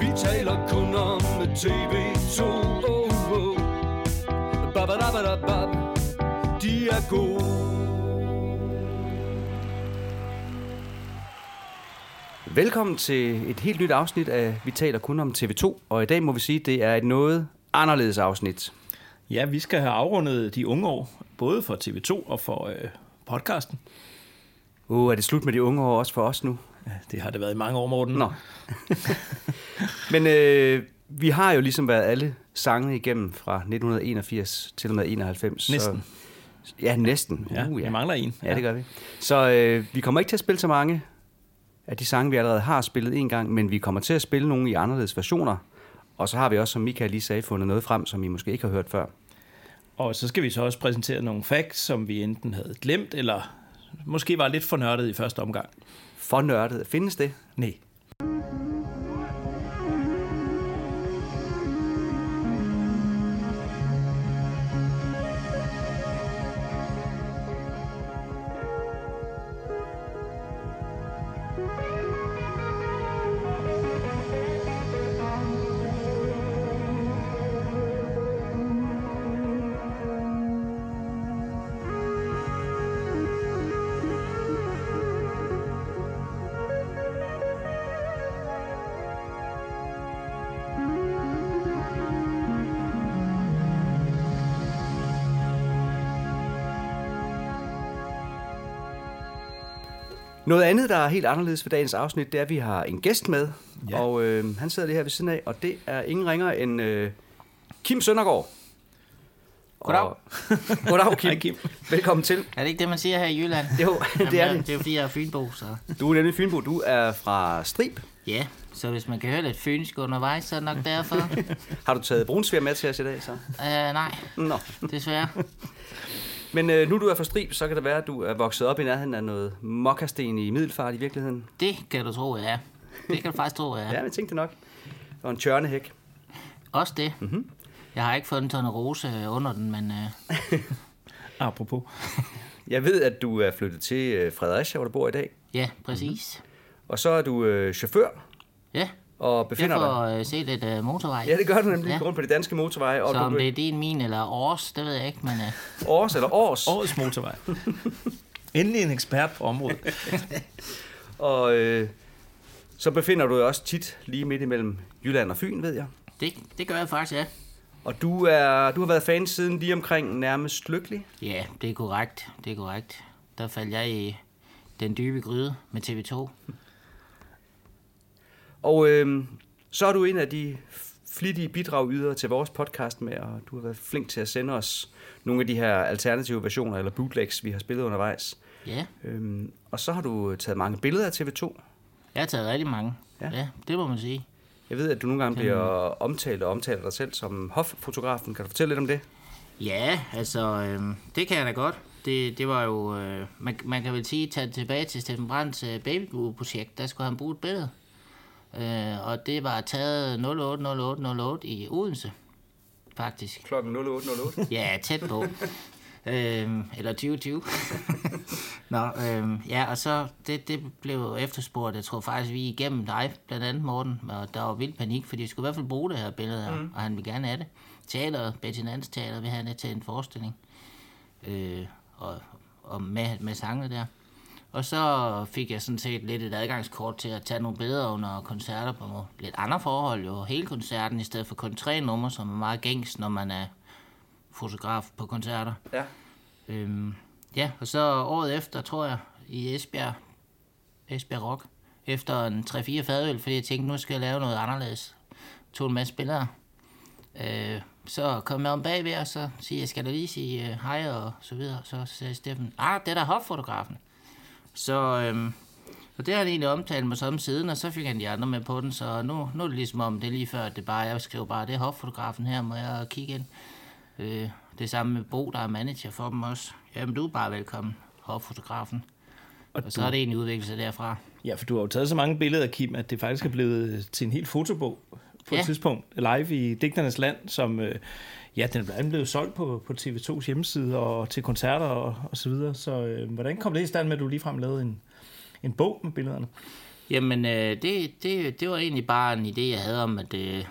Vi taler kun om TV2 oh, oh. Babadabadabab. De er gode Velkommen til et helt nyt afsnit af Vi taler kun om TV2, og i dag må vi sige, at det er et noget anderledes afsnit. Ja, vi skal have afrundet de unge år, både for TV2 og for øh, podcasten. Uh, er det slut med de unge år også for os nu? Ja, det har det været i mange år, Morten. Nå. Men øh, vi har jo ligesom været alle sangene igennem fra 1981 til og med 91. Næsten. Så, ja, næsten. Ja, uh, vi mangler en. Ja, det gør vi. Så øh, vi kommer ikke til at spille så mange af de sange, vi allerede har spillet en gang, men vi kommer til at spille nogle i anderledes versioner. Og så har vi også, som Michael lige sagde, fundet noget frem, som I måske ikke har hørt før. Og så skal vi så også præsentere nogle facts, som vi enten havde glemt, eller måske var lidt for nørdet i første omgang. For nørdet. Findes det? Nej. Andet, der er helt anderledes ved dagens afsnit, det er, at vi har en gæst med. Ja. Og øh, han sidder lige her ved siden af, og det er ingen ringer end øh, Kim Søndergaard. Goddag. Og, goddag, Kim. Hej, Kim. Velkommen til. Er det ikke det, man siger her i Jylland? Jo, det er det. Det er jo fordi, jeg er fynbo, så... Du er nemlig Fynbo. Du er fra Strib. Ja, så hvis man kan høre lidt fynsk undervejs, så er det nok derfor. uh, Har du taget brunsvær med til os i dag, så? nej, Nå. desværre. Men øh, nu du er fra Strib, så kan det være, at du er vokset op i nærheden af noget mokkasten i Middelfart i virkeligheden. Det kan du tro, er. Det kan du faktisk tro, Ja, ja jeg tænkte nok. Og en tjørnehæk. Også det. Mm-hmm. Jeg har ikke fundet en rose under den, men uh, Apropos. Jeg ved, at du er flyttet til øh, Fredericia, hvor du bor i dag. ja, præcis. Og så er du øh, chauffør Ja, og jeg befinder dig... får uh, se lidt uh, motorvej. Ja, det gør du nemlig. Ja. Rundt på de danske motorveje. Og Så om du, det er din, min eller års, det ved jeg ikke, men uh, Års eller års. Årets motorvej. Endelig en ekspert på området. Og øh, så befinder du dig også tit lige midt imellem Jylland og Fyn, ved jeg. det, det gør jeg faktisk, ja. Og du, er, du har været fan siden lige omkring nærmest lykkelig. Ja, det er korrekt. Det er korrekt. Der faldt jeg i den dybe gryde med TV2. Og øh, så er du en af de flittige bidragydere til vores podcast med, og du har været flink til at sende os nogle af de her alternative versioner, eller bootlegs, vi har spillet undervejs. Ja, Øhm, og så har du taget mange billeder af TV2. jeg har taget rigtig mange. Ja. Ja, det må man sige. Jeg ved, at du nogle gange bliver omtalt og omtaler dig selv som hoffotografen. Kan du fortælle lidt om det? Ja, altså, øh, det kan jeg da godt. Det, det var jo, øh, man, man kan vel sige, tage tilbage til Steffen Brands øh, babygrue-projekt, der skulle han bruge et billede. Øh, og det var taget 080808 i Odense, faktisk. Klokken 08.08. Ja, tæt på. øhm, eller 2020. Nå, øhm, ja, og så det, det blev efterspurgt, jeg tror faktisk, vi igennem dig, blandt andet Morten, og der var vild panik, fordi jeg skulle i hvert fald bruge det her billede her, mm. og han vil gerne have det. Teateret, Betty Nans Teater, vil have det til en forestilling, øh, og, og med, med sange der. Og så fik jeg sådan set lidt et adgangskort til at tage nogle billeder under koncerter på nogle lidt andre forhold, jo hele koncerten, i stedet for kun tre numre, som er meget gængs, når man er fotograf på koncerter. Ja. Øhm, ja, og så året efter, tror jeg, i Esbjerg, Esbjerg Rock, efter en 3-4 fadøl, fordi jeg tænkte, nu skal jeg lave noget anderledes. Tog en masse billeder. Øh, så kom jeg om bagved, og så siger jeg, skal da lige sige øh, hej og så videre. Så sagde Steffen, ah, det er da hoffotografen. Så, øhm, og det har han egentlig omtalt mig som siden, og så fik han de andre med på den, så nu, nu er det ligesom om, det er lige før, at det bare, jeg skriver bare, det er hoffotografen her, må jeg kigge ind. Øh, det samme med Bo, der er manager for dem også. Jamen, du er bare velkommen, hoffotografen. Og Og så er det egentlig udviklet sig derfra. Ja, for du har jo taget så mange billeder, Kim, at det faktisk er blevet til en helt fotobog på. Ja. et tidspunkt live i Digternes Land, som øh, ja, den er blandt blevet solgt på, på TV2's hjemmeside og til koncerter og, og så videre. Så øh, hvordan kom det i stand med, at du ligefrem lavede en, en bog med billederne? Jamen, øh, det, det, det var egentlig bare en idé, jeg havde om, at øh,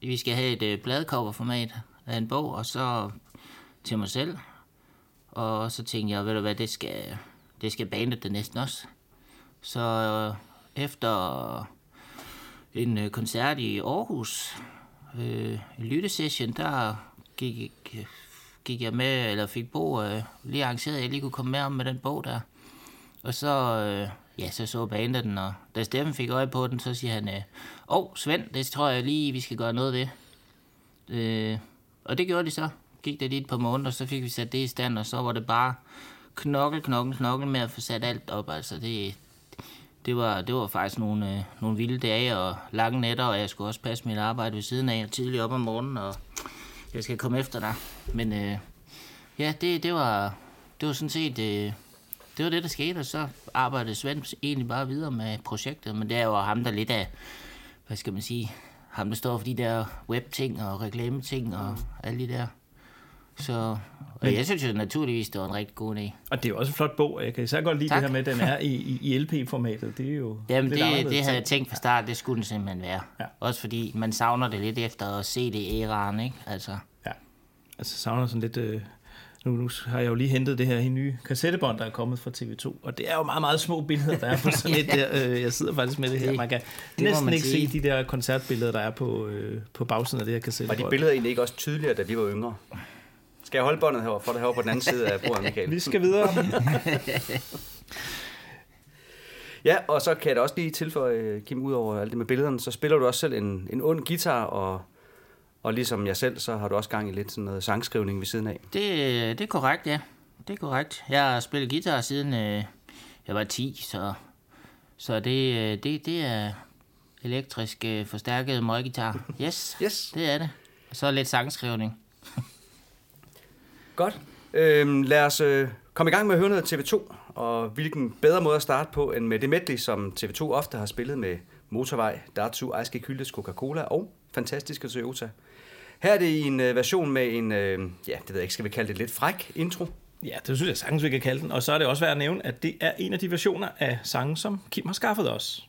vi skal have et øh, bladcoverformat af en bog, og så til mig selv. Og så tænkte jeg, ved du hvad, det skal, det skal bandet det næsten også. Så øh, efter en øh, koncert i Aarhus, øh, en lyttesession, der gik, øh, gik jeg med, eller fik Bo øh, lige arrangeret, at jeg lige kunne komme med om med den bog der. Og så, øh, ja, så så bandet den, og da Steffen fik øje på den, så siger han, øh, åh, Svend, det tror jeg lige, vi skal gøre noget ved. Øh, og det gjorde de så. Gik det lige et par måneder, så fik vi sat det i stand, og så var det bare knokkel, knokkel, knokkel med at få sat alt op. Altså, det, det var, det var faktisk nogle, øh, nogle vilde dage og lange nætter, og jeg skulle også passe mit arbejde ved siden af, tidligt op om morgenen, og jeg skal komme efter dig. Men øh, ja, det, det, var, det var sådan set... Øh, det var det, der skete, og så arbejdede Svend egentlig bare videre med projektet, men det er jo ham, der lidt af, hvad skal man sige, ham, der står for de der web-ting og reklame-ting og alle de der. Så og jeg synes jo naturligvis, det var en rigtig god idé. Og det er jo også en flot bog, og jeg kan især godt lide Tak. det her med, at den er i, i, i LP-formatet. Det er jo Jamen, lidt det, anderledes det havde jeg tænkt fra start, det skulle den simpelthen være. Ja. Også fordi man savner det lidt efter at se det i æraen, ikke? Altså, Ja, altså savner sådan lidt... Øh, nu, nu har jeg jo lige hentet det her i nye kassettebånd, der er kommet fra TV2, og det er jo meget, meget små billeder, der er på sådan et der. Øh, jeg sidder faktisk med det her. Det- Man kan det næsten man ikke sige. se de der koncertbilleder, der er på, øh, på bagsiden af det her Var kassettebånd. de billeder egentlig ikke også tydeligere, da vi var yngre? Skal jeg holde båndet herovre, for det herovre på den anden side af bordet, Michael? Vi skal videre. Ja, og så kan jeg da også lige tilføje, Kim, ud over alt det med billederne, så spiller du også selv en, en ond guitar, og, og ligesom jeg selv, så har du også gang i lidt sådan noget sangskrivning ved siden af. det, det er korrekt, ja. Det er korrekt. Jeg har spillet guitar siden øh, jeg var 10, så, så det, øh, det, det er elektrisk øh, forstærket møggitar. Yes, Yes. det er det. Og så lidt sangskrivning. Godt. Øhm, lad os øh, komme i gang med at høre noget TV2, og hvilken bedre måde at starte på, end med det medley, som TV2 ofte har spillet med Motorvej, Datu, Ejske Kyldes, Coca-Cola og fantastiske Toyota. Her er det i en øh, version med en, øh, ja, det ved jeg ikke, skal vi kalde det lidt fræk intro? Ja, det synes jeg sagtens, vi kan kalde den. Og så er det også værd at nævne, at det er en af de versioner af sangen, som Kim har skaffet os.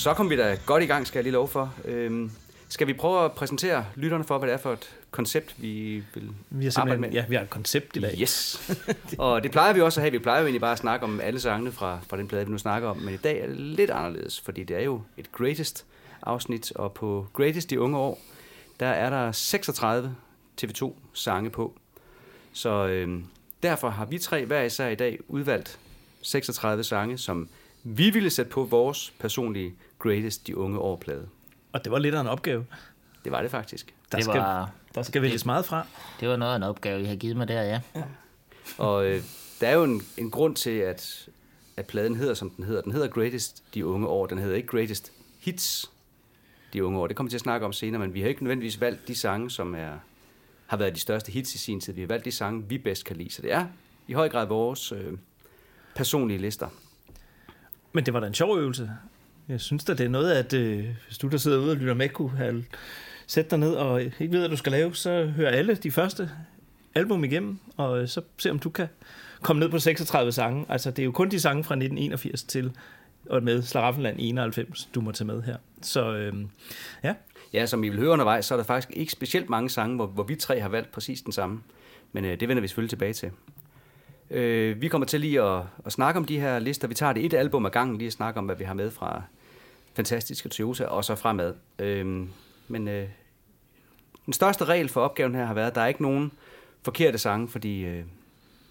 så kom vi da godt i gang, skal jeg lige love for. Øhm, skal vi prøve at præsentere lytterne for, hvad det er for et koncept, vi vil Vi har arbejde med? ja, vi har et koncept i dag. Yes. og det plejer vi også at have. Vi plejer jo egentlig bare at snakke om alle sangene fra, fra den plade, vi nu snakker om. Men i dag er det lidt anderledes, fordi det er jo et Greatest afsnit. Og på Greatest i unge år, der er der 36 TV2 sange på. Så øhm, derfor har vi tre hver især i dag udvalgt 36 sange, som vi ville sætte på vores personlige Greatest de unge år plade. Og det var lidt af en opgave. Det var det faktisk. Der, Det skal, var- der skal vælges meget fra. Det var noget af en opgave, I har givet mig der, ja. Og øh, der er jo en, en grund til, at, at pladen hedder, som den hedder. Den hedder Greatest de unge år. Den hedder ikke Greatest Hits de unge år. Det kommer vi til at snakke om senere, men vi har ikke nødvendigvis valgt de sange, som er, har været de største hits i sin tid. Vi har valgt de sange, vi bedst kan lide. Så det er i høj grad vores øh, personlige lister. Men det var da en sjov øvelse. Jeg synes da, det er noget, at øh, hvis du der sidder ude og lytter med, kunne have sætte dig ned og ikke ved, hvad du skal lave, så hør alle de første album igennem, og øh, så se, om du kan komme ned på 36 sange. Altså, det er jo kun de sange fra 1981 til og med Slaraffenland 91, du må tage med her. Så øh, ja, Ja, som I vil høre undervejs, så er der faktisk ikke specielt mange sange, hvor, hvor vi tre har valgt præcis den samme. Men øh, det vender vi selvfølgelig tilbage til. Øh, vi kommer til lige at, at snakke om de her lister. Vi tager det et album ad gangen, lige at snakke om, hvad vi har med fra Fantastiske Toyota, og så fremad. Øh, men øh, den største regel for opgaven her har været, at der er ikke nogen forkerte sange, fordi øh,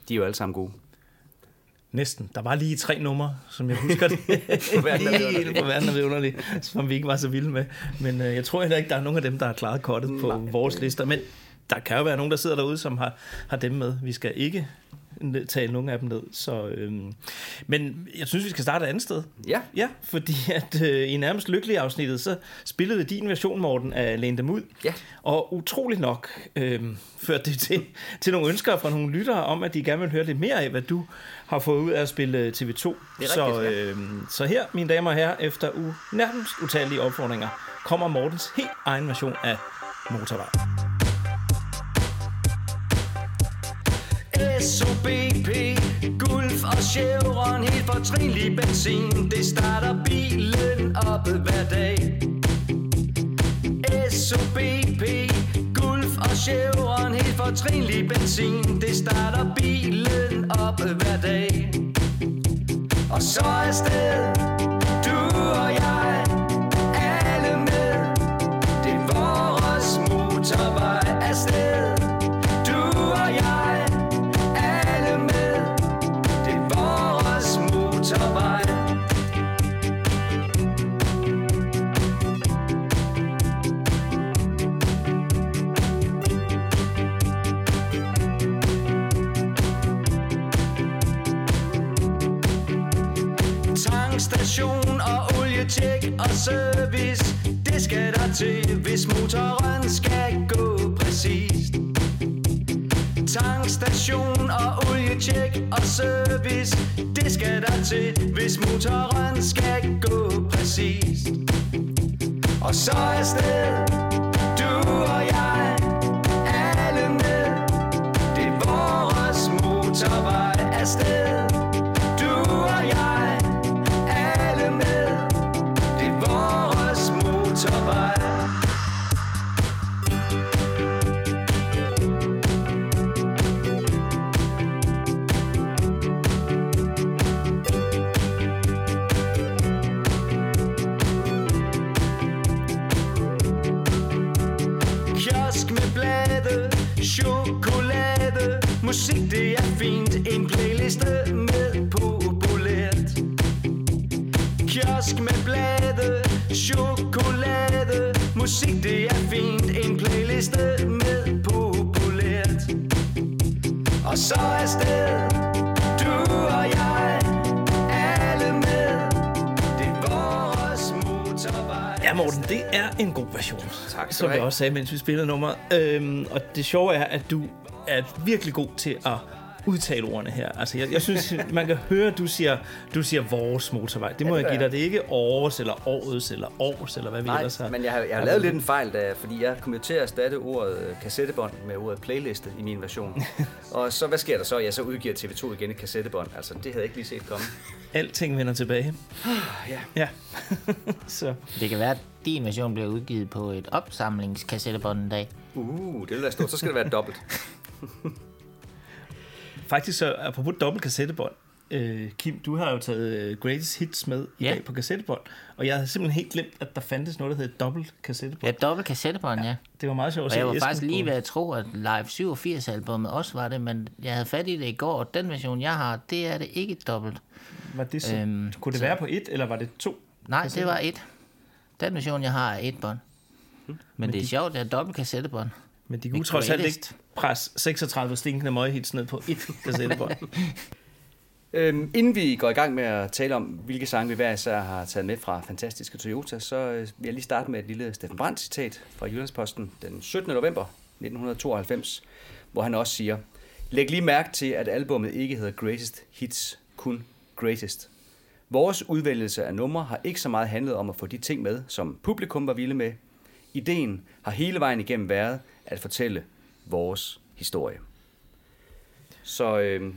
de er jo alle sammen gode. næsten. Der var lige tre numre, som jeg husker det. På verden er er vidunderlig, som vi ikke var så vilde med. Men øh, jeg tror heller ikke, der er nogen af dem, der har klaret kortet på Nej. vores lister. Men der kan jo være nogen, der sidder derude, som har, har dem med. Vi skal ikke ned- tale nogen af dem ned. Så, øhm, men jeg synes, vi skal starte et andet sted. Ja, Ja, fordi at øh, i nærmest lykkelig afsnittet, så spillede din version, Morten, af Læn dem ud. Ja. Og utroligt nok øh, førte det til, til nogle ønsker fra nogle lyttere om, at de gerne vil høre lidt mere af, hvad du har fået ud af at spille øh, TV2. Det er så, rigtigt, ja. øh, så her, mine damer og herrer, efter u nærmest utallige opfordringer, kommer Mortens helt egen version af Motorvej. SOBP, Gulf og Chevron, helt fortrinlig benzin. Det starter bilen op hver dag. SOBP, Gulf og Chevron, helt fortrinlig benzin. Det starter bilen op hver dag. Og så er sted, du og jeg, alle med. Det er vores motorvej afsted. Og service. Det skal der til, hvis motoren skal gå præcist. Tankstation og olietjek og service. Det skal der til, hvis motoren skal gå præcist. Og så er sted, du og jeg, alle med. Det er vores motorvej afsted. Fint. En playliste med populært. Kiosk med blade Chokolade. Musik det er fint. En playliste med populært. Og så er sted Du og jeg Alle med. Det er vores motorvej. Ja, Morten, det er en god version. Tak Som jeg også sagde, mens vi spillede nummer. Øhm, og det sjove er, at du er virkelig god til at udtale ordene her. Altså, jeg, jeg synes, man kan høre, at du siger, du siger vores motorvej. Det må det jeg give dig. Det er ikke årets, eller årets, eller års, eller hvad vi Nej, ellers har. men jeg har, jeg har lavet lidt en fejl, da, fordi jeg kom jo til at erstatte ordet øh, kassettebånd med ordet playliste i min version. og så, hvad sker der så? Jeg så udgiver TV2 igen et kassettebånd. Altså, det havde jeg ikke lige set komme. Alting vender tilbage. ja. Ja. så Det kan være, at din version bliver udgivet på et opsamlingskassettebånd en dag. Uh, det vil være stort. Så skal det være dobbelt. faktisk så, apropos dobbelt kassettebånd, øh, Kim, du har jo taget øh, Greatest Hits med i Ja. dag på kassettebånd, og jeg havde simpelthen helt glemt, at der fandtes noget, der hed dobbelt kassettebånd. Ja, dobbelt kassettebånd, ja. Det var meget sjovt at Og se jeg var Esben faktisk lige ved at tro, at Live 87-albummet også var det, men jeg havde fat i det i går, og den version, jeg har, det er det ikke dobbelt. Var det så, Øhm, kunne det så- være på et, eller var det to? Nej, det var et. Den version, jeg har, er et bånd. Men det er de- sjovt, det er dobbelt kassettebånd. Men de kunne trods alt ikke presse 36 stinkende møghits ned på et kassettebånd. Øhm, inden vi går i gang med at tale om, hvilke sange vi hver især har taget med fra Fantastiske Toyota, så øh, vil jeg lige starte med et lille Steffen Brandt citat fra Jyllandsposten den 17. november 1992, hvor han også siger, Læg lige mærke til, at albummet ikke hedder Greatest Hits, kun Greatest. Vores udvælgelse af numre har ikke så meget handlet om at få de ting med, som publikum var vilde med. Ideen har hele vejen igennem været at fortælle vores historie. Så øh,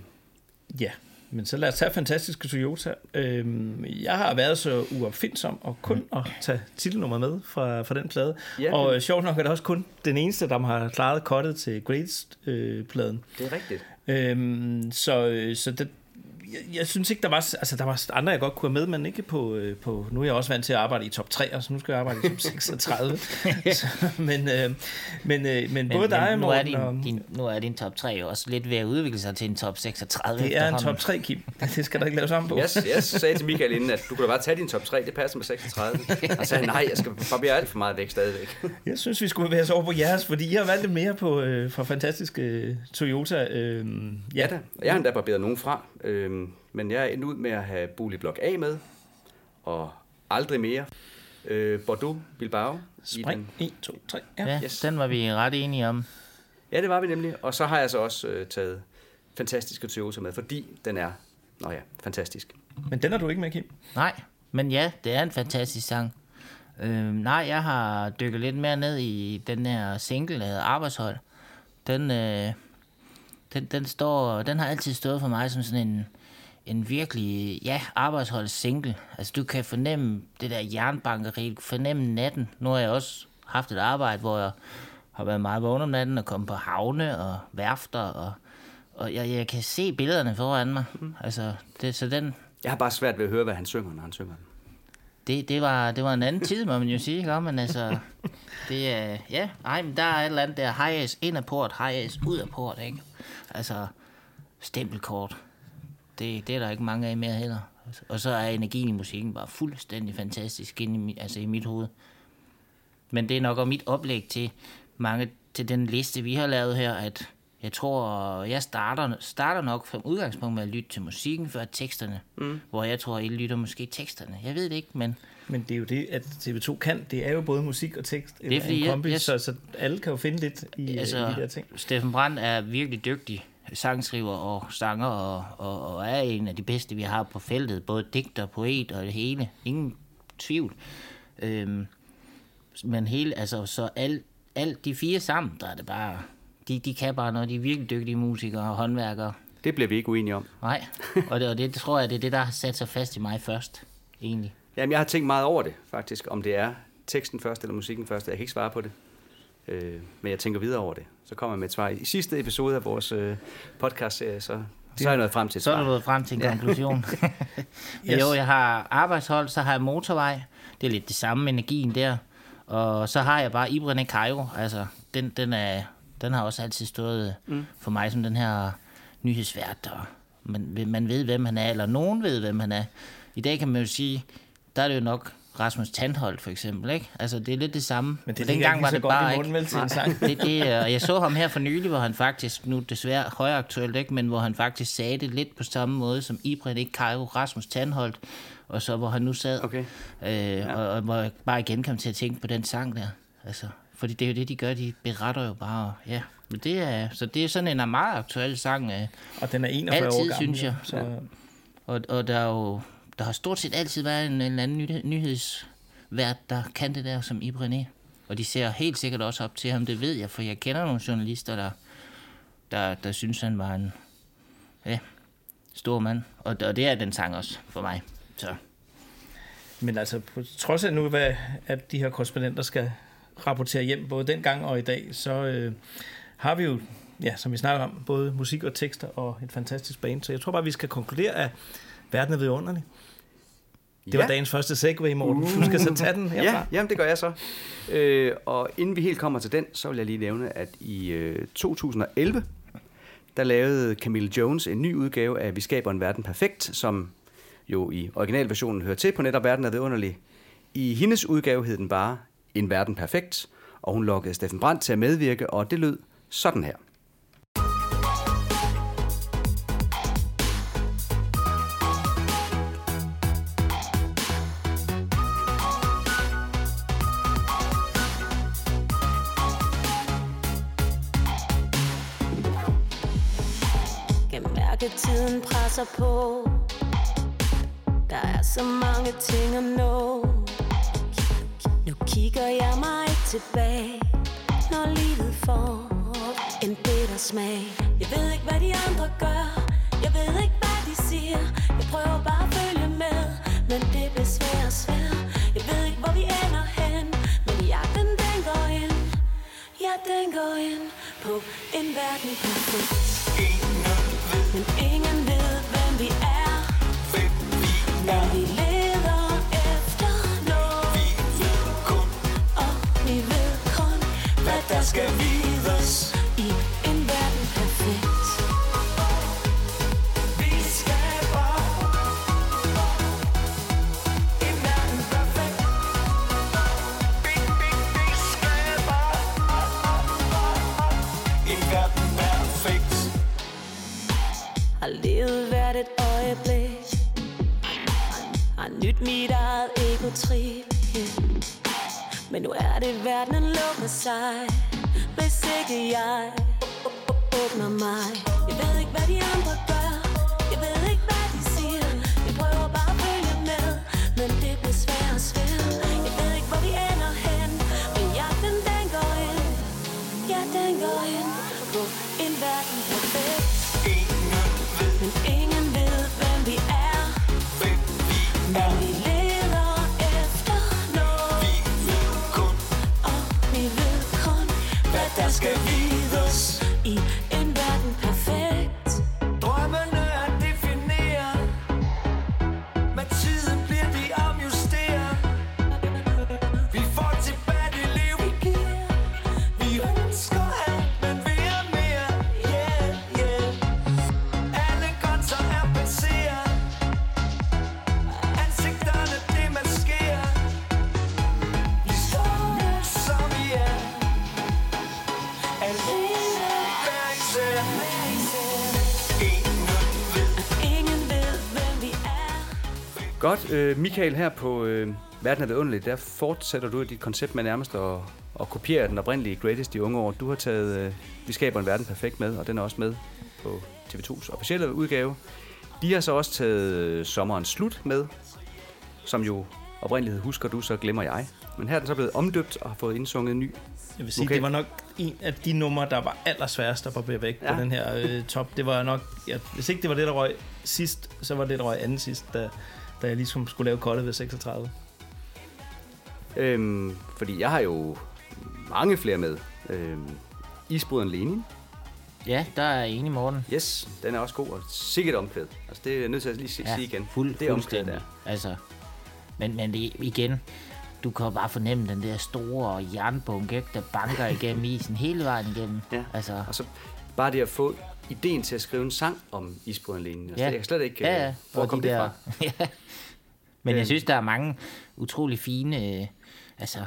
ja, men så lad os tage fantastiske Toyota. Øhm, jeg har været så uopfindsom og kun at tage titelnummer med fra, fra den plade. Ja. Og øh, sjovt nok er det også kun den eneste, der har klaret kottet til Greatest-pladen. det er rigtigt. Øhm, så øh, så det, jeg, jeg synes ikke, der var, altså, der var andre, jeg godt kunne have med, men ikke på, øh, på... Nu er jeg også vant til at arbejde i top 3, og så nu skal jeg arbejde i top 36. så, men, øh, men, øh, men både dig, nu, er din, og, din, nu er din top 3 jo også lidt ved at udvikle sig til en top 36 det er en top 3, Kim. Det skal der ikke laves om på. Jeg, jeg sagde til Michael inden, at du kunne da bare tage din top 3, det passer med 36. Og sagde, nej, jeg skal barbere alt for meget væk stadigvæk. Jeg synes, vi skulle bevæge os over på jeres, fordi I har valgt lidt mere på, øh, fra fantastiske øh, Toyota. Øh, Ja da, og jeg har endda barberet nogen fra, øhm, men jeg er endt ud med at have Boligblok A med, og aldrig mere. Øh, Bordeaux, Bilbao. i Spring. den- 1, 2, 3. Ja. Ja, Yes. den var vi ret enige om. Ja, det var vi nemlig. Og så har jeg så også øh, taget fantastiske Toyota med, fordi den er, nå ja, fantastisk. Men den er du ikke med, Kim. Nej, men ja, det er en fantastisk sang. Øhm, nej, jeg har dykket lidt mere ned i den her single, der hedder Arbejdshold. Den, øh, den, den, står, den har altid stået for mig som sådan en, en virkelig, ja, arbejdsholds single. Altså, du kan fornemme det der jernbankeri, du kan fornemme natten. Nu har jeg også haft et arbejde, hvor jeg har været meget vågen om natten og kommet på havne og værfter, og, og jeg, jeg kan se billederne foran mig. Altså, det, så den, Jeg har bare svært ved at høre, hvad han synger, når han synger det, det, var, det var en anden tid, må man jo sige, ikke? Men altså, det er, ja, ej, men der er et eller andet der, high ass ind af port, high ud af port, ikke? Altså, stempelkort, det, det er der ikke mange af mere heller. Og så er energien i musikken bare fuldstændig fantastisk inde i, mit- altså i mit hoved. Men det er nok også mit oplæg til mange til den liste, vi har lavet her, at jeg tror, jeg starter, starter nok som udgangspunkt med at lytte til musikken før teksterne. Mm. Hvor jeg tror, I lytter måske teksterne. Jeg ved det ikke, men Men det er jo det, at TV2 kan. Det er jo både musik og tekst. Det er fordi, en jeg- kombi, jeg- så, så alle kan jo finde lidt i, altså, i de der ting. Steffen Brandt er virkelig dygtig sangskriver og sanger, og, og, og er en af de bedste, vi har på feltet. Både digter, poet og det hele. Ingen tvivl. Øhm, men hele, altså, så alt alt de fire sammen, der er det bare... De, de kan bare noget. De er virkelig dygtige musikere og håndværkere. Det bliver vi ikke uenige om. Nej, og det, og det tror jeg, det er det, der har sat sig fast i mig først, egentlig. Jamen, jeg har tænkt meget over det, faktisk, om det er teksten først eller musikken først. Jeg kan ikke svare på det. Øh, men jeg tænker videre over det. Så kommer jeg med et svar. I sidste episode af vores øh, podcast-serie, så, så er jeg nået frem til et Så er du nået frem til en konklusion. Yes. Jo, jeg har arbejdshold, så har jeg motorvej. Det er lidt det samme energien der. Og så har jeg bare Ibrahim Cairo. Altså, den, den, er, Den har også altid stået mm. for mig som den her nyhedsvært, og man, man ved, hvem han er, eller nogen ved, hvem han er. I dag kan man jo sige, der er det jo nok Rasmus Tandholt for eksempel, ikke? Altså, det er lidt det samme. Men det Og ligger ikke lige så godt i munden, vel, til en sang. det, det, er- og jeg så ham her for nylig, hvor han faktisk, nu desværre højaktuelt, ikke, men hvor han faktisk sagde det lidt på samme måde som Ibrahim, ikke Cairo, Rasmus Tandholt, og så hvor han nu sad, Okay. øh, og, og hvor jeg bare igen kom til at tænke på den sang der. Altså, fordi det er jo det, de gør, de beretter jo bare, ja. Men det er, så det er sådan en meget aktuel sang, øh, Og den er 41 år Altid, gammel. synes jeg. Så, og, og der er jo, der har stort set altid været en, en eller anden nyhed, nyhedsvært, der kan det der som Ibrené. Og de ser helt sikkert også op til ham, det ved jeg, for jeg kender nogle journalister, der, der, der synes, han var en ja, stor mand. Og, og det er den sang også for mig. Så. Men altså, på trods af nu, hvad, at de her korrespondenter skal rapportere hjem, både dengang og i dag, så øh, har vi jo, ja, som vi snakker om, både musik og tekster og et fantastisk band. Så jeg tror bare, vi skal konkludere, at verden er vidunderlig. Det var Ja. dagens første segway, Morten. Du skal så tage den herfra. Ja, jamen det gør jeg så. Øh, og inden vi helt kommer til den, så vil jeg lige nævne, at i øh, 2011, der lavede Camille Jones en ny udgave af Vi skaber en verden perfekt, som jo i originalversionen hører til på netop Verden er vidunderlig. I hendes udgave hed den bare En verden perfekt, og hun lokkede Steffen Brandt til at medvirke, og det lød sådan her. Presser på. Der er så mange ting at nå. Nu kigger jeg mig tilbage Når livet får en bitter smag. Jeg ved ikke, hvad de andre gør. Jeg ved ikke, hvad de siger. Jeg prøver bare at følge med Men det bliver svært og svært Jeg ved ikke, hvor vi ender hen Men jagten den går ind. Ja, den går ind På en verden perfekt. Men vi leder efter noget. Og vi ved kun, hvad der skal vides i en verden perfekt. Vi skaber en verden perfekt. Vi, vi, vi skaber en verden perfekt har levet hvert et nyt mit eget ego-trip yeah. Men nu er det verdenen lukker sig Hvis ikke jeg åbner mig Jeg ved ikke hvad de andre gør Godt, øh, Michael, her på øh, Verden er vidunderlig, der fortsætter du dit koncept med nærmest at, at kopiere den oprindelige Greatest i unge år. Du har taget øh, Vi skaber en verden perfekt med, og den er også med på TV2's officielle udgave. De har så også taget øh, Sommerens Slut med, som jo oprindeligt Husker du, så glemmer jeg. Men her er den så blevet omdøbt og har fået indsunget en ny. Jeg vil sige, Okay. det var nok en af de numre, der var allersværest at barbere væk. Ja. på den her øh, top. Det var nok, ja, hvis ikke det var det, der røg sidst, så var det, der røg anden sidst, da, da jeg ligesom skulle lave kolde ved 36. Øhm, fordi jeg har jo mange flere med. Øhm, Isbryderen Lenin. Ja, der er jeg enig, Morten. Yes, den er også god, og sikkert omkvæd. Altså, det er jeg nødt til at lige sige, Ja, igen. fuld, det er omkvæd fuldstændig. der. Altså, men, men det, igen, du kan bare fornemme den der store jernbunke, der banker igennem isen hele vejen igennem. Ja. Altså, Og så bare det at få ideen til at skrive en sang om isbrødrelinjen. Altså, Ja. Jeg kan slet ikke... ja, øh, ja. Hvor og kom de det der- fra? ja. Men Øh. jeg synes, der er mange utrolig fine, øh, altså,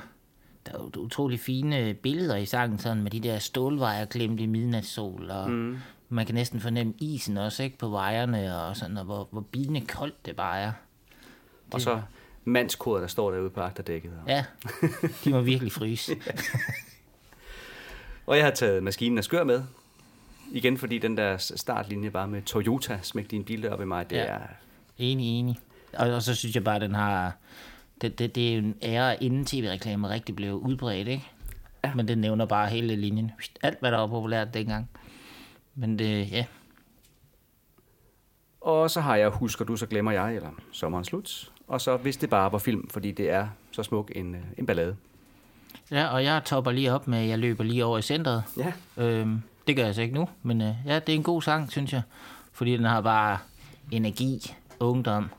der er utrolig fine billeder i sangen, sådan med de der stålvejer klemt i midnatssol, og mm. man kan næsten fornemme isen også, ikke, på vejerne, og sådan, og hvor, hvor bidende koldt det bare er. Og så mandskoret, der står derude på agterdækket. Ja, de må virkelig fryse. Og jeg har taget maskinen af skør med. Igen, fordi den der startlinje bare med Toyota, smæk din bil op i mig, det Ja. er... Enig, enig. Og, og så synes jeg bare, at den har... Det, det, det er en ære, inden tv-reklamer rigtig blev udbredt, ikke? Ja. Men den nævner bare hele linjen. Alt, hvad der var populært dengang. Men det, ja. Og så har jeg Husker du, så glemmer jeg, eller Sommeren slut. Og så Hvis det bare var film, fordi det er så smuk en, øh, en ballade. Ja, og jeg topper lige op med, jeg løber lige over i centret. Ja. Øhm, det gør jeg så ikke nu, men øh, ja, det er en god sang, synes jeg. Fordi den har bare energi, ungdom.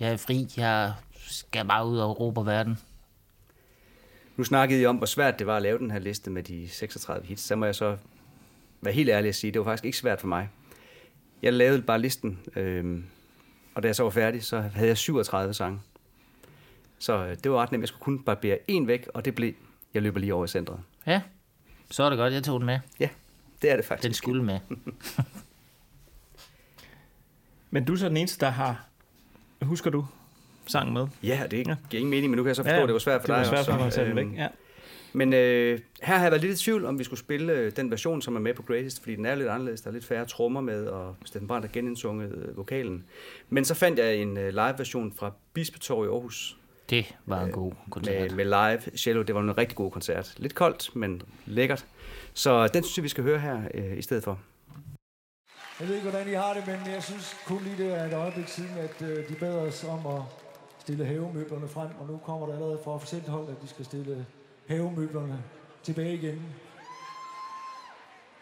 Jeg er fri, jeg skal bare ud og råbe verden. Nu snakkede I om, hvor svært det var at lave den her liste med de 36 hits. Så må jeg så være helt ærlig at sige, det var faktisk ikke svært for mig. Jeg lavede bare listen, øhm, og da jeg så var færdig, så havde jeg 37 sange. Så øh, det var ret nemt. Jeg skulle kun barbere en væk, og det blev, jeg løber lige over i centret. Ja, så er det godt, jeg tog den med. Ja, det er det faktisk. Den skulle med. Men du er så den eneste, der har... Husker du sangen med? Ja, det Ja. giver ingen mening, men nu kan jeg så forstå, at det var svært for det dig var svært for mig at tage den Øhm, væk. Ja. Men øh, her har jeg været lidt i tvivl, om vi skulle spille øh, den version, som er med på Greatest, fordi den er lidt anderledes. Der er lidt færre trommer med, og Steffen Brandt har genindsunget øh, vokalen. Men så fandt jeg en øh, live-version fra Bispetorv i Aarhus Det var en god koncert. med, med live cello. Det var en rigtig god koncert. Lidt koldt, men lækkert. Så den synes jeg, vi skal høre her øh, i stedet for. Jeg ved ikke, hvordan I har det, men jeg synes kun lige det er et øjeblik siden, at øh, de bad os om at stille havemøblerne frem, og nu kommer der allerede fra officielt hold, at de skal stille havemøblerne tilbage igen.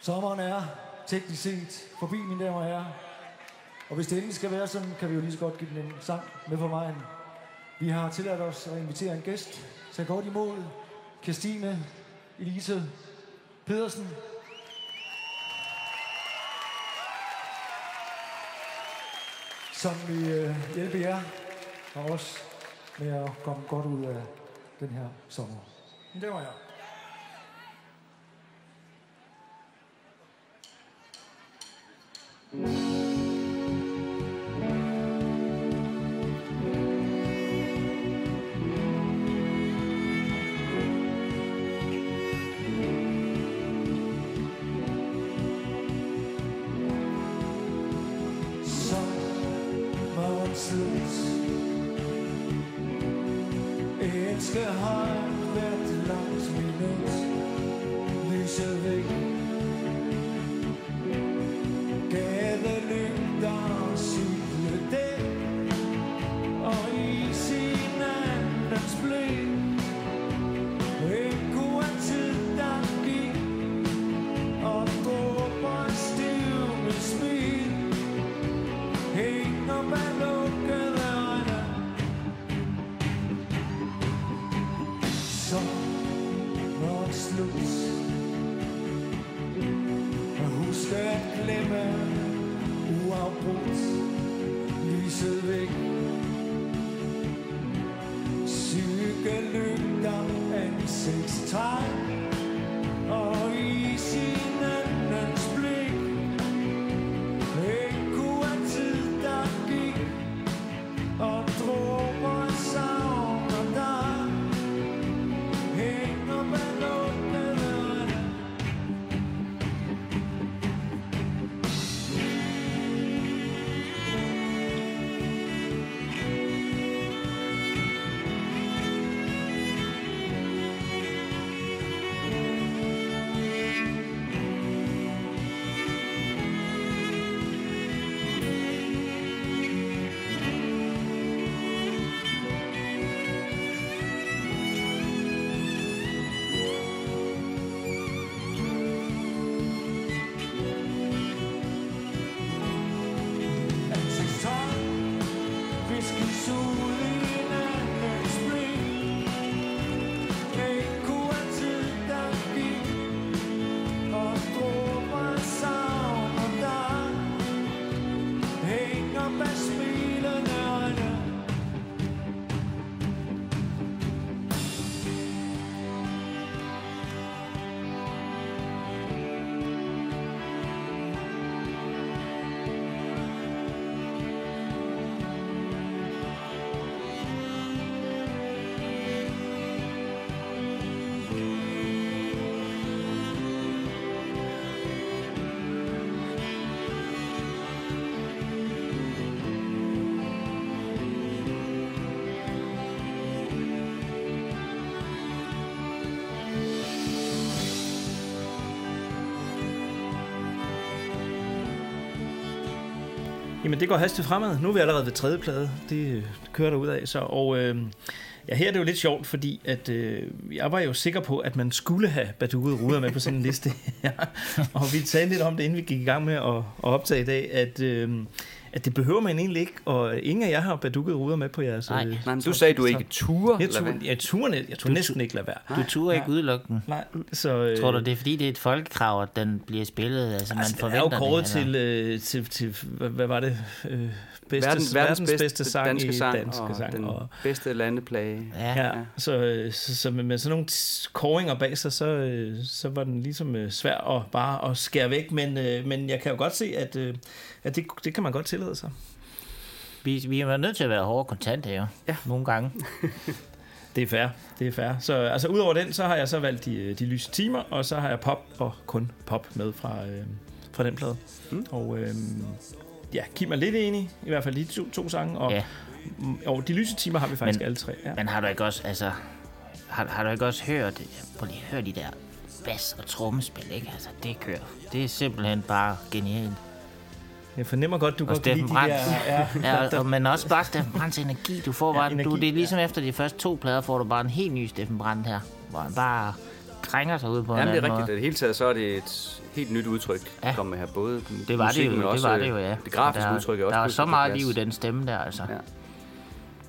Sommeren er teknisk set forbi, mine damer og herrer. Og hvis det endelig skal være sådan, kan vi jo lige så godt give den en sang med på vejen. Vi har tilladt os at invitere en gæst. Tag godt imod Christine Elise Pedersen, som vil øh, hjælpe jer og os med at komme godt ud af den her sommer. Det var jeg. Jamen, det går hastigt fremad. Nu er vi allerede ved tredje plade. Det øh, kører der ud af. Så, og øh, ja, her er det jo lidt sjovt, fordi at, øh, jeg var jo sikker på, at man skulle have baduket ruder med på sådan en liste. og vi talte lidt om det, inden vi gik i gang med at, at optage i dag, at, øh, at det behøver man egentlig ikke. Og ingen af jer har baduket ruder med på jeres... Nej. øh, Nej, men du sagde, du ikke turer. Jeg lad turde, være. jeg turde næsten ikke lade være. Du turde ikke udelukke den. Nej, så... Øh, Tror du, det er fordi, det er et folkekrav, at den bliver spillet? Altså, man Altså, den er forventer jo kåret det, til, øh, til, til, hvad, hvad var det? Øh, bedste, Verdens, verdens bedste, sang danske i sang, danske og sang. den Og, bedste landeplage. Ja. ja, så, øh, så, så med, med sådan nogle kåringer bag sig, så, øh, så var den ligesom øh, svær at bare at skære væk, men, øh, men jeg kan jo godt se, at, at det, det kan man godt tillade sig. Vi, vi er nødt til at være hårde kontante, jo. Ja. Nogle gange. Det er fair, det er fair. Så altså, udover den, så har jeg så valgt de, de lyse timer, og så har jeg pop og kun pop med fra, øh, fra den plade. Mm. Og øh, ja, Kim er lidt enig, i hvert fald de to, to sange, og, Ja. mm, og de lyse timer har vi faktisk Men- alle tre. Ja. Men har du ikke også, altså... Har, har du ikke også hørt... Prøv lige at høre de der bas- og trommespil, ikke? Altså, det kører. Det er simpelthen bare genialt. Jeg fornemmer godt, du Og godt kan lide Steffen de Brandt. der... Ja, Ja, og, men også bare Steffen Brandts energi. Du får Ja, bare, ja, energi, du, det er ligesom efter de første to plader, får du bare en helt ny Steffen Brandt her. Hvor han bare krænger sig ud på en Jamen, det er rigtigt. måde. Det hele taget, så er det et helt nyt udtryk, Ja. ja. kommer med her. Både Det var det musikken, jo, men det også var det jo, ja. Det grafiske der, udtryk er også Der pludselig så meget liv i den stemme der, altså.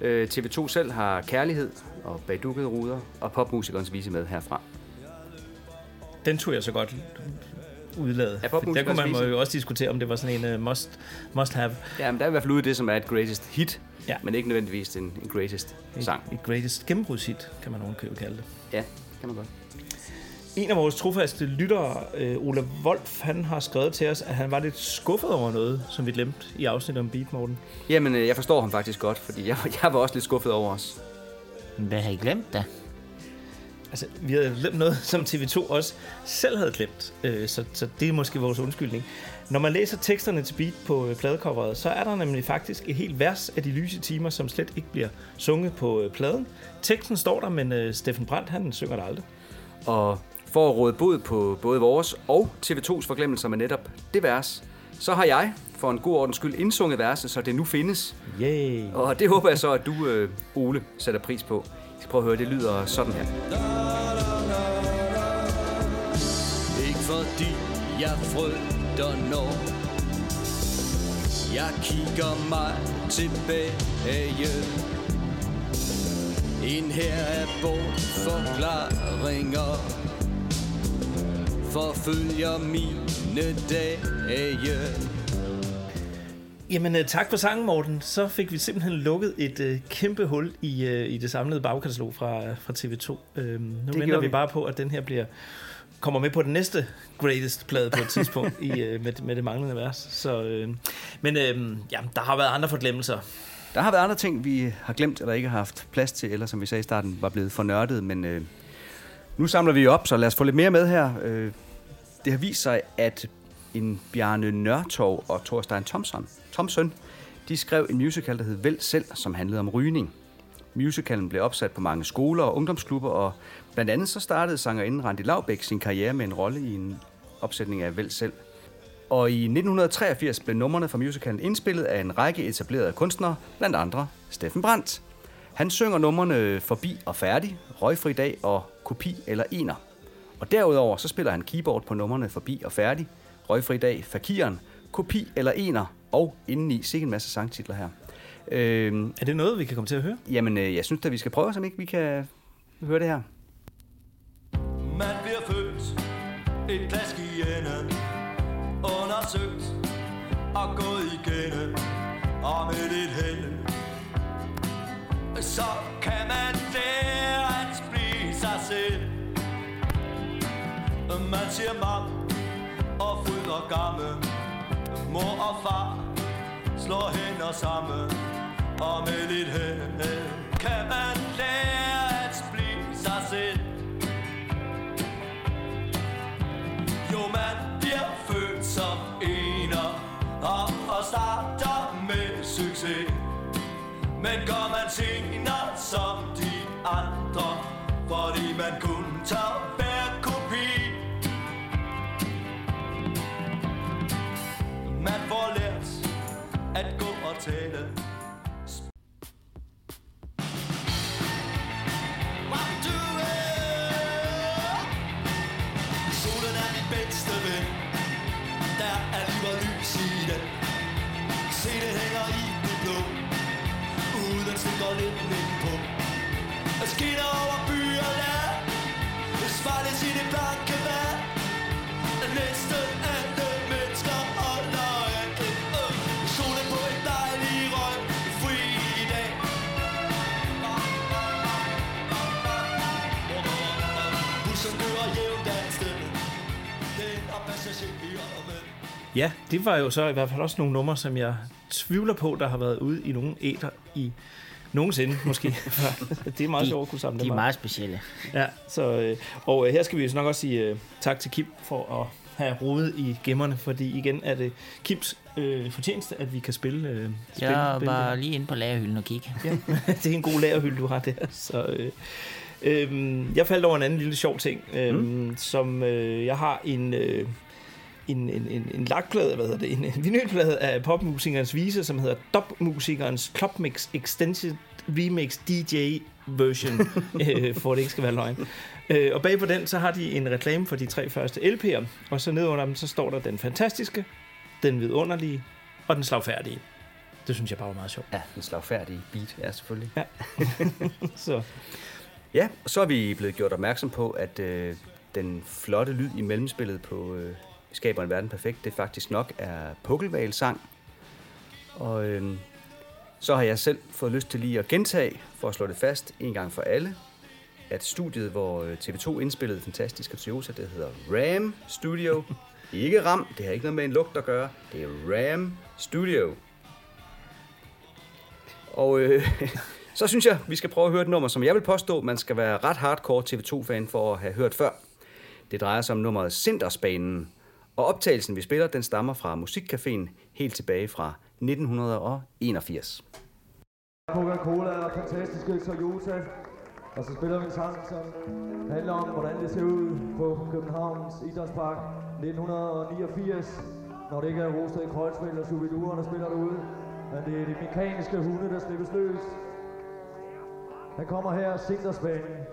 Ja. Øh, TV2 selv har kærlighed og bagdukkede ruder, og popmusikernes vise med herfra. Den tog jeg så godt udladet. Ja, For der kunne man popmusikernes jo også diskutere, om det var sådan en uh, must, must have. Ja, men der er i hvert fald ude det, som er et greatest hit, Ja. men ikke nødvendigvis en, en greatest sang. Et, et greatest gennembrudshit, kan man ovenkøbet kalde det. Ja, kan man godt. En af vores trofaste lyttere, øh, Ole Wolf, han har skrevet til os, at han var lidt skuffet over noget, som vi glemte i afsnittet om Beat Morten. Jamen, øh, jeg forstår ham faktisk godt, fordi jeg, jeg var også lidt skuffet over os. Men Hvad har I glemt da? Altså, vi havde glemt noget, som TV2 også selv havde glemt, øh, så, så det er måske vores undskyldning. Når man læser teksterne til Beat på øh, pladecoveret, så er der nemlig faktisk et helt vers af de lyse timer, som slet ikke bliver sunget på øh, pladen. Teksten står der, men øh, Steffen Brandt, han synger der aldrig. Og for at råde bod på både vores og TV2's forglemmelser med netop det vers, så har jeg for en god ordens skyld indsunget verset, så det nu findes. Yay! Og det håber jeg så, at du, øh, Ole, sætter pris på. Prøv at høre, det lyder sådan her. Ikke fordi jeg frygter når Jeg kigger mig tilbage. En her er bortforklaringer. Forfølger mine dage. Jamen, øh, tak for sangen, Morten. Så fik vi simpelthen lukket et øh, kæmpe hul i, øh, i det samlede bagkatalog fra, fra TV2. Øhm, nu venter gjorde vi vi. bare på, at den her bliver kommer med på den næste greatest plade på et tidspunkt i, øh, med, med det manglende vers. Så, øh, men øh, ja, der har været andre forglemmelser. Der har været andre ting, vi har glemt, eller ikke har haft plads til, eller som vi sagde i starten, var blevet for nørdet, men øh, nu samler vi op, så lad os få lidt mere med her. Øh, det har vist sig, at en Bjarne Nørtov og Thorstein Thomsen, Thomsen, de skrev en musical, der hed Vel Selv, som handlede om rygning. Musicalen blev opsat på mange skoler og ungdomsklubber, og blandt andet så startede sangerinden Randi Laubæk sin karriere med en rolle i en opsætning af Vel Selv. Og i 1983 blev numrene fra musicalen indspillet af en række etablerede kunstnere, blandt andre Steffen Brandt. Han synger numrene Forbi og Færdig, Røgfri Dag og Kopi eller Ener. Og derudover så spiller han keyboard på numrene Forbi og Færdig, Røgfri Dag, Fakiren, Kopi eller Ener og indeni sikke en masse sangtitler her. Øh, Er det noget, vi kan komme til at høre? jamen, øh, jeg synes at vi skal prøve, om ikke vi kan høre det her. Man bliver født et plask i enden Undersøgt og gået igennem Og med lidt held Så kan man lære at blive sig selv Man siger mam og og gamme Mor og far slår hænder sammen. Og med lidt held kan man lære at blive sig selv. Jo, man bliver født som ener og, og starter med succes. Men går man senere som de andre, fordi man kun tale. Bedste ven. Der er liv og lys i den. Se det hænger i det blå. Uden stikker lidt vind på. Og skinner over by og land. I det blanke vand. Næste Ja, det var jo så i hvert fald også nogle numre, som jeg tvivler på, der har været ude i nogen æter i nogensinde måske. det er meget sjovt at kunne samle De er op. meget specielle. Ja, så, øh, og øh, her skal vi jo nok også sige øh, tak til Kim for at have rodet i gemmerne, fordi igen er det Kims øh, fortjeneste, at vi kan spille, øh, spille, Jeg spille var lige inde på lagerhylden og kigge. Ja, det er en god lagerhylde, du har der. Så, øh, øh, jeg faldt over en anden lille sjov ting, øh, mm. som øh, jeg har en... Øh, en, en, en, en lakplade, hvad hedder det, en, en vinylplade af popmusikernes vise, som hedder Dub-musikernes Clubmix Extended Remix DJ Version, øh, for at det ikke skal være løgn. Øh, og bag på den, så har de en reklame for de tre første LP'er, og så ned under dem, så står der den fantastiske, den vidunderlige og den slagfærdige. Det synes jeg bare var meget sjovt. Ja, en slagfærdig beat, ja, selvfølgelig. Så Ja, og så er vi blevet gjort opmærksom på, at øh, den flotte lyd i mellemspillet på øh, Skaber en verden perfekt, det faktisk nok er pukkelvalsang. Og øh, så har jeg selv fået lyst til lige at gentage, for at slå det fast en gang for alle, at studiet, hvor øh, TV2 indspillede Fantastiske Toyota, det hedder RAM Studio. Ikke RAM, det har ikke noget med en lugt at gøre. Det er RAM Studio. Og øh, så synes jeg, vi skal prøve at høre et nummer, som jeg vil påstå, man skal være ret hardcore TV2-fan for at have hørt før. Det drejer sig om nummeret Sintersbanen. Og optagelsen, vi spiller, den stammer fra Musikcaféen helt tilbage fra 1981. Coca-Cola og fantastiske Toyota. Og så spiller vi en sang, som handler om, hvordan det ser ud på Københavns Idrætspark 1989. Når det ikke er Rosted Kreuzfeldt og Subidurer, der spiller derude. Men det er de mekaniske hunde, der slippes løs. Han kommer her, Sigtersbanen. Vi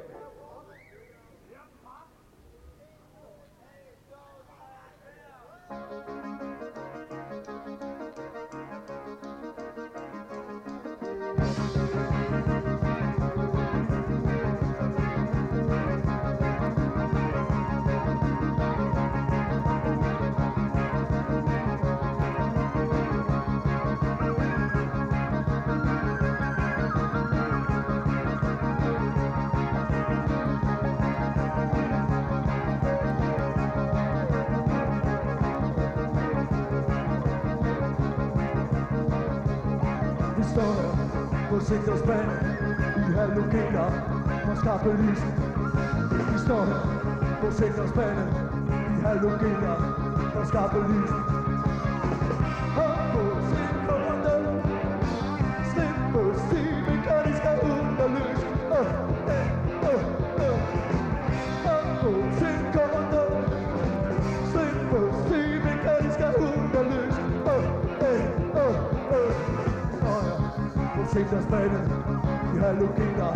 på Sigtersbanen i halogener for skarpe lys. Vi står her på Sigtersbanen i halogener for skarpe lys. På Sigtersbanen i halogener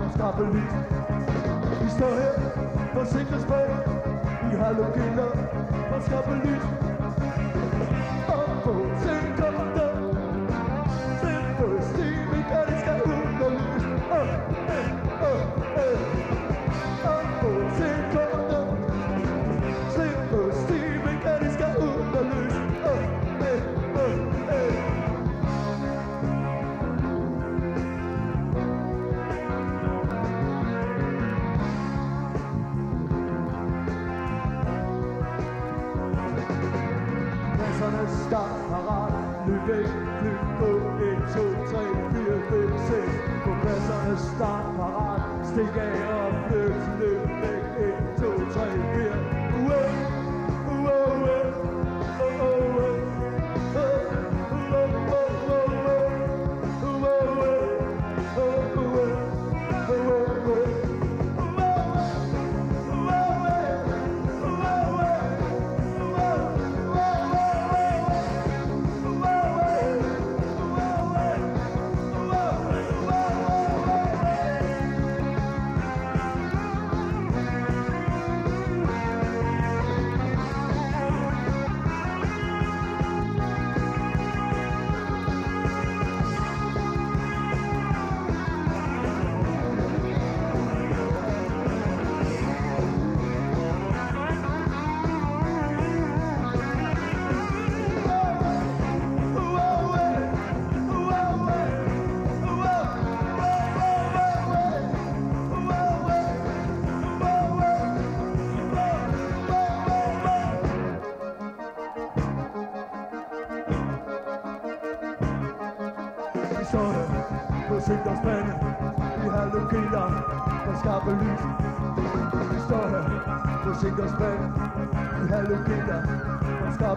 og skaffe lys. Vi står her på Sigtersbanen i halogener for skaffe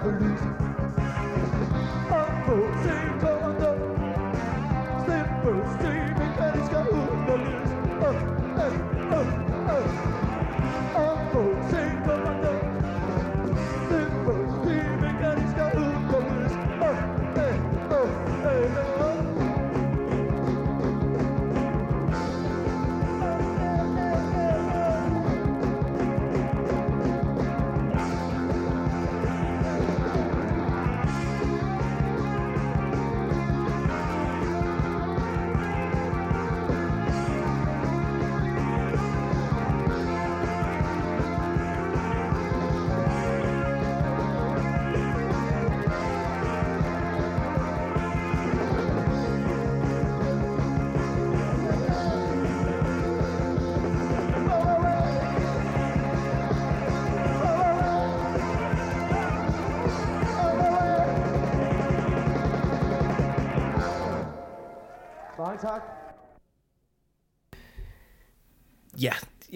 på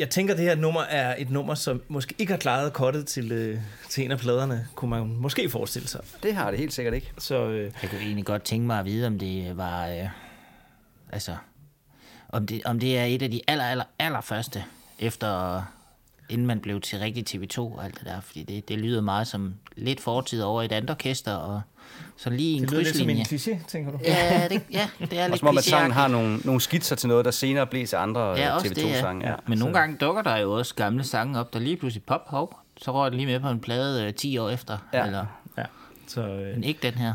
jeg tænker, det her nummer er et nummer, som måske ikke har klaret kottet til, øh, til en af pladerne, kunne man måske forestille sig. Det har det helt sikkert ikke. Så øh, Jeg kunne egentlig godt tænke mig at vide, om det var... Øh, altså... Om det, om det er et af de aller, aller, aller første, efter... Inden man blev til rigtig TV2 og alt det der. Fordi det, det lyder meget som lidt fortid over et andet orkester, og så lige en det lyder lidt som en krydslinje. kliché, tænker du? Ja, det, ja, det er Og lidt som om, at sangen har nogle, nogle skitser til noget, der senere blev til andre Ja, ja, også det, TV2-sange. ja. Men nogle gange dukker der jo også gamle sange op, der lige pludselig pop, hov, så rører det lige med på en plade øh, 10 år efter. Ja. Eller, Ja. Så, øh, men ikke den her.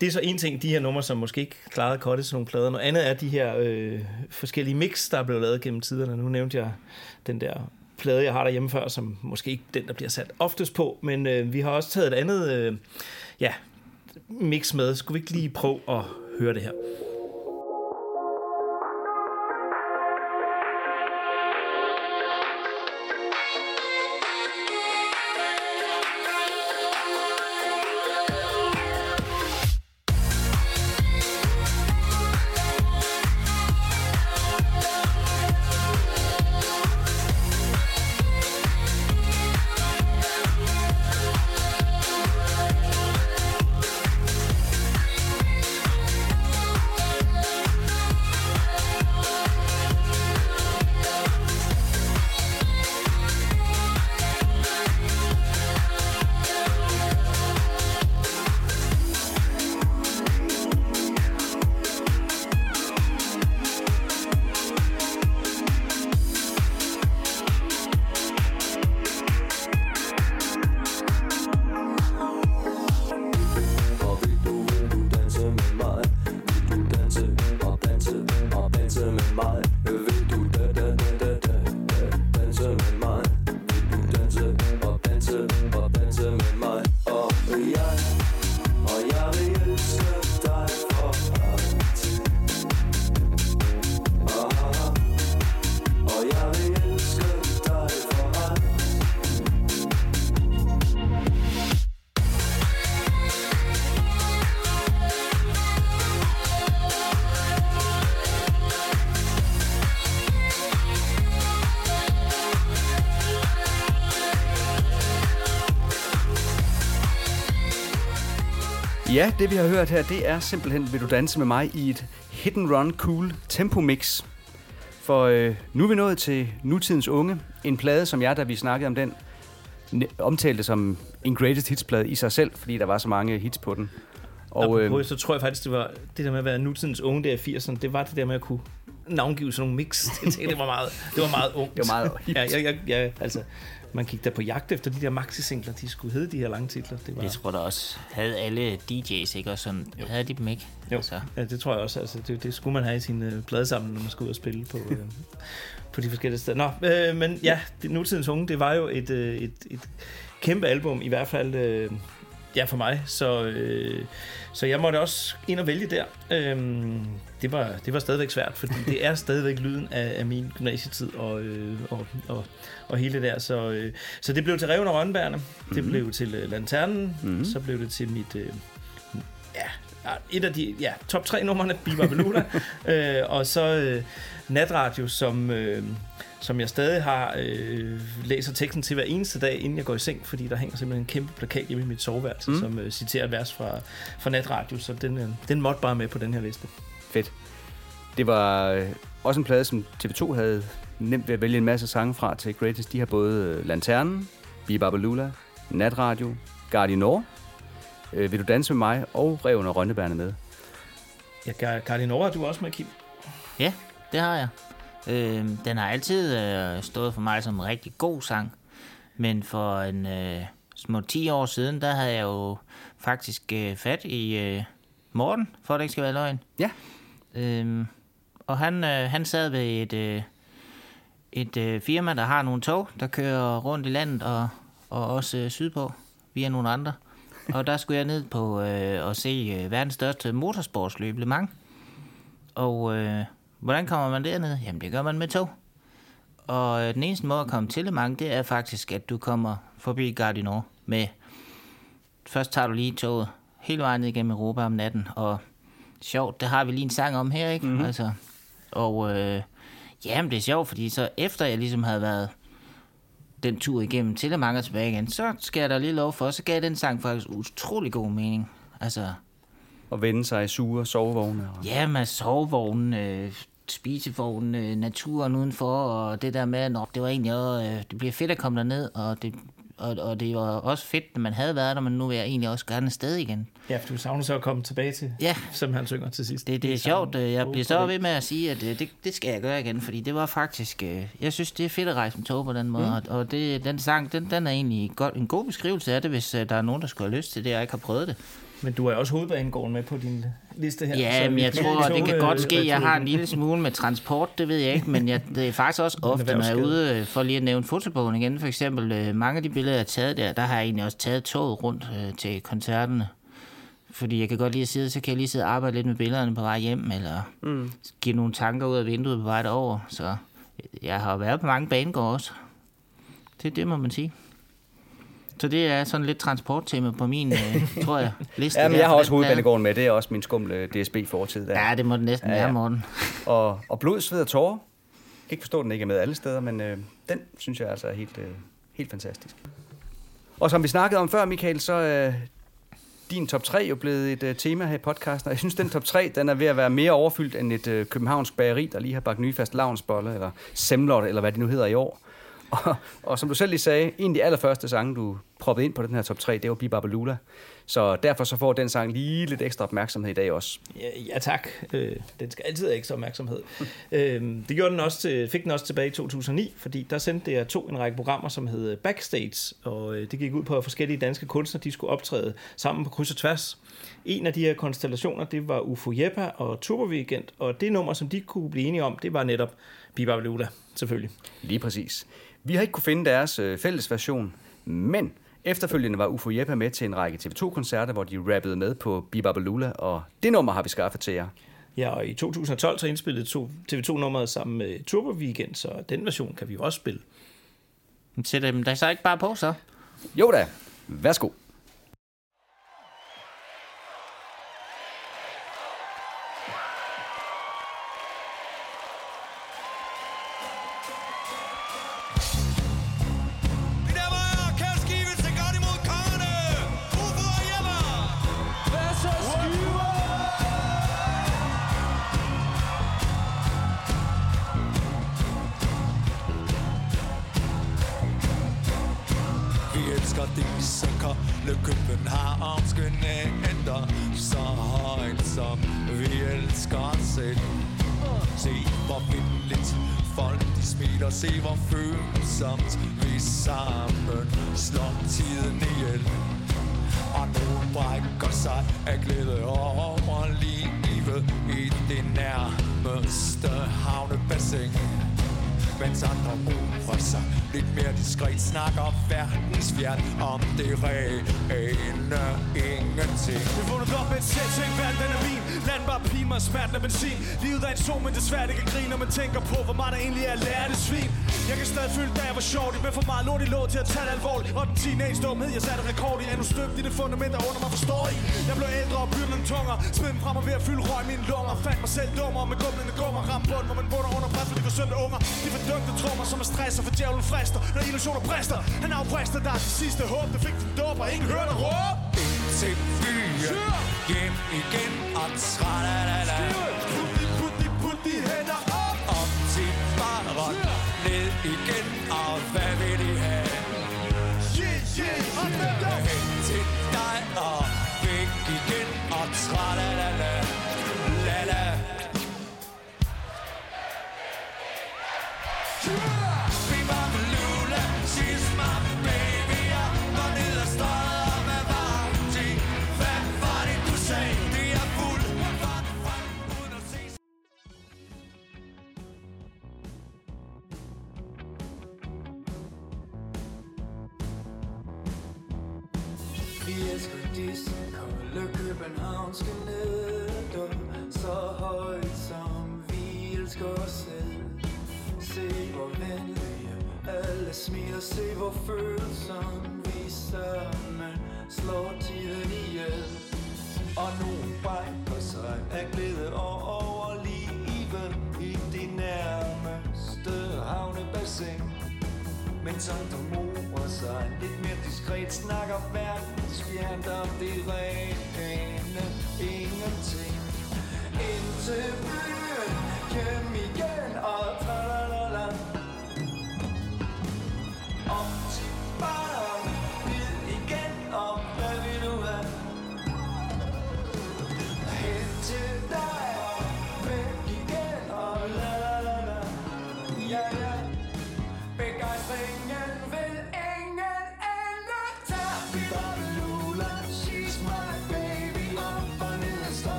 det er så en ting, de her numre, som måske ikke klarede kottet til nogle plader. Noget andet er de her øh, forskellige mix, der er blevet lavet gennem tiderne. Nu nævnte jeg den der plade, jeg har derhjemme før, som måske ikke den, der bliver sat oftest på, men øh, vi har også taget et andet øh, ja, mix med. Skulle vi ikke lige prøve at høre det her? Ja, det vi har hørt her, det er simpelthen Vil du danse med mig i et hit and run cool tempo mix. For øh, nu er vi nået til nutidens unge. En plade, som jeg, da vi snakkede om den, omtalte som en greatest hits plade i sig selv, fordi der var så mange hits på den. Og øh, så tror jeg faktisk, det var det der med at være nutidens unge der i 80'erne, det var det der med at kunne navngive sådan nogle mix. Jeg tænkte, det var meget, det var meget ungt. Det var meget hipt. ja, ja, ja, ja, altså, man gik der på jagt efter de der maxi-singler, de skulle hedde de her lange titler. Det var, Jeg tror da også, havde alle DJ's, ikke? Og sådan, havde de dem ikke? jo, Altså, ja, det tror jeg også. Altså, det, det skulle man have i sin øh, pladesamling, når man skulle ud og spille på, øh, på de forskellige steder. Nå, øh, men ja, det, nutidens unge, det var jo et, øh, et, et kæmpe album, i hvert fald øh, ja, for mig. Så, øh, så jeg måtte også ind og vælge der. Øhm, det, var, det var stadigvæk svært, fordi det er stadigvæk lyden af, af min gymnasietid og, øh, og, og, og hele det der. Så, øh, så det blev til Reven og Rønbærne, det blev til øh, Lanternen, Mhm. så blev det til mit... Øh, ja, et af de ja, top tre numrene, Biba Beluda, øh, og så øh, Natradio, som, øh, som jeg stadig har øh, læser teksten til hver eneste dag, inden jeg går i seng, fordi der hænger simpelthen en kæmpe plakat hjemme i mit soveværelse, mm. som øh, citerer et vers fra, fra Natradio, så den, øh, den måtte bare med på den her liste. Fedt. Det var øh, også en plade, som TV2 havde nemt ved at vælge en masse sange fra til Greatest. De har både øh, Lanternen, Bibabalula, Natradio, Gardinor, øh, Vil du danse med mig og Reven og Rønnebærne med. Ja, Gar- Gardinora, er du også med, Kim? Ja, det har jeg. Øh, den har altid øh, stået for mig som en rigtig god sang. Men for en øh, små 10 år siden, der havde jeg jo faktisk øh, fat i øh, Morten, for at det ikke skal være løgn. Ja. Øhm, og han, øh, han sad ved et, øh, et øh, firma, der har nogle tog, der kører rundt i landet og, og også øh, sydpå via nogle andre. Og der skulle jeg ned på øh, og se øh, verdens største motorsportsløb, Le Mans. Og øh, hvordan kommer man derned? Jamen, det gør man med tog. Og øh, den eneste måde at komme til Le Mans, det er faktisk, at du kommer forbi Gardinor med... Først tager du lige toget hele vejen ned igennem Europa om natten, og sjovt, det har vi lige en sang om her, ikke? Mm-hmm. Altså, og øh, jamen, det er sjovt, fordi så efter jeg ligesom havde været den tur igennem til Le Mans og tilbage igen, så skal jeg da lige lov for, så gav den sang faktisk utrolig god mening. Altså, Og vende sig i sure sovevogne. Og... Ja, med sovevognen, øh, spisevognen, øh, naturen udenfor, og det der med, at det var egentlig også, øh, det bliver fedt at komme derned, og det, og, og det var også fedt, at man havde været der, men nu vil jeg egentlig også gerne afsted igen. Ja, for du savner så at komme tilbage til, Ja. som han synger til sidst. Det, det er sjovt, øh, jeg bliver så ved med at sige, at det, det skal jeg gøre igen, fordi det var faktisk, jeg synes, det er fedt at rejse med tog på den måde, mm. og, det, den sang, den, den er egentlig godt, en god beskrivelse af det, hvis der er nogen, der skulle have lyst til det, og ikke har prøvet det. Men du er også hovedbanegården med på din liste her. Ja, så men jeg tror, lige det kan godt øh, ske, jeg har en lille smule med transport, det ved jeg ikke, men jeg, det er faktisk også ofte, når jeg er ude, øh, for lige at nævne fotobogen igen, for eksempel, øh, mange af de billeder, jeg har taget der, der har jeg egentlig også taget toget rundt øh, til koncerterne. Fordi jeg kan godt lide at sidde, så kan jeg lige sidde og arbejde lidt med billederne på vej hjem, eller mm. give nogle tanker ud af vinduet på vej derover. Så jeg har været på mange banegårde også. Det, det må man sige. Så det er sådan lidt transporttema på min, øh, tror jeg, liste. Ja, men her jeg har også den hovedbanegården med. Det er også min skumle DSB-fortid. Der. Ja, det må det næsten Ja, ja, være, Morten. Og, og blod, sved og tårer. Jeg kan ikke forstå, at den ikke er med alle steder, men øh, den synes jeg altså er helt, øh, helt fantastisk. Og som vi snakkede om før, Michael, så er din top 3 jo blevet et øh, tema her i podcasten, og jeg synes, den top 3, den er ved at være mere overfyldt end et øh, københavnsk bageri, der lige har bagt nye fast lavnsbolle, eller semler, eller hvad det nu hedder i år. Og, og som du selv lige sagde, en af de allerførste sange, du proppede ind på den her top 3, det var Bibabalula. Så derfor så får den sang lige lidt ekstra opmærksomhed i dag også. Ja, ja tak. Øh, den skal altid have ekstra opmærksomhed. øh, det gjorde den også til, fik den også tilbage i 2009, fordi der sendte jeg to en række programmer, som hed Backstage, og øh, det gik ud på, at forskellige danske kunstnere de skulle optræde sammen på kryds og tværs. En af de her konstellationer, det var Ufo Jeppa og Turbo Weekend, og det nummer, som de kunne blive enige om, det var netop Biba Beluda, selvfølgelig. Lige præcis. Vi har ikke kunne finde deres øh, fælles version, men efterfølgende var Ufo Jeppe med til en række TV2-koncerter, hvor de rappede med på Bibabalula, og det nummer har vi skaffet til jer. Ja, og i 2012 så indspillede to- TV2-nummeret sammen med Turbo Weekend, så den version kan vi jo også spille. Sæt dem der så ikke bare på, så. Jo da, værsgo.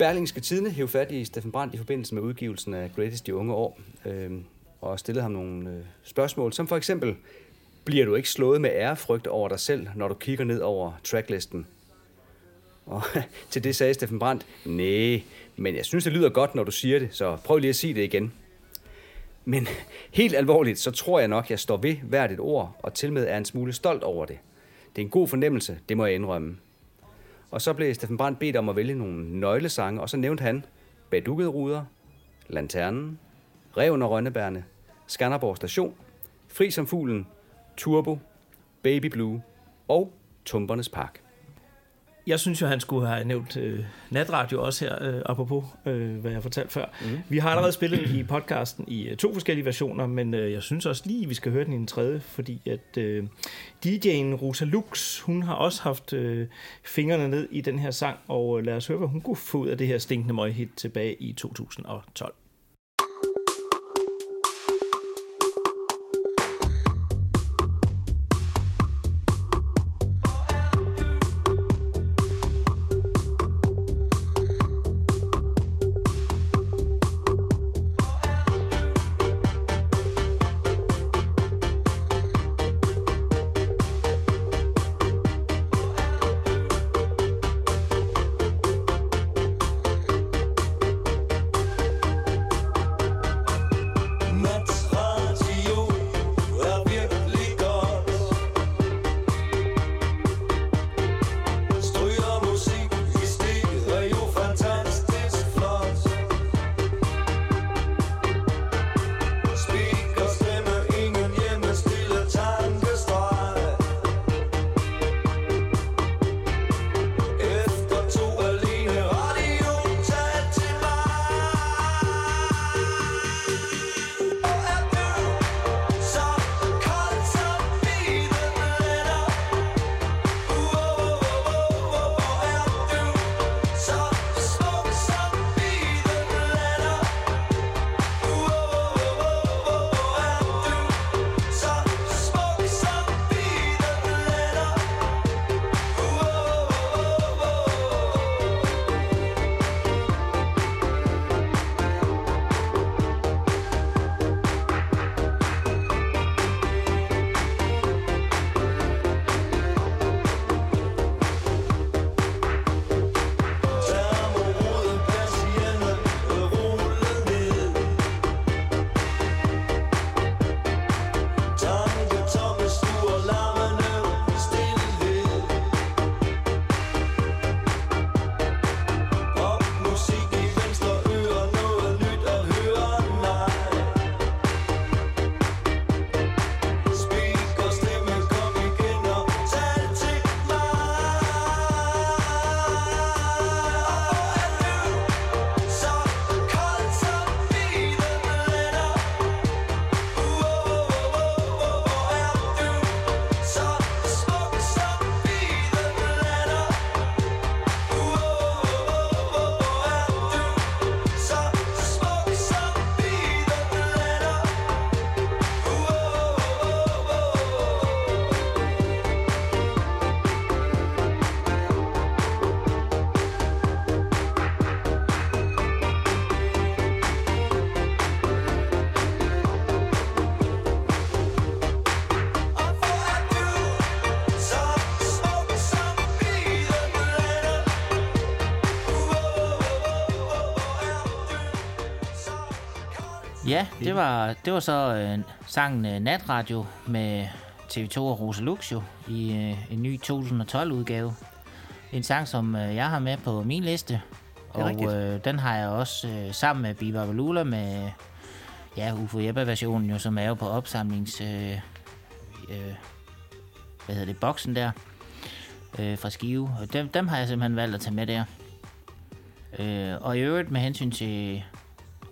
Berlingske Tidene hævde fat i Steffen Brandt i forbindelse med udgivelsen af Greatest de unge år, øh, og stillede ham nogle øh, spørgsmål, som for eksempel, bliver du ikke slået med ærefrygt over dig selv, når du kigger ned over tracklisten? Og til det sagde Steffen Brandt, nej, men jeg synes, det lyder godt, når du siger det, så prøv lige at sige det igen. Men helt alvorligt, så tror jeg nok, jeg står ved hvert et ord, og til med er en smule stolt over det. Det er en god fornemmelse, det må jeg indrømme. Og så blev Steffen Brandt bedt om at vælge nogle nøglesange, og så nævnte han Badukkede Ruder, Lanternen, Reven og Rønnebærne, Skanderborg Station, Fri som Fuglen, Turbo, Baby Blue og Tumpernes Park. Jeg synes jo, han skulle have nævnt øh, natradio også her, øh, apropos øh, hvad jeg fortalte før. Mm. Vi har allerede spillet i podcasten i øh, to forskellige versioner, men øh, jeg synes også lige, vi skal høre den i en tredje, fordi at øh, DJ'en Rosa Lux, hun har også haft øh, fingrene ned i den her sang, og øh, lad os høre, hvad hun kunne få ud af det her stinkende møghit tilbage i 2012. det var, det var så øh, sangen øh, Natradio med TV2 og Rosa Luxio i øh, en ny 2012-udgave. En sang, som øh, jeg har med på min liste. rigtigt. Og øh, den har jeg også øh, sammen med Biba Valula med ja, Ufo Jeppe-versionen, jo, som er jo på opsamlings... Øh, øh, hvad hedder det, boksen der øh, fra Skive. Og dem, dem har jeg simpelthen valgt at tage med der. Øh, og i øvrigt med hensyn til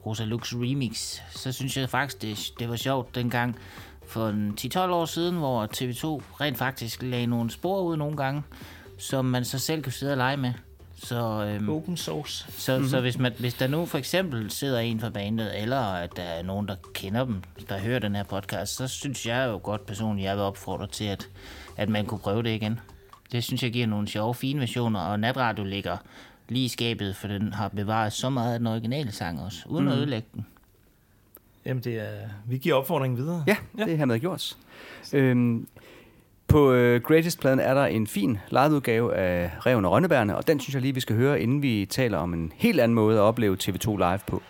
Rosa Lux Remix, så synes jeg faktisk, det, det var sjovt dengang for en 10-12 år siden, hvor TV2 rent faktisk lagde nogle spor ud nogle gange, som man så selv kan sidde og lege med. Så, øhm, Open source. så, mm-hmm. så hvis, man, hvis der nu for eksempel sidder en fra bandet, eller at der er nogen, der kender dem, der hører den her podcast, så synes jeg jo godt personligt, jeg vil opfordre til, at, at man kunne prøve det igen. Det synes jeg giver nogle sjove, fine versioner, og Natradio ligger lige i skabet, for den har bevaret så meget af den originale sang også, uden mm. at ødelægge den. Jamen, det er, vi giver opfordringen videre. Ja, ja. det er hermed gjort. Øhm, på øh, Greatest-pladen er der en fin liveudgave af Reven og Rønnebærne, og den synes jeg lige, vi skal høre, inden vi taler om en helt anden måde at opleve TV2 live på.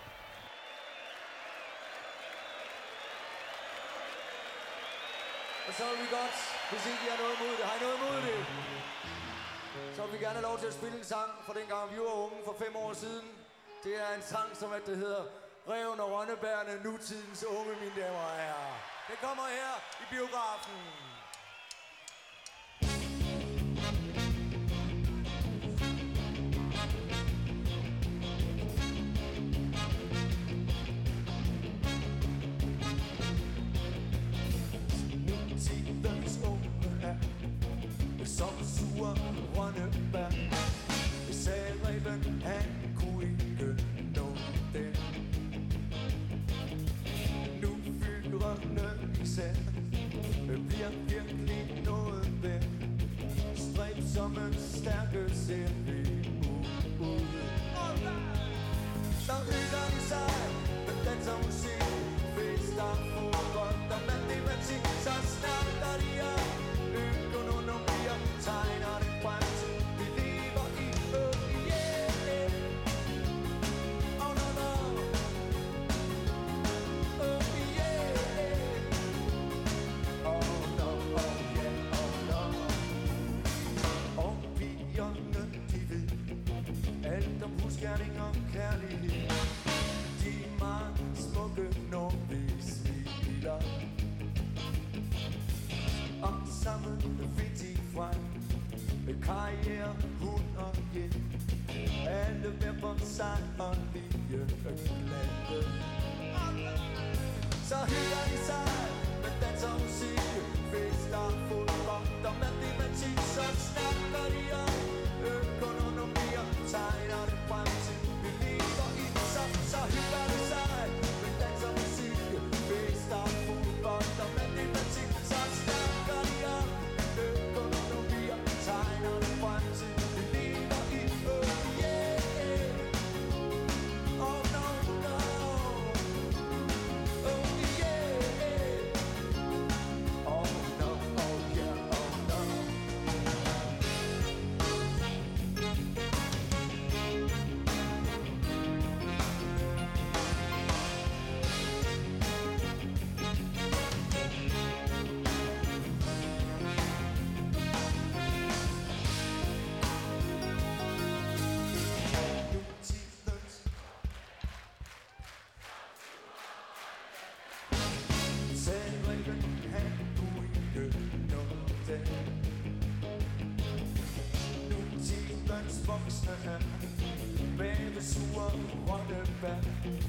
Er en sang, som at det hedder Reven og Rønnebærne, nutidens unge, mine damer og herrer. Den kommer her i biografen. Nutidens unge er som sure rønnebær. Sagde Reben, han fyrene især bliver virkelig noget værd. Stræbsomme, stærke ser vi ud. Så hygger de sig med dans og musik. Fester, fodbold og matematik. Så snakker de om a back.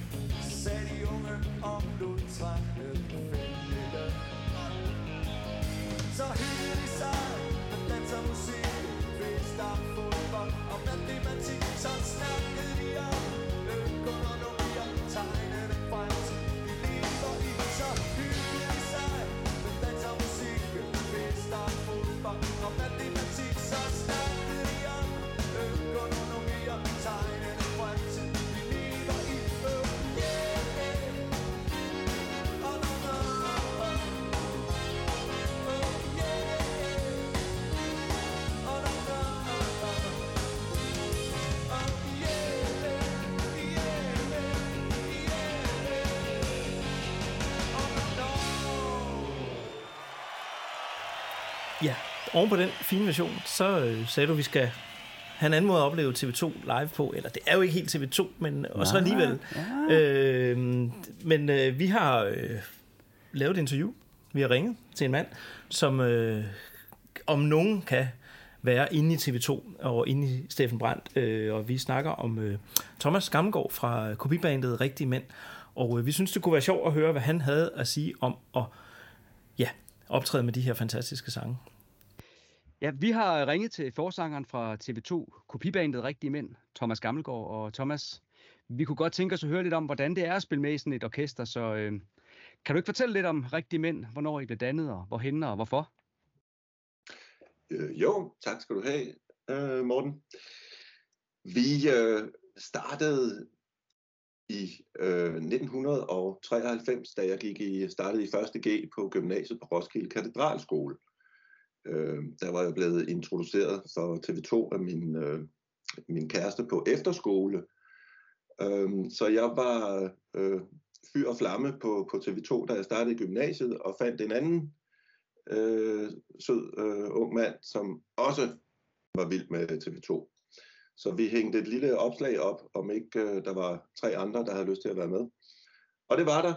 Oven på den fine version, så øh, sagde du, at vi skal have en anden måde at opleve TV2 live på. Eller det er jo ikke helt TV2, men også Nej, alligevel. Øh, men øh, vi har øh, lavet et interview. Vi har ringet til en mand, som øh, om nogen kan være inde i TV2 og inde i Steffen Brandt. Øh, og vi snakker om øh, Thomas Gammelgaard fra kopibandet Rigtige Mænd. Og øh, vi synes, det kunne være sjovt at høre, hvad han havde at sige om at ja, optræde med de her fantastiske sange. Ja, vi har ringet til forsangeren fra TV2, kopibandet Rigtige Mænd, Thomas Gammelgaard. Og Thomas, vi kunne godt tænke os at høre lidt om, hvordan det er at spille med i sådan et orkester. Så øh, kan du ikke fortælle lidt om Rigtige Mænd, hvornår I blev dannet, og hvorhen og hvorfor? Øh, jo, tak skal du have, øh, Morten. Vi øh, startede i øh, 1993, da jeg gik i, startede i 1. G på gymnasiet på Roskilde Katedralskole. Øh, der var jeg blevet introduceret for TV2 af min, øh, min kæreste på efterskole. Øh, så jeg var øh, fyr og flamme på, på TV2, da jeg startede i gymnasiet, og fandt en anden øh, sød øh, ung mand, som også var vild med TV2. Så vi hængte et lille opslag op, om ikke øh, der var tre andre, der havde lyst til at være med. Og det var der.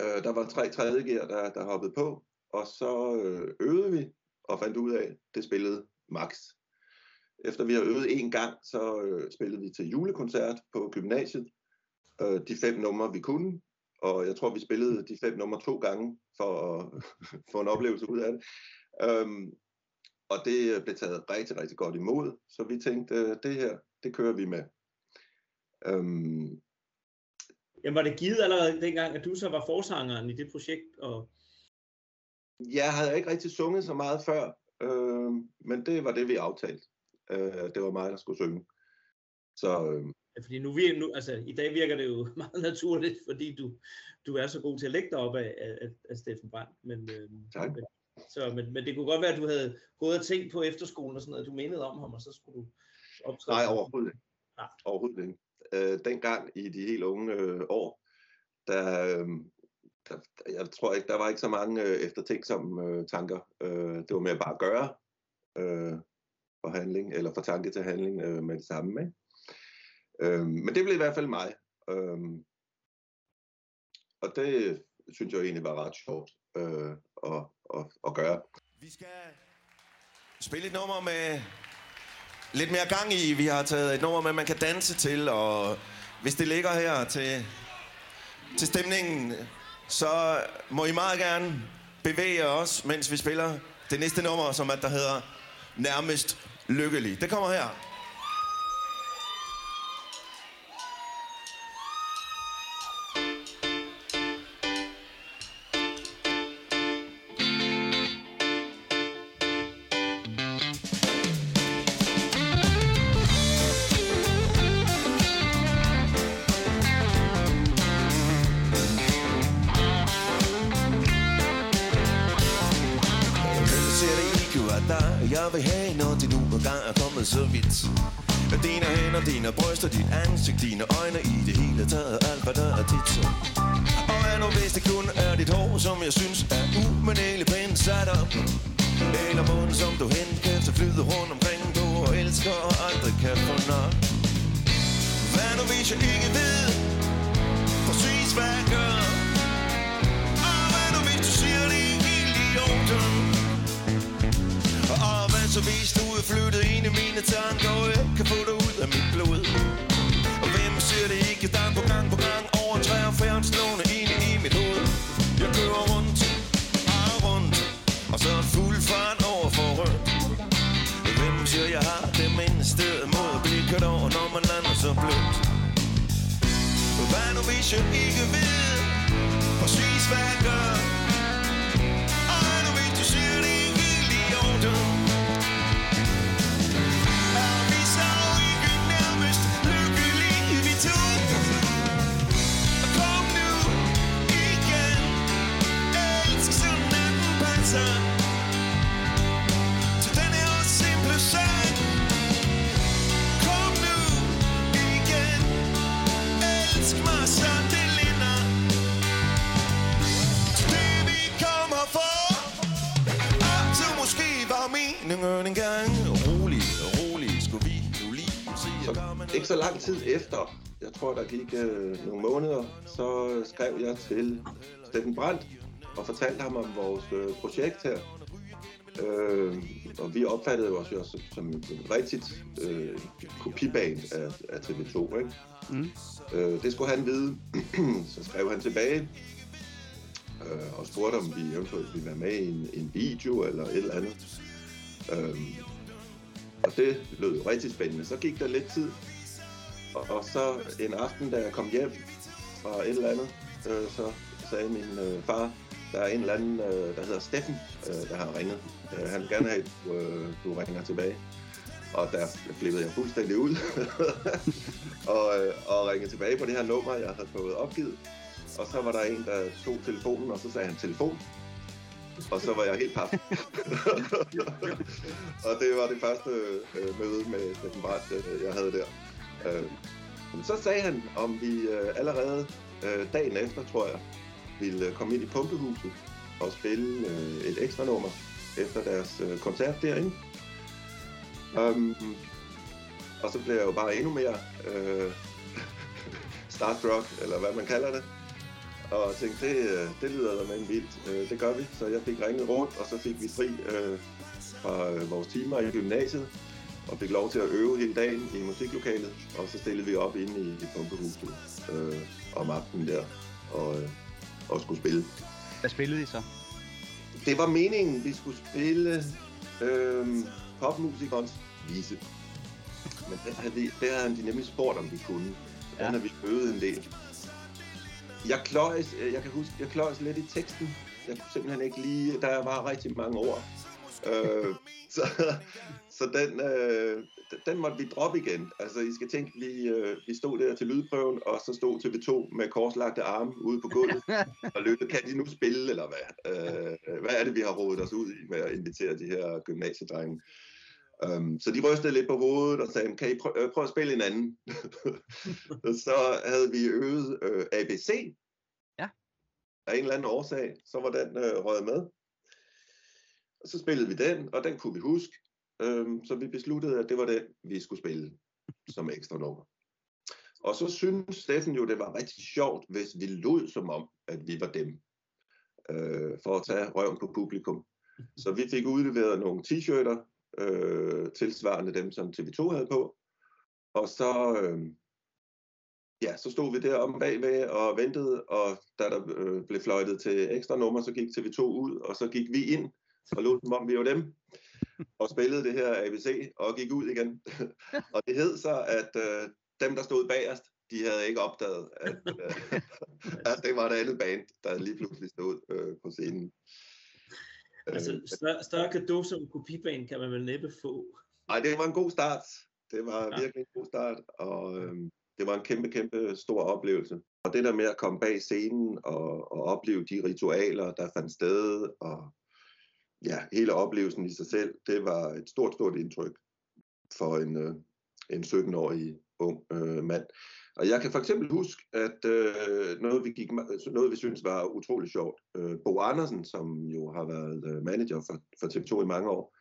Øh, der var tre tredje gear, der, der hoppede på, og så øh, øvede vi og fandt ud af, at det spillede max. Efter vi har øvet en gang, så øh, spillede vi til julekoncert på gymnasiet. Øh, de fem numre, vi kunne, og jeg tror, vi spillede de fem numre to gange for at få en oplevelse ud af det. Øhm, og det blev taget rigtig, rigtig godt imod, så vi tænkte, det her, det kører vi med. Øhm, Jamen, var det givet allerede dengang, at du så var forsangeren i det projekt? Og jeg havde ikke rigtig sunget så meget før, øh, men det var det, vi aftalte. Øh, det var mig, der skulle synge. Så øh, Ja, fordi nu, vir- nu, altså, i dag virker det jo meget naturligt, fordi du, du er så god til at lægge dig op af, af, af Steffen Brandt. Men, øh, Tak. men, så, men, men det kunne godt være, at du havde gået og tænkt på efterskolen og sådan noget, du mindede om ham, og så skulle du optræde. Nej, overhovedet ikke. Nej. Overhovedet ikke. Øh, dengang i de helt unge øh, år, der, øh, der, jeg tror ikke, der var ikke så mange øh, eftertænksomme øh, tanker. Øh, det var mere bare at gøre øh, for handling, eller fra tanke til handling øh, med det samme. Ikke? Øh, men det blev i hvert fald mig. Øh, og det synes jeg egentlig var ret sjovt øh, at, at, at gøre. Vi skal spille et nummer med lidt mere gang i. Vi har taget et nummer med, man kan danse til, og hvis det ligger her til, til stemningen, så må I meget gerne bevæge os, mens vi spiller det næste nummer, som at der hedder Nærmest Lykkelig. Det kommer her. Ansigt, dine tror der gik øh, nogle måneder, så skrev jeg til Steffen Brandt og fortalte ham om vores øh, projekt her. Øh, og vi opfattede os jo som, som en rigtigt øh, kopibane af, af TV2, ikke? Mm. Øh, det skulle han vide. så skrev han tilbage øh, og spurgte, om vi eventuelt ville være med i en, en video eller et eller andet. Øh, og det lød jo rigtig spændende. Så gik der lidt tid, og, og så en aften, da jeg kom hjem fra et eller andet, øh, så sagde min øh, far, der er en eller anden, øh, der hedder Steffen, øh, der har ringet. Øh, han vil gerne have, at du, øh, du ringer tilbage. Og der flippede jeg fuldstændig ud og, øh, og ringede tilbage på det her nummer, jeg havde fået opgivet. Og så var der en, der tog telefonen, og så sagde han telefon. Og så var jeg helt paf. og det var det første øh, møde med Steffen Brandt, øh, jeg havde der. Øh, men så sagde han, om vi øh, allerede øh, dagen efter, tror jeg, ville øh, komme ind i pumpehuset og spille øh, et ekstra nummer efter deres øh, koncert derinde. Um, og så blev jeg jo bare endnu mere øh, starstruck, eller hvad man kalder det. Og tænkte, det, øh, det lyder da med en vildt. Øh, det gør vi. Så jeg fik ringet rundt, og så fik vi fri øh, fra øh, vores timer i gymnasiet. Og fik lov til at øve hele dagen i musiklokalet. Og så stillede vi op inde i, i pumpehuset øh, om aftenen der. Og, øh, og skulle spille. Hvad spillede I så? Det var meningen, vi skulle spille øh, popmusikernes vise. Men det havde, vi, det havde han de nemlig spurgt, om vi kunne. Ja. Den har vi øvet en del. Jeg kløjes, øh, jeg kan huske, jeg kløjes lidt i teksten. Jeg kunne simpelthen ikke lige, der var rigtig mange ord. øh, så, så den, øh, den måtte vi droppe igen. Altså, I skal tænke, vi, øh, vi stod der til lydprøven, og så stod TV2 med korslagte arme ude på gulvet og lyttede, kan de nu spille, eller hvad? Øh, hvad er det, vi har rodet os ud i med at invitere de her gymnasiedrenge? Um, så de rystede lidt på hovedet og sagde, kan I prø- øh, prøve at spille en anden? så havde vi øvet øh, ABC. Ja. Af en eller anden årsag, så var den øh, røget med. Og så spillede vi den, og den kunne vi huske. Øhm, så vi besluttede, at det var det, vi skulle spille som ekstra nummer. Og så synes Steffen jo, det var rigtig sjovt, hvis vi lod som om, at vi var dem. Øh, for at tage røven på publikum. Så vi fik udleveret nogle t-shirter, øh, tilsvarende dem, som TV2 havde på. Og så, øh, ja, så stod vi der om bagved og ventede, og da der øh, blev fløjtet til ekstra nummer, så gik TV2 ud, og så gik vi ind og lod som om vi var dem, og spillede det her ABC, og gik ud igen. og det hed så, at øh, dem, der stod bagerst, de havde ikke opdaget, at, øh, at det var et andet band, der lige pludselig stod øh, på scenen. Altså, større, større gave som kopibane kan man vel næppe få. Nej, det var en god start. Det var Ja. virkelig en god start, og øhm, det var en kæmpe, kæmpe stor oplevelse. Og det der med at komme bag scenen og, og opleve de ritualer, der fandt sted, og ja, hele oplevelsen i sig selv, det var et stort, stort indtryk for en, øh, en 17-årig ung øh, mand. Og jeg kan for eksempel huske, at øh, noget, vi gik, noget, vi synes var utrolig sjovt. Øh, Bo Andersen, som jo har været øh, manager for, for TV2 i mange år,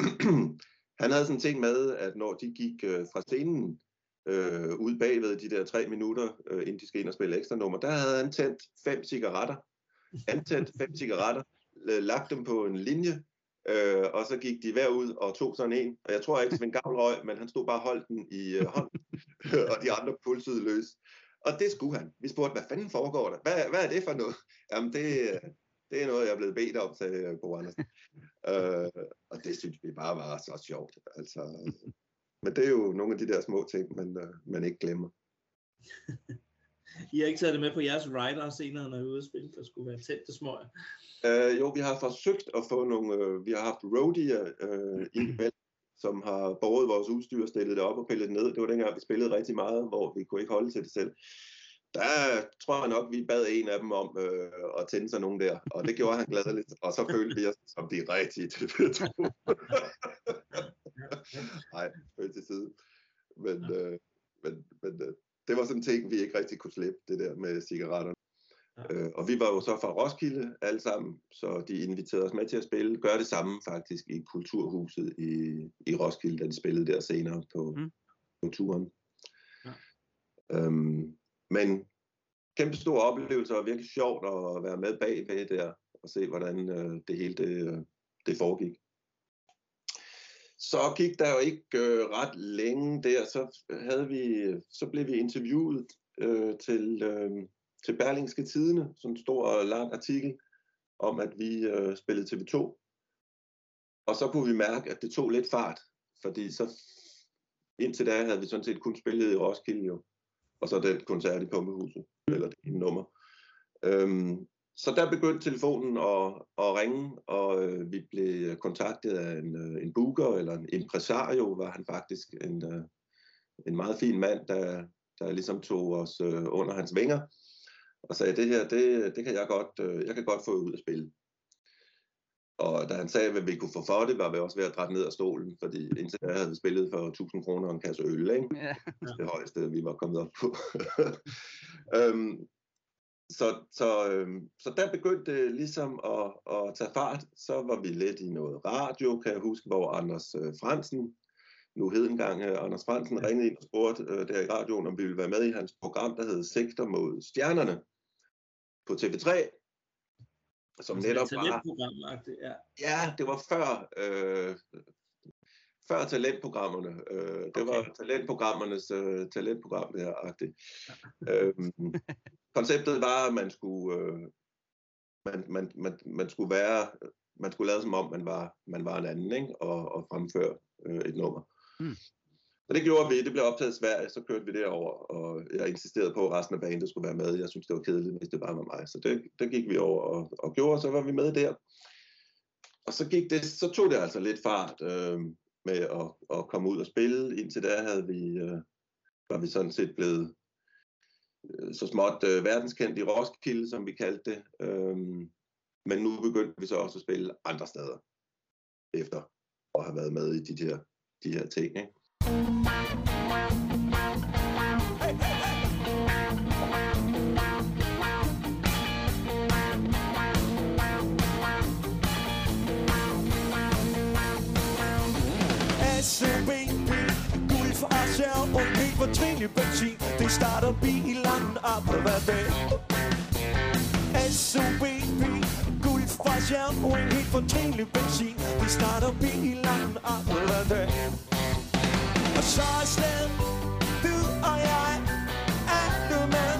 han havde sådan en ting med, at når de gik øh, fra scenen øh, ud bagved de der tre minutter, øh, inden de skal ind og spille ekstra nummer, der havde han tændt fem cigaretter, antændt fem cigaretter, Øh, lagt dem på en linje, øh, og så gik de hver ud og tog sådan en, og jeg tror ikke, Svend en røg, men han stod bare og holdt den i øh, hånden, og de andre pulsede løs. Og det skulle han. Vi spurgte, hvad fanden foregår der? Hvad, hvad er det for noget? Jamen, det, det er noget, jeg er blevet bedt om, sagde øh, Bo Andersen. øh, og det synes vi bare var så sjovt. Altså, men det er jo nogle af de der små ting, man, øh, man ikke glemmer. I har ikke taget det med på jeres rider senere, når I er ude at spille, der skulle være tæt til smøger. Øh, jo, vi har forsøgt at få nogle, øh, vi har haft roadier øh, indimellem, som har båret vores udstyr, stillet det op og pillet det ned. Det var dengang, vi spillede rigtig meget, hvor vi kunne ikke holde til det selv. Der tror jeg nok, vi bad en af dem om øh, at tænde sig nogen der, og det gjorde han gladeligt, og så følte vi os som de rigtige det. Nej, følte til side. Men, øh, men, men øh, det var sådan en ting, vi ikke rigtig kunne slippe, det der med Øh, og vi var jo så fra Roskilde alle sammen, så de inviterede os med til at spille. Gør det samme faktisk i Kulturhuset i, i Roskilde, da de spillede der senere på, mm. på turen. Ja. Øhm, men kæmpe stor oplevelse og virkelig sjovt at være med bagved der og se, hvordan øh, det hele det, det foregik. Så gik der jo ikke øh, ret længe der, så havde vi, så blev vi interviewet øh, til, øh, til Berlingske Tidene, sådan en stor og lang artikel om, at vi øh, spillede TV2. Og så kunne vi mærke, at det tog lidt fart, fordi så indtil da havde vi sådan set kun spillet i Roskilde jo, og så den koncert i Pumpehuset, eller det ene nummer. Øhm, så der begyndte telefonen at, at ringe, og øh, vi blev kontaktet af en, øh, en booker, eller en impresario, var han faktisk en, øh, en meget fin mand, der, der ligesom tog os øh, under hans vinger, og sagde, det her, det, det kan jeg godt, øh, jeg kan godt få ud at spille. Og da han sagde, hvad vi kunne få for det, var vi også ved at drætte ned af stolen, fordi indtil da havde vi spillet for 1000 kroner og en kasse øl, ikke? Ja. Det højeste, vi var kommet op på. øhm, så, så, øhm, så der begyndte det ligesom at, at tage fart. Så var vi lidt i noget radio, kan jeg huske, hvor Anders øh, Fransen, nu hed engang øh, Anders Fransen, ringede ind og spurgte øh, der i radioen, om vi ville være med i hans program, der hed Sigter mod stjernerne på TV3 som netop var... ja. Ja, det var før, øh, før talentprogrammerne. Øh, det okay. var talentprogrammernes øh, talentprogram, det her. øhm, konceptet var, at man skulle, øh, man, man, man, man skulle være, man skulle lade som om, man var, man var en anden, ikke? Og, og fremføre øh, et nummer. Mm. Og det gjorde vi. Det blev optaget i Sverige, så kørte vi derover, og jeg insisterede på, at resten af bandet skulle være med. Jeg synes, det var kedeligt, hvis det bare var mig. Så det, der gik vi over og, og gjorde, og så var vi med der. Og så, gik det, så tog det altså lidt fart øh, med at, at komme ud og spille. Indtil da havde vi, øh, var vi sådan set blevet øh, så småt øh, verdenskendt i Roskilde, som vi kaldte det. Øh, men nu begyndte vi så også at spille andre steder, efter at have været med i de her, de her ting. Ikke? SUV, guld for Asger og helt fortrinlig benzin. Det starter bilen op hver dag. SUV, guld og en helt fortrinlig benzin. Vi starter bilen op hver dag. Og så er sted, du og jeg, er du med?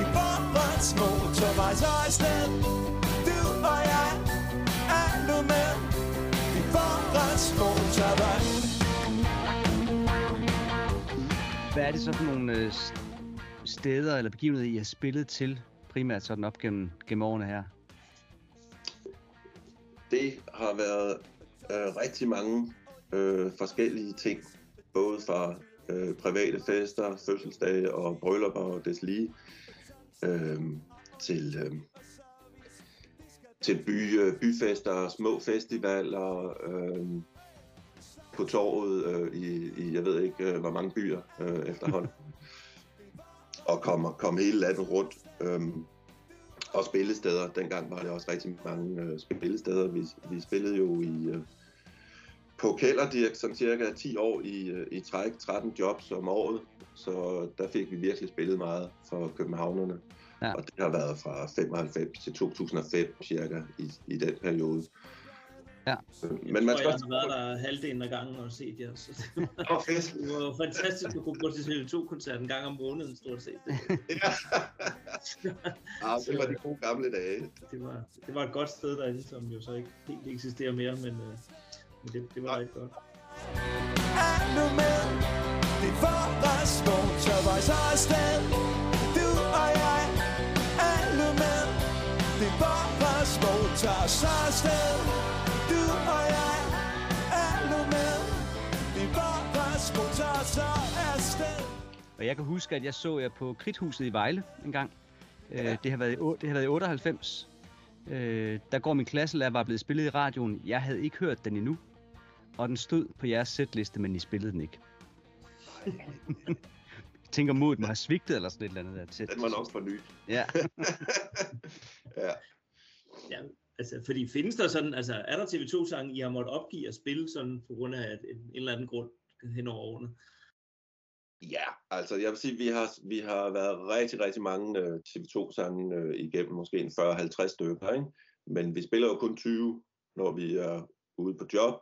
I vores motorvej, så er sted, du og jeg, er du med? I vores motorvej. Hvad er det så for nogle øh, steder eller begivenheder, I har spillet til, primært sådan op gennem, gennem årene her? Det har været øh, rigtig mange øh, forskellige ting, både fra øh, private fester, fødselsdage og bryllupper og deslige, øh, til, øh, til by, øh, byfester, små festivaler, øh, på torvet øh, i, i, jeg ved ikke, øh, hvor mange byer øh, efterhånden. og komme kom hele landet rundt. Øh, og spillesteder. Dengang var det også rigtig mange øh, spillesteder. Vi, vi spillede jo i øh, på Kælderdirk sådan cirka 10 år i, øh, i træk, 13 jobs om året. Så der fik vi virkelig spillet meget for københavnerne. Ja. Og det har været fra 95 til 2005 cirka i, i den periode. Ja. Men Men man jeg skal tror, jeg har været der halvdelen af gangen og set jer. Så det var, Åh, fedt. det var fantastisk at kunne gå til TV2-koncert en gang om måneden, stort set. Det, Ja, det var de gode gamle dage. det, var, det var et godt sted derinde, som jo så ikke helt eksisterer mere, men, øh, men det, det var rigtig godt. Er du med? Det er vores motorvej, så er sted, du og jeg, er du med? Det er vores motor, så er sted, Og jeg kan huske, at jeg så jer på Kridthuset i Vejle en gang. Ja. Det, har været i, det har været i 98. Øh, der går min klasselærer var blevet spillet i radioen. Jeg havde ikke hørt den endnu. Og den stod på jeres sætliste, men I spillede den ikke. tænker modet må have svigtet eller sådan et eller andet der til. Den var nok for ny. Ja. ja. Ja, altså, fordi findes der sådan, altså er der TV2-sange, I har måttet opgive at spille sådan på grund af en, en eller anden grund hen over årene? Ja, altså jeg vil sige, vi har, vi har været rigtig, rigtig mange øh, TV2-sange øh, igennem, måske en 40-50 stykker, ikke? men vi spiller jo kun 20, når vi er ude på job,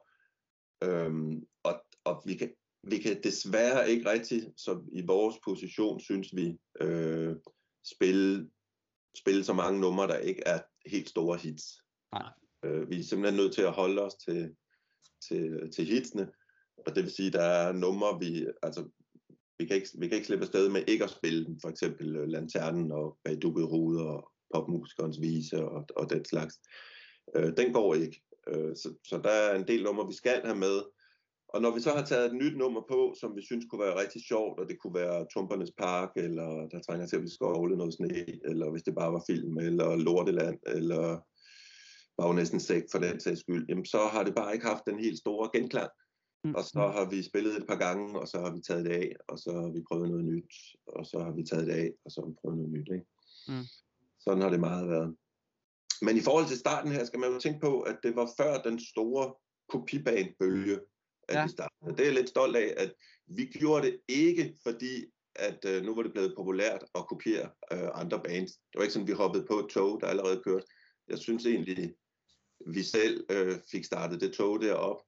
øhm, og, og vi, kan, vi kan desværre ikke rigtig, som i vores position, synes vi, øh, spille, spille så mange numre, der ikke er helt store hits. Nej. Øh, vi er simpelthen nødt til at holde os til, til, til hitsene, og det vil sige, der er numre, vi, altså, vi, kan ikke, vi kan ikke slippe afsted med ikke at spille dem, for eksempel øh, Lanternen og Bag dubbede og popmusikernes vise og, og den slags. Øh, den går ikke. Øh, så, så der er en del numre, vi skal have med. Og når vi så har taget et nyt nummer på, som vi synes kunne være rigtig sjovt, og det kunne være Tumpernes Park, eller Der trænger til at vi skovlet noget sne, eller hvis det bare var film, eller Lorteland, eller var næsten sæk for den sags skyld, jamen så har det bare ikke haft den helt store genklang. Og så har vi spillet et par gange, og så har vi taget det af, og så har vi prøvet noget nyt, og så har vi taget det af, og så har vi prøvet noget nyt. Ikke? Mm. Sådan har det meget været. Men i forhold til starten her, skal man jo tænke på, at det var før den store kopibanebølge, at Ja. vi startede. Det er jeg lidt stolt af, at vi gjorde det ikke, fordi at øh, nu var det blevet populært at kopiere øh, andre bands. Det var ikke sådan, vi hoppede på et tog, der allerede kørt. Jeg synes egentlig, vi selv øh, fik startet det tog derop.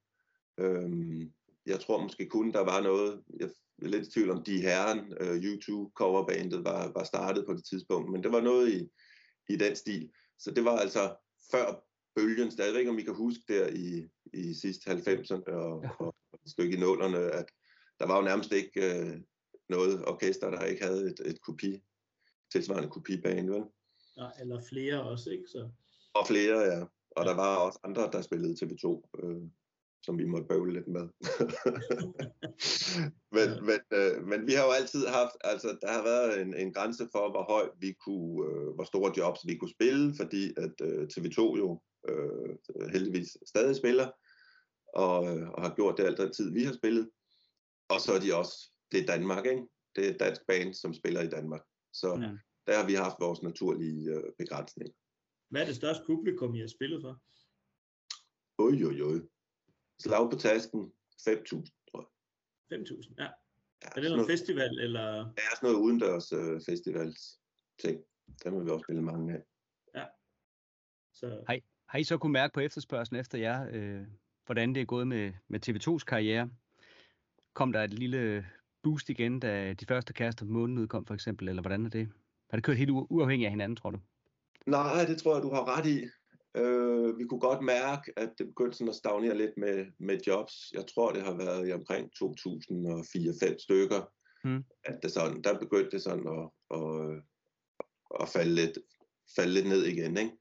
Øhm, jeg tror måske kun, der var noget, jeg er lidt i tvivl om, de herren, øh, YouTube coverbandet var, var startet på det tidspunkt, men det var noget i, i den stil. Så det var altså før bølgen, ikke, om I kan huske der i, i sidste 90'erne og, og et stykke i nullerne, at der var jo nærmest ikke øh, noget orkester, der ikke havde et, et kopi, tilsvarende kopibane, vel? Ja, eller flere også, ikke? Så, Og flere, ja. Og der var også andre, der spillede TV2, øh, som vi måtte bøvle lidt med. men, men, øh, men vi har jo altid haft, altså der har været en, en grænse for, hvor højt vi kunne, øh, hvor store jobs vi kunne spille, fordi at øh, TV2 jo øh, heldigvis stadig spiller, og, øh, og har gjort det alt den tid, vi har spillet. Og så er de også, det er Danmark, ikke? Det er et dansk band, som spiller i Danmark. Så Ja. der har vi haft vores naturlige øh, begrænsninger. hvad er det største publikum, I har spillet for? Oj, oj, oj. Slag på tasken, 5.000, tror jeg. 5.000, ja. Ja, Er det noget noget- festival, eller? Det er sådan noget udendørs øh, festivals ting. Der må vi også spille mange af. Så, Har I, har I så kunne mærke på efterspørgselen efter jer, øh, hvordan det er gået med, med TV2's karriere? Kom der et lille boost igen, da de første kaster på månen udkom, for eksempel, eller hvordan er det? Har det kørt helt u- uafhængigt af hinanden, tror du? Nej, det tror jeg, du har ret i. Øh, vi kunne godt mærke, at det begyndte sådan at stagnere lidt med, med jobs. Jeg tror, det har været i omkring 2004-5 stykker. Mm. At det sådan, der begyndte det sådan at, at, at falde, lidt, falde lidt ned igen. Ikke?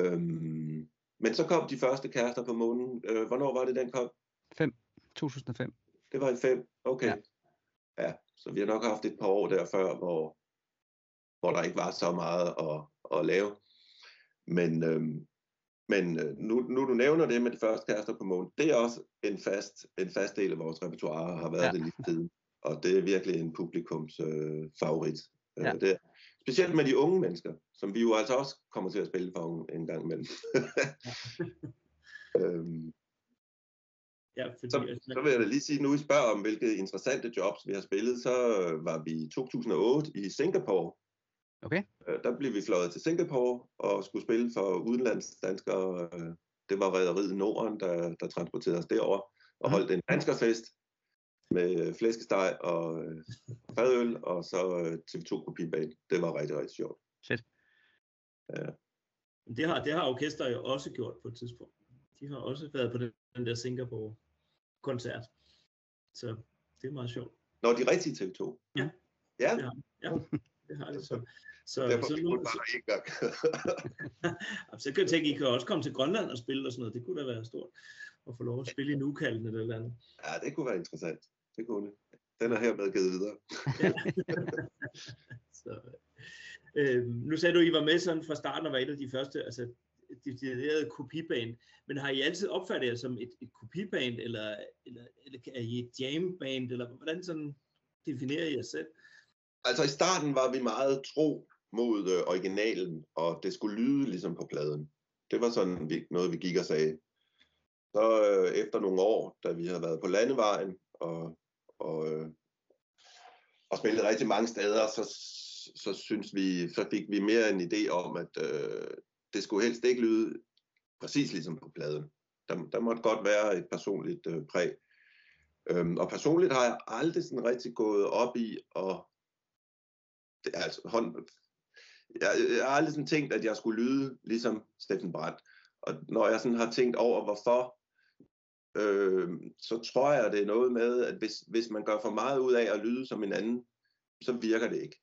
Øhm, men så kom de første kærester på månen. Øh, hvornår var det, den kom? 5. 2005. Det var i 5. Okay. Ja. Ja. Så vi har nok haft et par år der før, hvor, hvor der ikke var så meget at, at lave. Men, øhm, men øh, nu, nu du nævner det med de første kærester på månen, det er også en fast, en fast del af vores repertoire, og har været Ja. det lige siden. Og det er virkelig en publikums øh, favorit. Ja. Ja. Det er, specielt med de unge mennesker, som vi jo altså også kommer til at spille for en- en gang imellem. øhm, ja, fordi, så, altså, så vil jeg da lige sige, nu I spørger om, hvilke interessante jobs vi har spillet, så øh, var vi i 2008 i Singapore. Okay. Øh, Der blev vi fløjet til Singapore og skulle spille for udenlandsdanskere. Øh, Det var Rederiet Norden, der, der transporterede os derover og Mhm. holdt en danskerfest med flæskesteg og øh, fadøl, og så øh, TV2 kopibane. Det var rigtig, rigtig sjovt. Fedt. Ja. det, har, det har orkester jo også gjort på et tidspunkt. De har også været på den, den der Singapore-koncert. Så det er meget sjovt. Når de rigtige TV2. Ja. Ja, har, ja, det så. Så, derfor så, nu, der en gang. så kan jeg tænke, I kan også komme til Grønland og spille og sådan noget. Det kunne da være stort at få lov at spille i Nukalden eller eller andet. ja, det kunne være interessant. Det kunne det. Den er hermed givet videre. Så, øh, nu sagde du, I var med sådan fra starten og var et af de første, altså deciderede kopiband. Men har I altid opfattet jer som et, et kopiband, eller, eller, eller er I et jamband, eller hvordan sådan definerer I jer selv? Altså i starten var vi meget tro mod øh, originalen, og det skulle lyde ligesom på pladen. Det var sådan vi, noget, vi gik og sagde. Så øh, efter nogle år, da vi havde været på landevejen og, og, øh, og spillet rigtig mange steder, så, så synes vi, så fik vi mere en idé om, at øh, det skulle helst ikke lyde præcis ligesom på pladen. Der, der måtte godt være et personligt øh, præg. Øhm, og personligt har jeg aldrig sådan rigtig gået op i at det, altså, hånd, jeg, jeg har aldrig sådan tænkt, at jeg skulle lyde ligesom Steffen Brandt. Og når jeg sådan har tænkt over, hvorfor, øh, så tror jeg, det er noget med, at hvis, hvis man gør for meget ud af at lyde som en anden, så virker det ikke.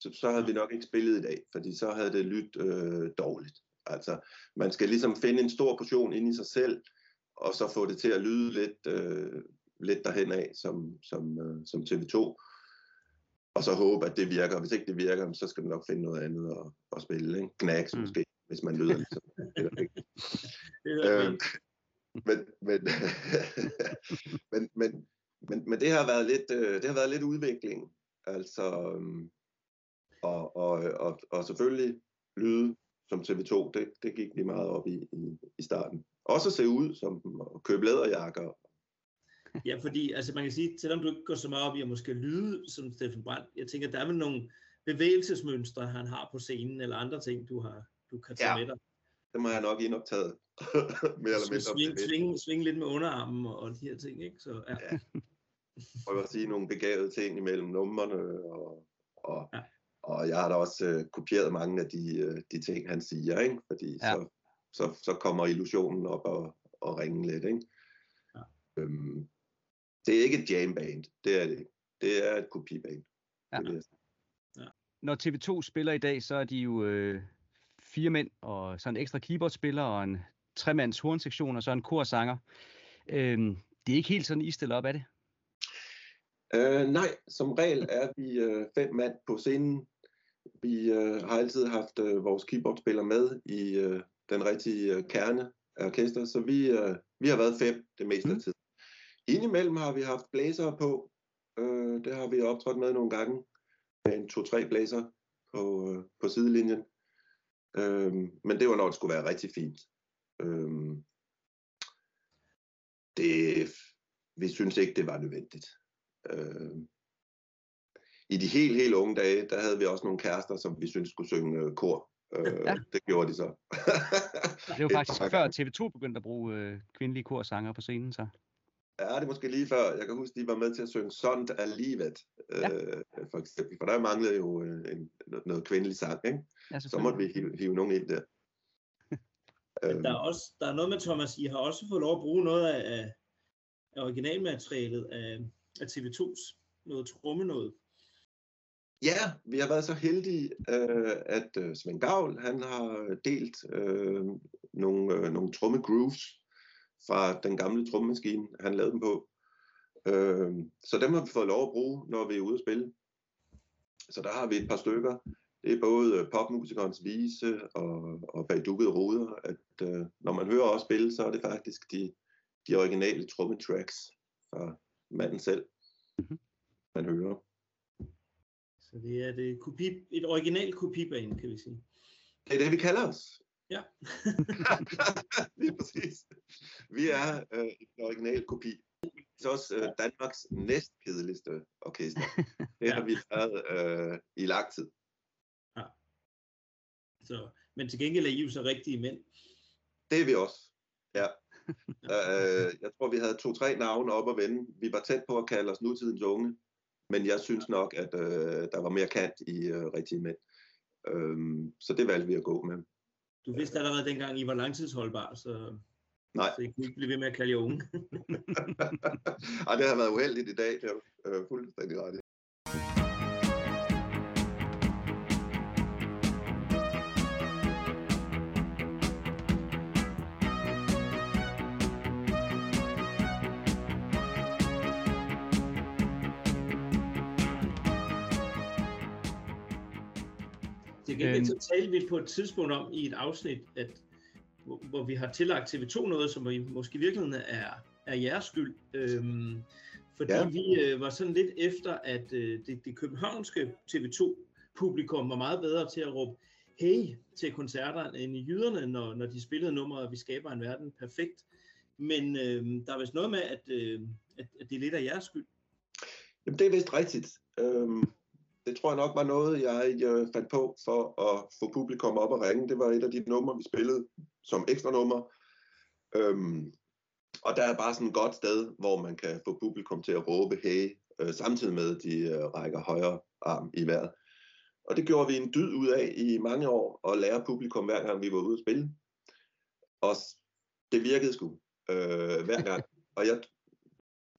Så, så havde vi nok ikke spillet i dag, fordi så havde det lyttet øh, dårligt. Altså, man skal ligesom finde en stor portion ind i sig selv, og så få det til at lyde lidt, øh, lidt derhen af, som, som, øh, som TV2 og så håbe, at det virker. Hvis ikke det virker, så skal du nok finde noget andet at, at spille. Ikke? Knacks mm. måske, hvis man lyder ligesom. øhm, men, men, men, men, men, men det har været lidt, øh, det har været lidt udvikling. Altså, øhm, og, og, og, og selvfølgelig lyde som TV2, det, det gik vi meget op i, i, i starten. Også at se ud som at købe læderjakker Ja, fordi altså man kan sige, selvom du ikke går så meget op i at måske lyde som Steffen Brandt, jeg tænker, der er vel nogle bevægelsesmønstre, han har på scenen, eller andre ting, du, har, du kan tage Ja. med dig. Det må jeg nok indoptaget. Mere eller mindre. Sving, sving, sving lidt med underarmen og, de her ting, ikke? Så, ja. Ja. Prøve at sige nogle begavede ting imellem numrene, og, og, ja. og jeg har da også øh, kopieret mange af de, øh, de ting, han siger, ikke? fordi ja. så, så, så kommer illusionen op og, og ringe lidt. Ikke? Ja. Øhm, det er ikke et jamband, det er det ikke. Det er et kopiband. Ja. Sige. Når TV2 spiller i dag, så er de jo øh, fire mænd, og så en ekstra keyboardspiller, og en tremands hornsektion, og så en korsanger. Øhm, det er ikke helt sådan, I stiller op, er det? Øh, nej, som regel er vi øh, fem mand på scenen. Vi øh, har altid haft øh, vores keyboardspiller med i øh, den rigtige øh, kerne af orkestret, så vi, øh, vi har været fem det meste af tiden. Indimellem har vi haft blæsere på. Øh, det har vi optrådt med nogle gange. Med en to-tre blæser på, øh, på sidelinjen. Øh, men det var når det skulle være rigtig fint. Øh, det, vi synes ikke, det var nødvendigt. Øh, I de helt, helt unge dage, der havde vi også nogle kærester, som vi synes skulle synge øh, kor. Øh, Ja. Det gjorde de så. Det var faktisk før TV2 begyndte at bruge øh, kvindelige korsanger på scenen, så. Ja, det er måske lige før. Jeg kan huske, de var med til at synge Sondt af livet, Ja. øh, for eksempel. For der manglede jo øh, en, noget kvindelig sang, ikke? Ja, Så måtte vi hive, hive nogen ind der. Men der er, også, der er noget med, Thomas, I har også fået lov at bruge noget af, af- af originalmaterialet af, af TV2's noget tromme noget. Ja, vi har været så heldige, øh, at øh, Svend Gavl, han har delt øh, nogle, øh, nogle tromme grooves fra den gamle trommemaskine, han lavede dem på. Øh, så dem har vi fået lov at bruge, når vi er ude at spille. Så der har vi et par stykker. Det er både øh, popmusikernes vise og, og bag dukkede ruder, at øh, når man hører os spille, så er det faktisk de, de originale trommetracks fra manden selv, man hører. Så det er det kopi, et original kopibane, kan vi sige. Det er det, vi kalder os. Ja. Lige præcis. Vi er øh, en original kopi. Det er også øh, Danmarks næstkedeligste orkester. Det har vi været øh, i lang tid. Så, men til gengæld er I jo så rigtige mænd. Det er vi også. Ja. øh, jeg tror, vi havde to-tre navne op at vende. Vi var tæt på at kalde os nutidens unge, men jeg synes nok, at øh, der var mere kant i øh, rigtige mænd. Øhm, så det valgte vi at gå med. Du vidste allerede dengang, I var langtidsholdbar, så, Nej. så I kunne ikke blive ved med at kalde jer unge. Ej, det har været uheldigt i dag, det du øh, fuldstændig ret i. Øhm. så talte vi på et tidspunkt om i et afsnit, at, hvor, hvor vi har tillagt TV2 noget, som i måske i virkeligheden er, er jeres skyld. Øhm, Fordi Ja. vi øh, var sådan lidt efter, at øh, det, det københavnske TV2-publikum var meget bedre til at råbe hey til koncerter end i jyderne, når, når de spillede nummeret Vi skaber en verden perfekt. Men øh, der er vist noget med, at, øh, at, at det er lidt af jeres skyld. Jamen, det er vist rigtigt. Øhm, det tror jeg nok var noget, jeg øh, fandt på for at få publikum op og ringe. Det var et af de numre, vi spillede som ekstra nummer. Øhm, og der er bare sådan et godt sted, hvor man kan få publikum til at råbe hey, øh, samtidig med, at de øh, rækker højre arm i vejret. Og det gjorde vi en dyd ud af i mange år, og lære publikum hver gang vi var ude at spille. Og det virkede sgu øh, hver gang. Og jeg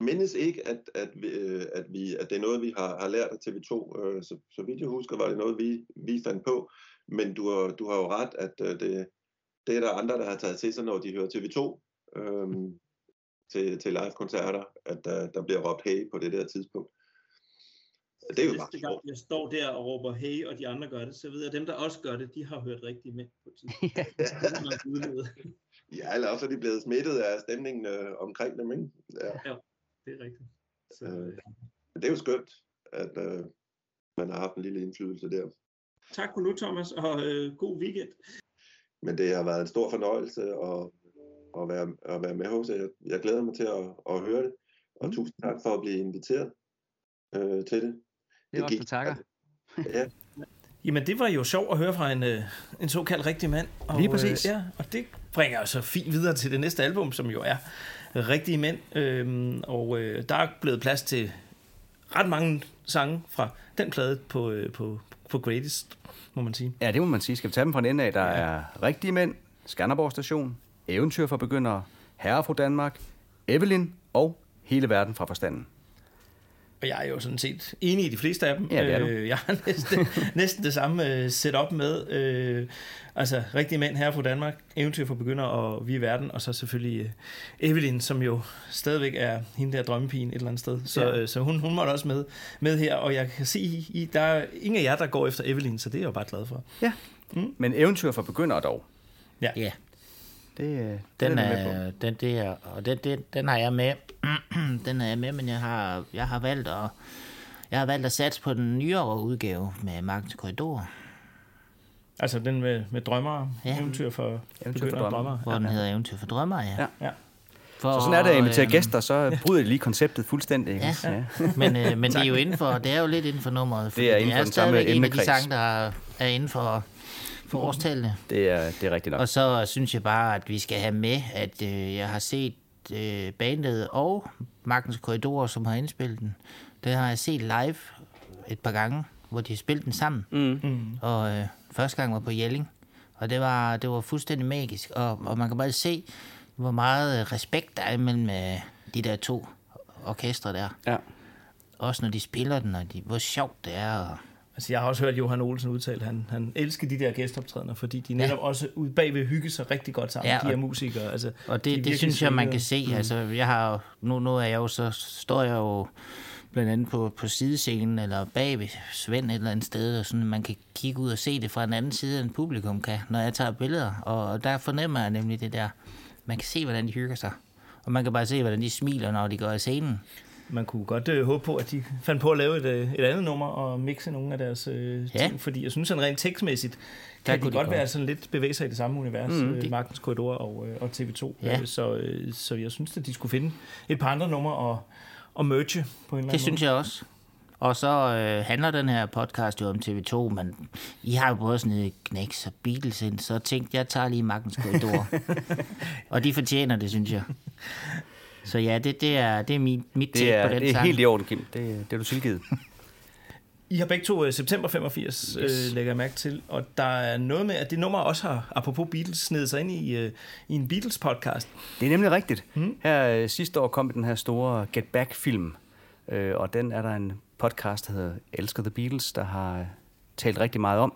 mindes ikke, at, at, vi, øh, at, vi, at det er noget, vi har, har lært af TV2. Øh, så, så vidt jeg husker, var det noget, vi, vi fandt på. Men du har, du har jo ret, at øh, det, det er der andre, der har taget til sig, når de hører TV2 øh, til, til live-koncerter, at der, der bliver råbt hey på det der tidspunkt. Det er jo bare gang jeg står der og råber hey, og de andre gør det, så ved jeg, at dem, der også gør det, de har hørt rigtigt med på tidspunkt. Ja, eller også er de blevet smittet af stemningen øh, omkring dem, ikke? Ja. ja, det er rigtigt. Så, Øh, men det er jo skønt, at øh, man har haft en lille indflydelse der. tak for nu, Thomas, og øh, god weekend. Men det har været en stor fornøjelse at, at, være, at være med hos jer. Jeg, jeg glæder mig til at, at høre det, og tusind tak for at blive inviteret øh, til det. Det er også, takker. Ja, Jamen, det var jo sjovt at høre fra en, øh, en såkaldt rigtig mand. Og, Lige præcis. Øh, ja, og det bringer jo så fint videre til det næste album, som jo er Rigtige Mænd. Øhm, og øh, der er blevet plads til ret mange sange fra den plade på, øh, på, på Greatest, må man sige. Ja, det må man sige. Skal vi tage dem fra en ende af? Der ja. er Rigtige Mænd, Skanderborg Station, Eventyr for Begyndere, Herre fra Danmark, Evelyn og Hele Verden fra Forstanden. Og jeg er jo sådan set enig i de fleste af dem. Ja, det er du. Øh, jeg har næsten, næsten det samme øh, setup med. Øh, altså, Rigtige Mænd her på Danmark, Eventyr for Begyndere og Vi i Verden, og så selvfølgelig øh, Evelyn, som jo stadigvæk er hende der drømmepigen et eller andet sted. Så, Ja. øh, så hun, hun måtte også med, med her, og jeg kan se, I, der er ingen af jer, der går efter Evelyn, så det er jeg jo bare glad for. Ja. Mm. Men Eventyr for Begyndere dog. Ja. ja. Det, øh, Den den er er, med på. den, det er, og den, den, den har jeg med. den er jeg med, men jeg har, jeg har valgt at, jeg har valgt at satse på den nyere udgave med Magtens Korridor. Altså den med, med drømmere, Ja. Eventyr for, Eventyr for og drømmere. Hvor den hedder Eventyr for Drømmer, ja. Ja. Ja. For, Så sådan er det at invitere øhm, gæster, så bryder de lige konceptet fuldstændig. ikke? Ja. Men, øh, men det er jo inden for, det er jo lidt inden for nummeret. Det er inden for det er den samme stadigvæk en af de emnekreds. sange, der er inden for, for årstallene. Det er, det er rigtigt nok. Og så synes jeg bare, at vi skal have med, at øh, jeg har set øh, bandet og Magtens Korridor, som har indspillet den. Det har jeg set live et par gange, hvor de har spillet den sammen. Mm. Mm. Og øh, første gang var på Jelling. Og det var, det var fuldstændig magisk. Og, og man kan bare se, hvor meget øh, respekt der er mellem øh, de der to orkestre der. Ja. Også når de spiller den, og de, hvor sjovt det er. Og, Altså, jeg har også hørt Johan Olsen udtale, han, han elsker de der gæstoptrædener, fordi de netop ja. også ude bagved hygge sig rigtig godt sammen, Ja, ja, de her og- musikere. Altså, Og de det, det virkelig synes jeg, man kan se. Mm. Altså, jeg har, nu, nu er jeg jo så, står jeg jo blandt andet på, på sidescenen eller bag ved Svend et eller andet sted, og sådan, man kan kigge ud og se det fra en anden side, end publikum kan, når jeg tager billeder. Og der fornemmer jeg nemlig det der. Man kan se, hvordan de hygger sig. Og man kan bare se, hvordan de smiler, når de går af scenen. Man kunne godt øh, håbe på, at de fandt på at lave et, øh, et andet nummer og mixe nogle af deres øh, Ja. ting, fordi jeg synes, sådan rent tekstmæssigt kan de kunne de godt godt. være sådan lidt bevæge sig i det samme univers, Mm. øh, Magtens Korridor og, øh, og TV2. Ja. Øh, så, øh, så jeg synes, at de skulle finde et par andre numre og, og merge på en eller anden Det synes jeg også. Og så øh, handler den her podcast jo om TV2, men I har jo både sådan et knæks og Beatles ind, så jeg tænkte jeg tager lige Magtens Korridor. og de fortjener det, synes jeg. Så ja, det, det er, det er min, mit Det er, på den det er sang. helt i orden, Kim. Det, det er du tilgivet. I har begge to øh, september 85, yes. Yes. øh, lægger jeg mærke til, og der er noget med, at det nummer også har, apropos Beatles, snedet sig ind i, øh, i en Beatles-podcast. Det er nemlig rigtigt. Mm. Her øh, sidste år kom den her store Get Back-film, øh, og den er der en podcast, der hedder Elsker the Beatles, der har øh, talt rigtig meget om.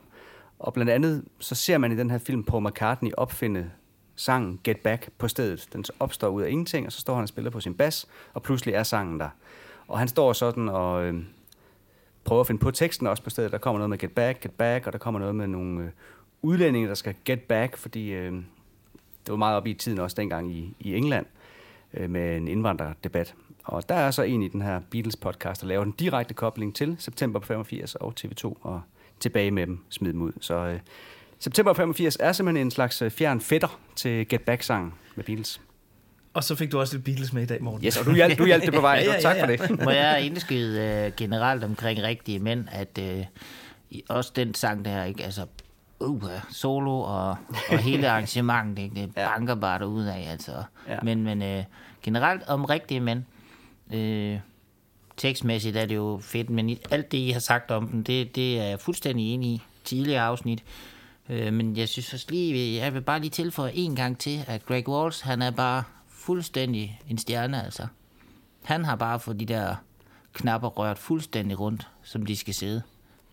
Og blandt andet, så ser man i den her film Paul McCartney opfinde sangen Get Back på stedet. Den så opstår ud af ingenting, og så står han og spiller på sin bas, og pludselig er sangen der. Og han står sådan og øh, prøver at finde på teksten også på stedet. Der kommer noget med Get Back, Get Back, og der kommer noget med nogle øh, udlændinge, der skal get back, fordi øh, det var meget op i tiden også dengang i, i England. øh, med en indvandrerdebat. Og der er så en i den her Beatles-podcast, der laver den direkte kobling til september 85 og TV2, og tilbage med dem, smid dem ud. Så øh, september 85 er simpelthen en slags øh, fjern fætter til Get Back-sangen med Beatles. Og så fik du også lidt Beatles med i dag, Morten. Yes, og du hjalp, du hjalp det på vej. Tak for det. Må jeg indskyde uh, generelt omkring rigtige mænd, at uh, også den sang der, ikke? Altså, uh, solo og, og hele arrangementet, ikke? det banker bare derud af, altså. Ja. Men, men uh, generelt om rigtige mænd, uh, tekstmæssigt er det jo fedt, men alt det, I har sagt om den, det, det er jeg fuldstændig enig i tidligere afsnit. Øh, men jeg synes også lige, jeg vil bare lige tilføje en gang til, at Greg Walls, han er bare fuldstændig en stjerne, altså. Han har bare fået de der knapper rørt fuldstændig rundt, som de skal sidde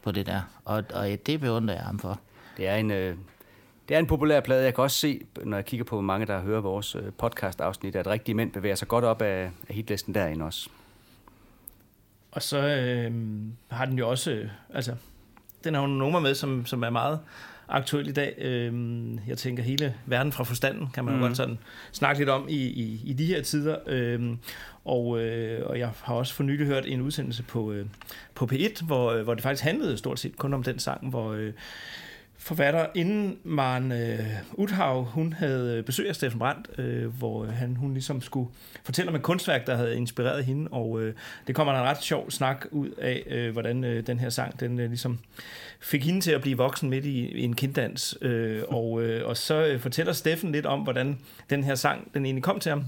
på det der. Og, og det beundrer jeg ham for. Det er en, øh, det er en populær plade. Jeg kan også se, når jeg kigger på, hvor mange der hører vores øh, podcast-afsnit, at rigtige mænd bevæger sig godt op af, af hitlisten derinde også. Og så øh, har den jo også, øh, altså, den har jo nogle numre med, som, som er meget aktuel i dag. Øh, jeg tænker, hele verden fra forstanden kan man mm. Jo godt sådan snakke lidt om i, i, i de her tider. Øh, og, øh, og jeg har også for nylig hørt en udsendelse på, øh, på P1, hvor, øh, hvor det faktisk handlede stort set kun om den sang, hvor... Øh, forfatter inden Maren øh, Uthav, hun havde besøg af Steffen Brandt, øh, hvor han, hun ligesom skulle fortælle om et kunstværk, der havde inspireret hende, og øh, det kommer der en ret sjov snak ud af, øh, hvordan øh, den her sang, den øh, ligesom fik hende til at blive voksen midt i, i en kinddans, øh, og, øh, og så øh, fortæller Steffen lidt om, hvordan den her sang, den egentlig kom til ham,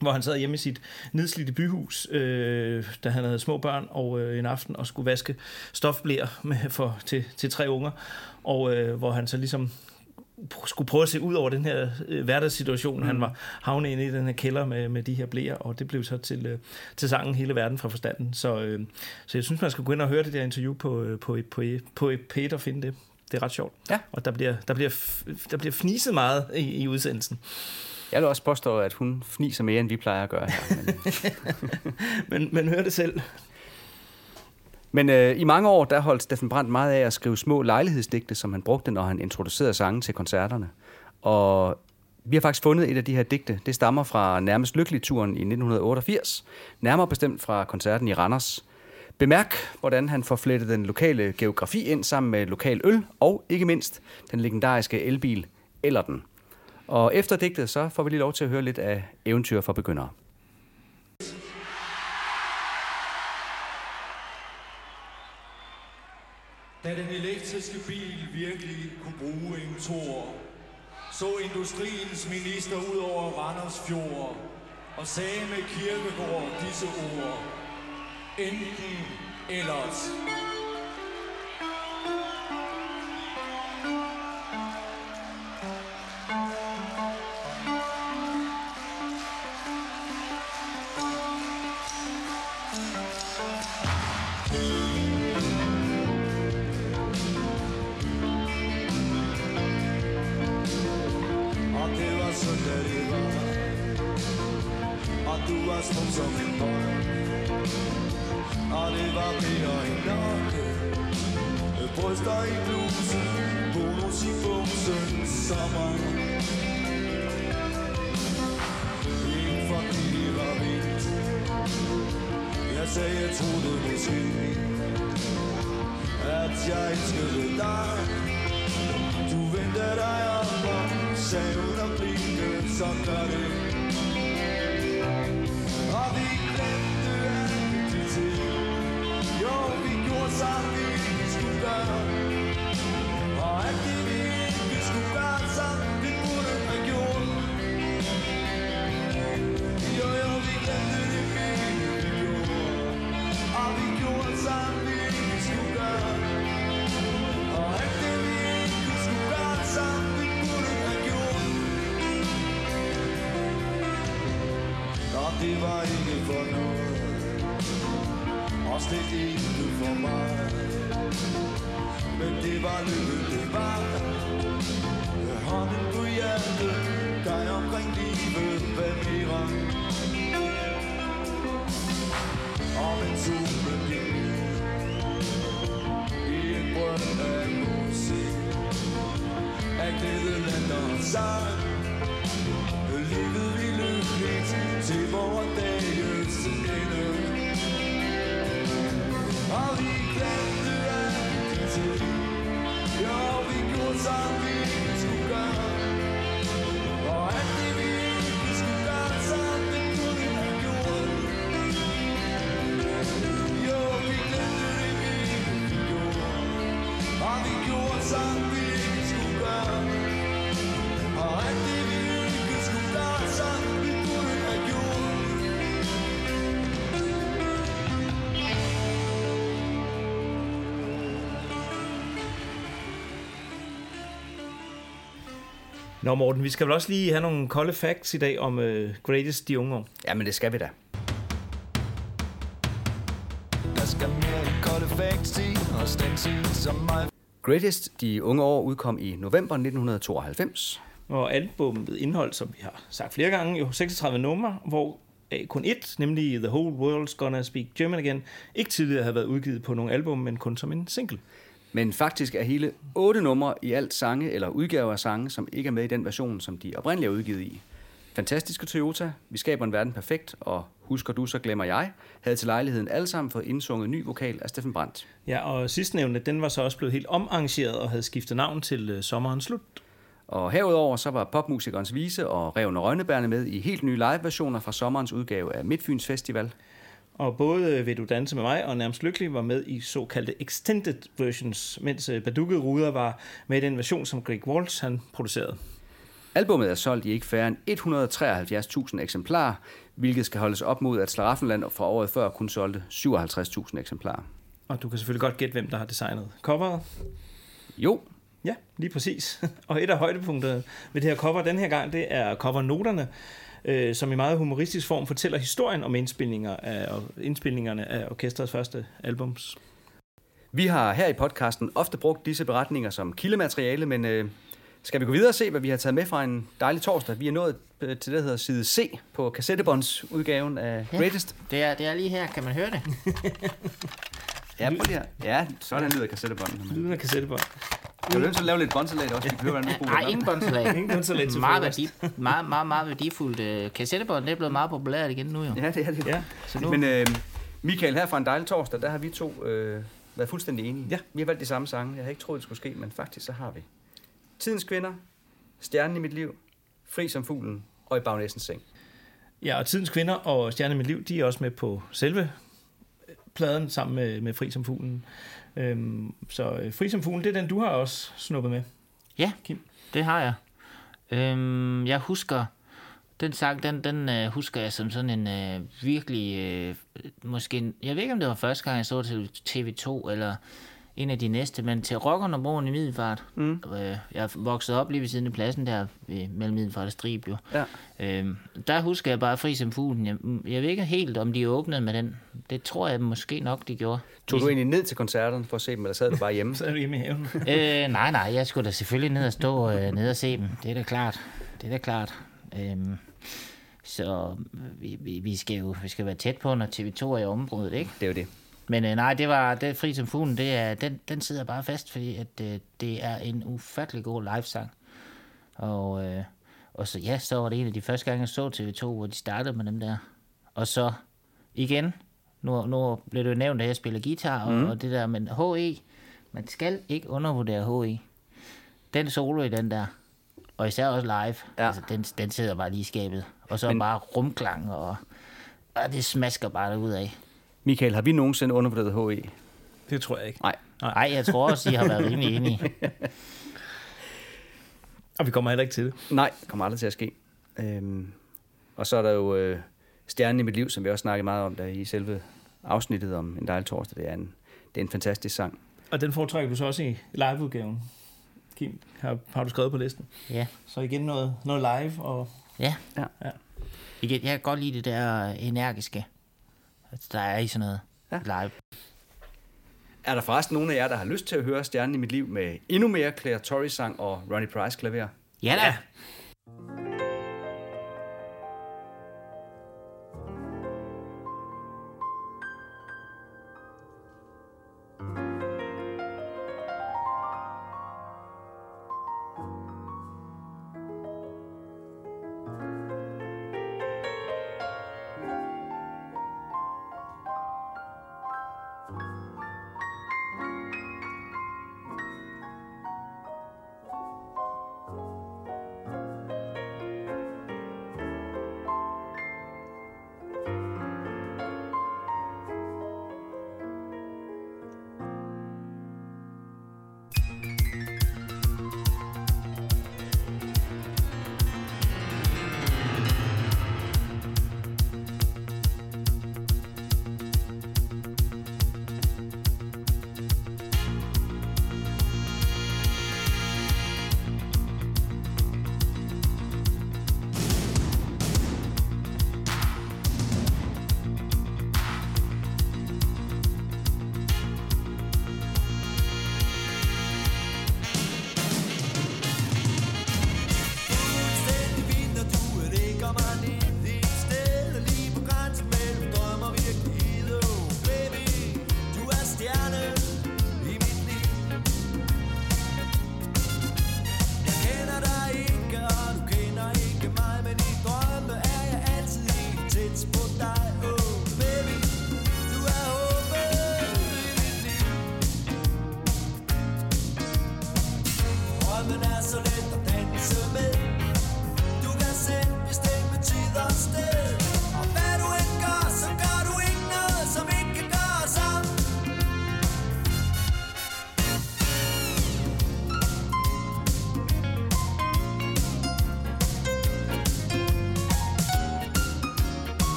hvor han sad hjemme i sit nedslidte byhus, øh, da han havde små børn, og øh, en aften og skulle vaske stofblæer med, for, til, til tre unger, og øh, hvor han så ligesom skulle prøve at se ud over den her øh, hverdagssituation, mm. han var havnet inde i den her kælder med, med de her blæer, og det blev så til, øh, til sangen Hele Verden fra Forstanden. Så, øh, så jeg synes, man skal gå ind og høre det der interview på, øh, på, på, på, på P1 og finde det. Det er ret sjovt. Ja. Og der bliver, der bliver, der bliver fniset meget i, i udsendelsen. Jeg vil også påstå, at hun fniser mere, end vi plejer at gøre her. Men, men, men hør det selv. Men øh, i mange år, der holdt Steffen Brandt meget af at skrive små lejlighedsdigte, som han brugte, når han introducerede sange til koncerterne. Og vi har faktisk fundet et af de her digte. Det stammer fra nærmest Lykkelig-turen i 1988, nærmere bestemt fra koncerten i Randers. Bemærk, hvordan han får flettet den lokale geografi ind sammen med lokal øl, og ikke mindst den legendariske elbil eller den. Og efter digtet, så får vi lige lov til at høre lidt af eventyr for begyndere. Da den elektriske bil virkelig kunne bruge en tor, så industriens minister ud over Randers Fjord og sagde med kirkegård disse ord. Enten ellers. At jeg elskede dig du venter dig op og sagde uden at blive, det var ikke for noget. Og slet ikke for mig. Men det var lykke, det var. Med Hånden på hjertet, dig omkring livet, hvad mere. Og med solen gik i en brønd af musik. Af glæde lander sang. Livet Nå Morten, vi skal vel også lige have nogle kolde facts i dag om uh, Greatest de unge år. Ja, men det skal vi da. Der skal mere kolde facts i, og stændsel som mig. Greatest, de unge år, udkom i november 1992. Og albummet indeholdt, som vi har sagt flere gange, jo 36 numre, hvor kun et, nemlig The Whole World's Gonna Speak German Again, ikke tidligere havde været udgivet på nogle album, men kun som en single. Men faktisk er hele otte numre i alt sange eller udgaver af sange, som ikke er med i den version, som de oprindeligt er udgivet i. Fantastiske Toyota, Vi skaber en verden perfekt, og Husker du, så glemmer jeg, havde til lejligheden alle sammen fået indsunget ny vokal af Steffen Brandt. Ja, og sidstnævnte, den var så også blevet helt omarrangeret og havde skiftet navn til uh, Sommerens Slut. Og herudover så var popmusikernes Vise og Reven og Rønnebærne med i helt nye live-versioner fra sommerens udgave af Midtfyns Festival. Og både Vil du danse med mig og Nærmest Lykkelig var med i såkaldte extended versions, mens øh, Badukket Ruder var med i den version, som Greg Waltz han producerede. Albummet er solgt i ikke færre end 173.000 eksemplarer, hvilket skal holdes op mod, at Slaraffenland fra året før kun solgte 57.000 eksemplarer. Og du kan selvfølgelig godt gætte, hvem der har designet coveret. Jo. Ja, lige præcis. Og et af højdepunkterne ved det her cover den her gang, det er covernoterne, øh, som i meget humoristisk form fortæller historien om indspilninger af, og indspilningerne af orkestrets første albums. Vi har her i podcasten ofte brugt disse beretninger som kildemateriale, men øh, skal vi gå videre og se, hvad vi har taget med fra en dejlig torsdag? Vi er nået øh, til det, der hedder side C på kassettebåndsudgaven af Ja. Greatest. Det er, det er lige her, kan man høre det? Ja, prøv lige her. Ja, sådan lyder kassettebånd. Lyden af kassettebånd. Jeg vil nødt til at lave lidt båndsalat også, vi hvordan det Nej, ingen båndsalat. Ingen båndsalat til meget, værdi, meget, meget, meget værdifuldt. Øh, Kassettebånd, det er blevet meget populært igen nu jo. Ja, det er det. Ja. Så nu, Men øh, Michael, her fra en dejlig torsdag, der har vi to øh, været fuldstændig enige. Ja. Vi har valgt de samme sange. Jeg havde ikke troet, det skulle ske, men faktisk så har vi. Tidens kvinder, Stjernen i mit liv, Fri som fuglen og i bagnæssens seng. Ja, og Tidens Kvinder og Stjerne i mit liv, de er også med på selve pladen sammen med, med Fri som fuglen. Øhm, så øh, Fri som fuglen, det er den, du har også snuppet med. Ja, Kim. det har jeg. Øhm, jeg husker, den sang, den, den øh, husker jeg som sådan en øh, virkelig, øh, måske, en- jeg ved ikke om det var første gang, jeg så til TV2, eller en af de næste, men til Rockerne Broen i Middelfart. Mm. Øh, jeg voksede op lige ved siden af pladsen der, ved, mellem Middelfart og Strib jo. Ja. Øhm, der husker jeg bare Fri som fuglen. Jeg, jeg ved ikke helt, om de åbnede med den. Det tror jeg måske nok, de gjorde. Tog du egentlig ned til koncerterne for at se dem, eller sad du bare hjemme? Så er du hjemme i haven. øh, nej, nej, jeg skulle da selvfølgelig ned og stå øh, ned og se dem. Det er da klart. Det er da klart. Øhm, så vi, vi, vi, skal jo vi skal være tæt på, når TV2 er i området, ikke? Det er jo det. Men øh, nej, det var det Fri som fuglen, det er, den, den sidder bare fast, fordi at, øh, det er en ufattelig god livesang. Og, øh, og så ja, så var det en af de første gange, jeg så TV2, hvor de startede med dem der. Og så igen, nu, nu blev det jo nævnt, at jeg spiller guitar, og, mm. og det der, men HE, man skal ikke undervurdere HE. Den solo i den der, og især også live, ja. altså, den, den sidder bare lige i skabet. Og så men, bare rumklang, og, og det smasker bare ud af. Michael, har vi nogensinde undervurderet HE? Det tror jeg ikke. Nej. Nej, jeg tror også, I har været rimelig enige. Og vi kommer heller ikke til det. Nej, det kommer aldrig til at ske. Øhm, og så er der jo øh, Stjernen i mit liv, som vi også snakkede meget om der i selve afsnittet om en dejlig torsdag. Det er en, det er en fantastisk sang. Og den foretrækker du så også i liveudgaven. Kim, har, har du skrevet på listen? Ja. Så igen noget, noget live og... Ja. Ja. ja. Igen, jeg kan godt lide det der energiske, der er i sådan noget ja. live. Er der forresten nogen af jer, der har lyst til at høre Stjernen i mit liv med endnu mere Claire Torrey sang og Ronnie Price klaver? Ja da. at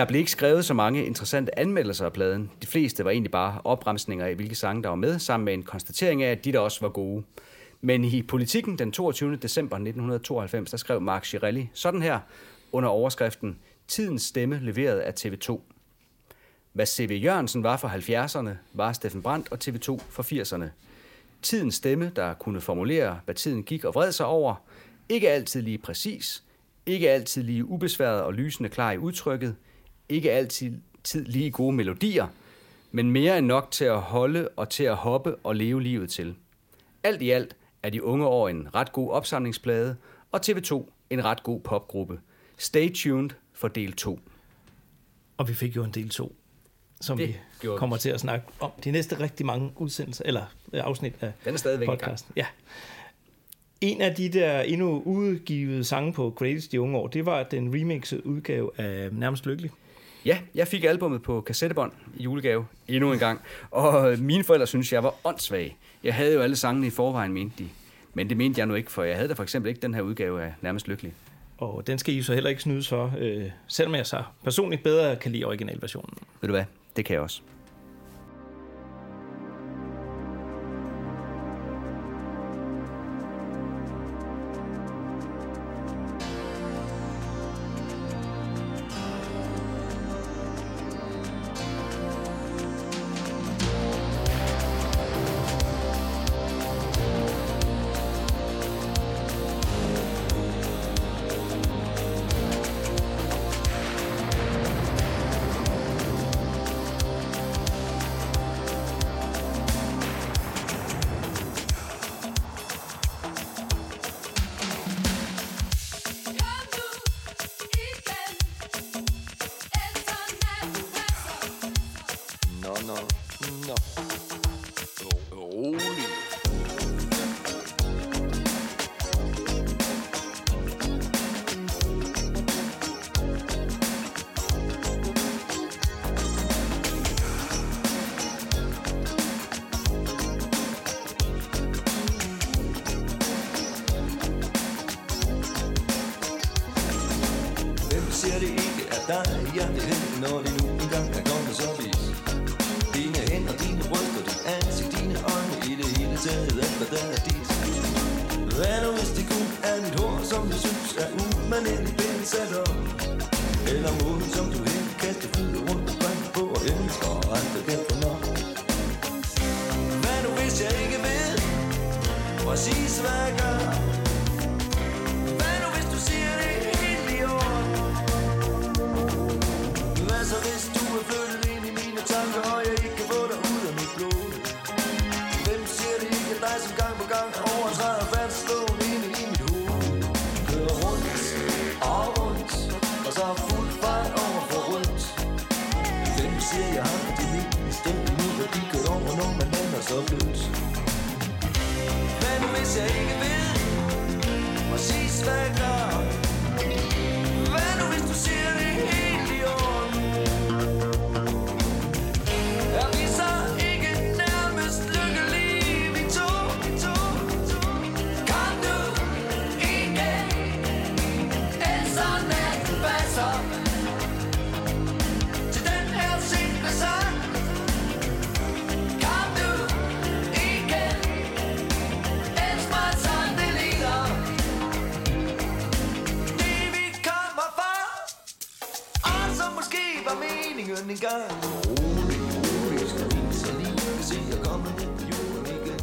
Der blev ikke skrevet så mange interessante anmeldelser af pladen. De fleste var egentlig bare opremsninger af, hvilke sange der var med, sammen med en konstatering af, at de der også var gode. Men i Politiken den 22. december 1992, der skrev Mark Shirelli sådan her under overskriften Tidens stemme leveret af TV2. Hvad C.V. Jørgensen var for 70'erne, var Steffen Brandt og TV2 for 80'erne. Tidens stemme, der kunne formulere, hvad tiden gik og vred sig over. Ikke altid lige præcis. Ikke altid lige ubesværet og lysende klar i udtrykket. Ikke altid tid lige gode melodier. Men mere end nok til at holde og til at hoppe og leve livet til. Alt i alt er de unge år en ret god opsamlingsplade, og TV2 en ret god popgruppe. Stay tuned for del 2. Og vi fik jo en del 2, som Det vi kommer til at snakke om de næste rigtig mange udsendelser, eller øh, afsnit af Den er stadigvæk podcasten. Ja. En af de der endnu udgivet sange på Greatest de unge år, det var den remixede udgave af Nærmest Lykkelig. Ja, jeg fik albummet på kassettebånd i julegave endnu en gang, og mine forældre synes jeg var åndssvag. Jeg havde jo alle sangene i forvejen, mente de. Men det mente jeg nu ikke, for jeg havde da for eksempel ikke den her udgave af Nærmest Lykkelig. Og den skal I så heller ikke snydes for, øh, selvom jeg så personligt bedre kan lide originalversionen. Ved du hvad? Det kan jeg også. Er en pænt sat op? Eller måden, som du helt kaster fugle rundt og brænder på og elsker, og aldrig er derfor nok. Hvad nu hvis jeg ikke ved, præcis hvad jeg gør? Hvis jeg ikke ved. Præcis hvad jeg gør.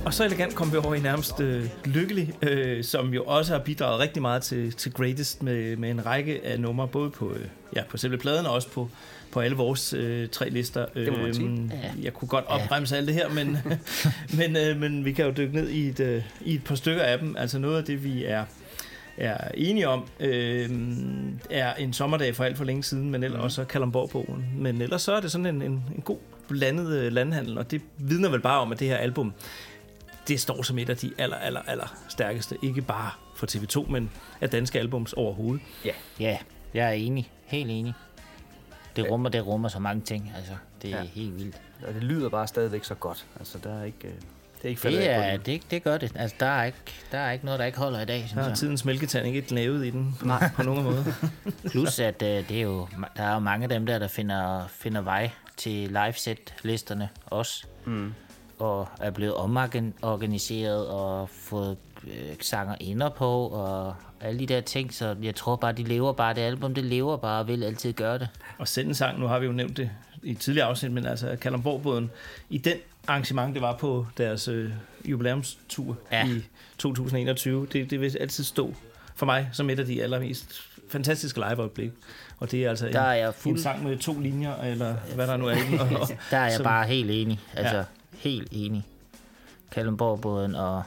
Og så elegant kom vi over i nærmest øh, lykkelig, øh, som jo også har bidraget rigtig meget til, til Greatest med, med en række af numre, både på, øh, ja, på selve pladen og også på, på alle vores øh, tre lister. Det må. Øhm, Ja. Jeg kunne godt opbremse alt det her, men, men, øh, men vi kan jo dykke ned i et, øh, i et par stykker af dem. Altså noget af det, vi er er enige om, øh, er en sommerdag for alt for længe siden, men ellers Mhm. også Kalamborg-bogen. Men ellers så er det sådan en, en, en god blandet øh, landhandel, og det vidner vel bare om, at det her album, det står som et af de aller, aller, aller stærkeste, ikke bare for TV2, men af danske albums overhovedet. Ja. Ja, jeg er enig. Helt enig. Det rummer, det rummer så mange ting. Altså, det er ja. helt vildt. Og det lyder bare stadigvæk så godt. Altså, der er ikke... øh, Det er ikke faldet Det, er, det, det gør det. Altså, der er, ikke, der er ikke noget, der ikke holder i dag, Der synes har jeg. tidens mælketand ikke lavet i den på, Nej. på nogen måde. Plus, at øh, det er jo, der er jo mange af dem der, der finder, finder vej til liveset-listerne også. Mm. Og er blevet omorganiseret og fået øh, sanger inder på og alle de der ting. Så jeg tror bare, de lever bare. Det album, det lever bare og vil altid gøre det. Og sende sang, nu har vi jo nævnt det i tidligere afsnit, men altså Kalamborg-båden, i den arrangement, det var på deres øh, jubilæumstur ja. I 2021, det, det vil altid stå for mig som et af de allermest fantastiske liveøjeblik. Og det er altså Der er jeg en, fuld- en sang med to linjer, eller hvad der nu er i den. Og, og, Der er jeg som- bare helt enig. Altså, Ja. helt enig. Kalundborgbåden og...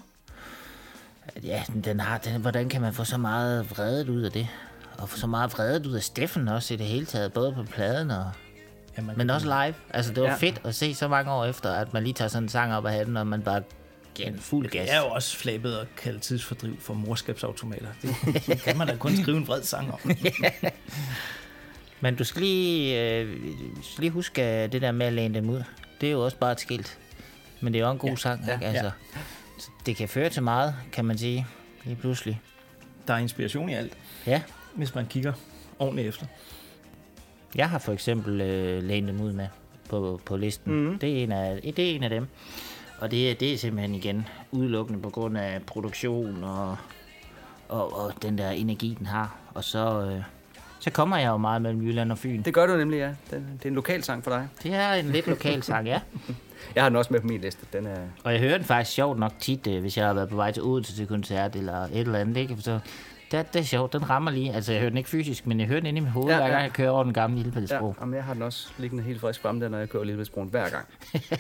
Ja, den, den har, den, hvordan kan man få så meget vredet ud af det? Og få så meget vredet ud af Steffen også i det hele taget, både på pladen og... Ja, man men kan- også live. Altså, det var Ja. fedt at se så mange år efter, at man lige tager sådan en sang op af hatten, og man bare giver en fuld gas. Det er jo også flabet at kalde tidsfordriv for morskabsautomater. Det, det kan man da kun skrive en vred sang om. Men du skal lige, øh, du skal lige huske øh, det der med at læne dem ud. Det er jo også bare et skilt. Men det er jo en god ja, sang, ja, ikke? Altså, ja. Det kan føre til meget, kan man sige, lige pludselig. Der er inspiration i alt. Ja. Hvis man kigger ordentligt efter. Jeg har for eksempel øh, lænet dem ud med på, på listen. Mm. Det, er en af, det er en af dem. Og det, er- det er simpelthen igen udelukkende på grund af produktion og, og, og den der energi, den har. Og så, øh, så kommer jeg jo meget mellem Jylland og Fyn. Det gør du nemlig, ja. Den, det er en lokal sang for dig. Det er en lidt lokal sang, ja. Jeg har den også med på min liste. Den er... Og jeg hører den faktisk sjovt nok tit, øh, hvis jeg har været på vej til Odense til koncert eller et eller andet. Ikke? Så det, det er sjovt, den rammer lige. Altså, jeg hører den ikke fysisk, men jeg hører den inde i mit hoved, Ja, ja, hver ja. gang jeg kører over den gamle Lillebæltsbro. Ja, jamen, jeg har den også liggende helt frisk fremme der, når jeg kører Lillebæltsbroen hver gang.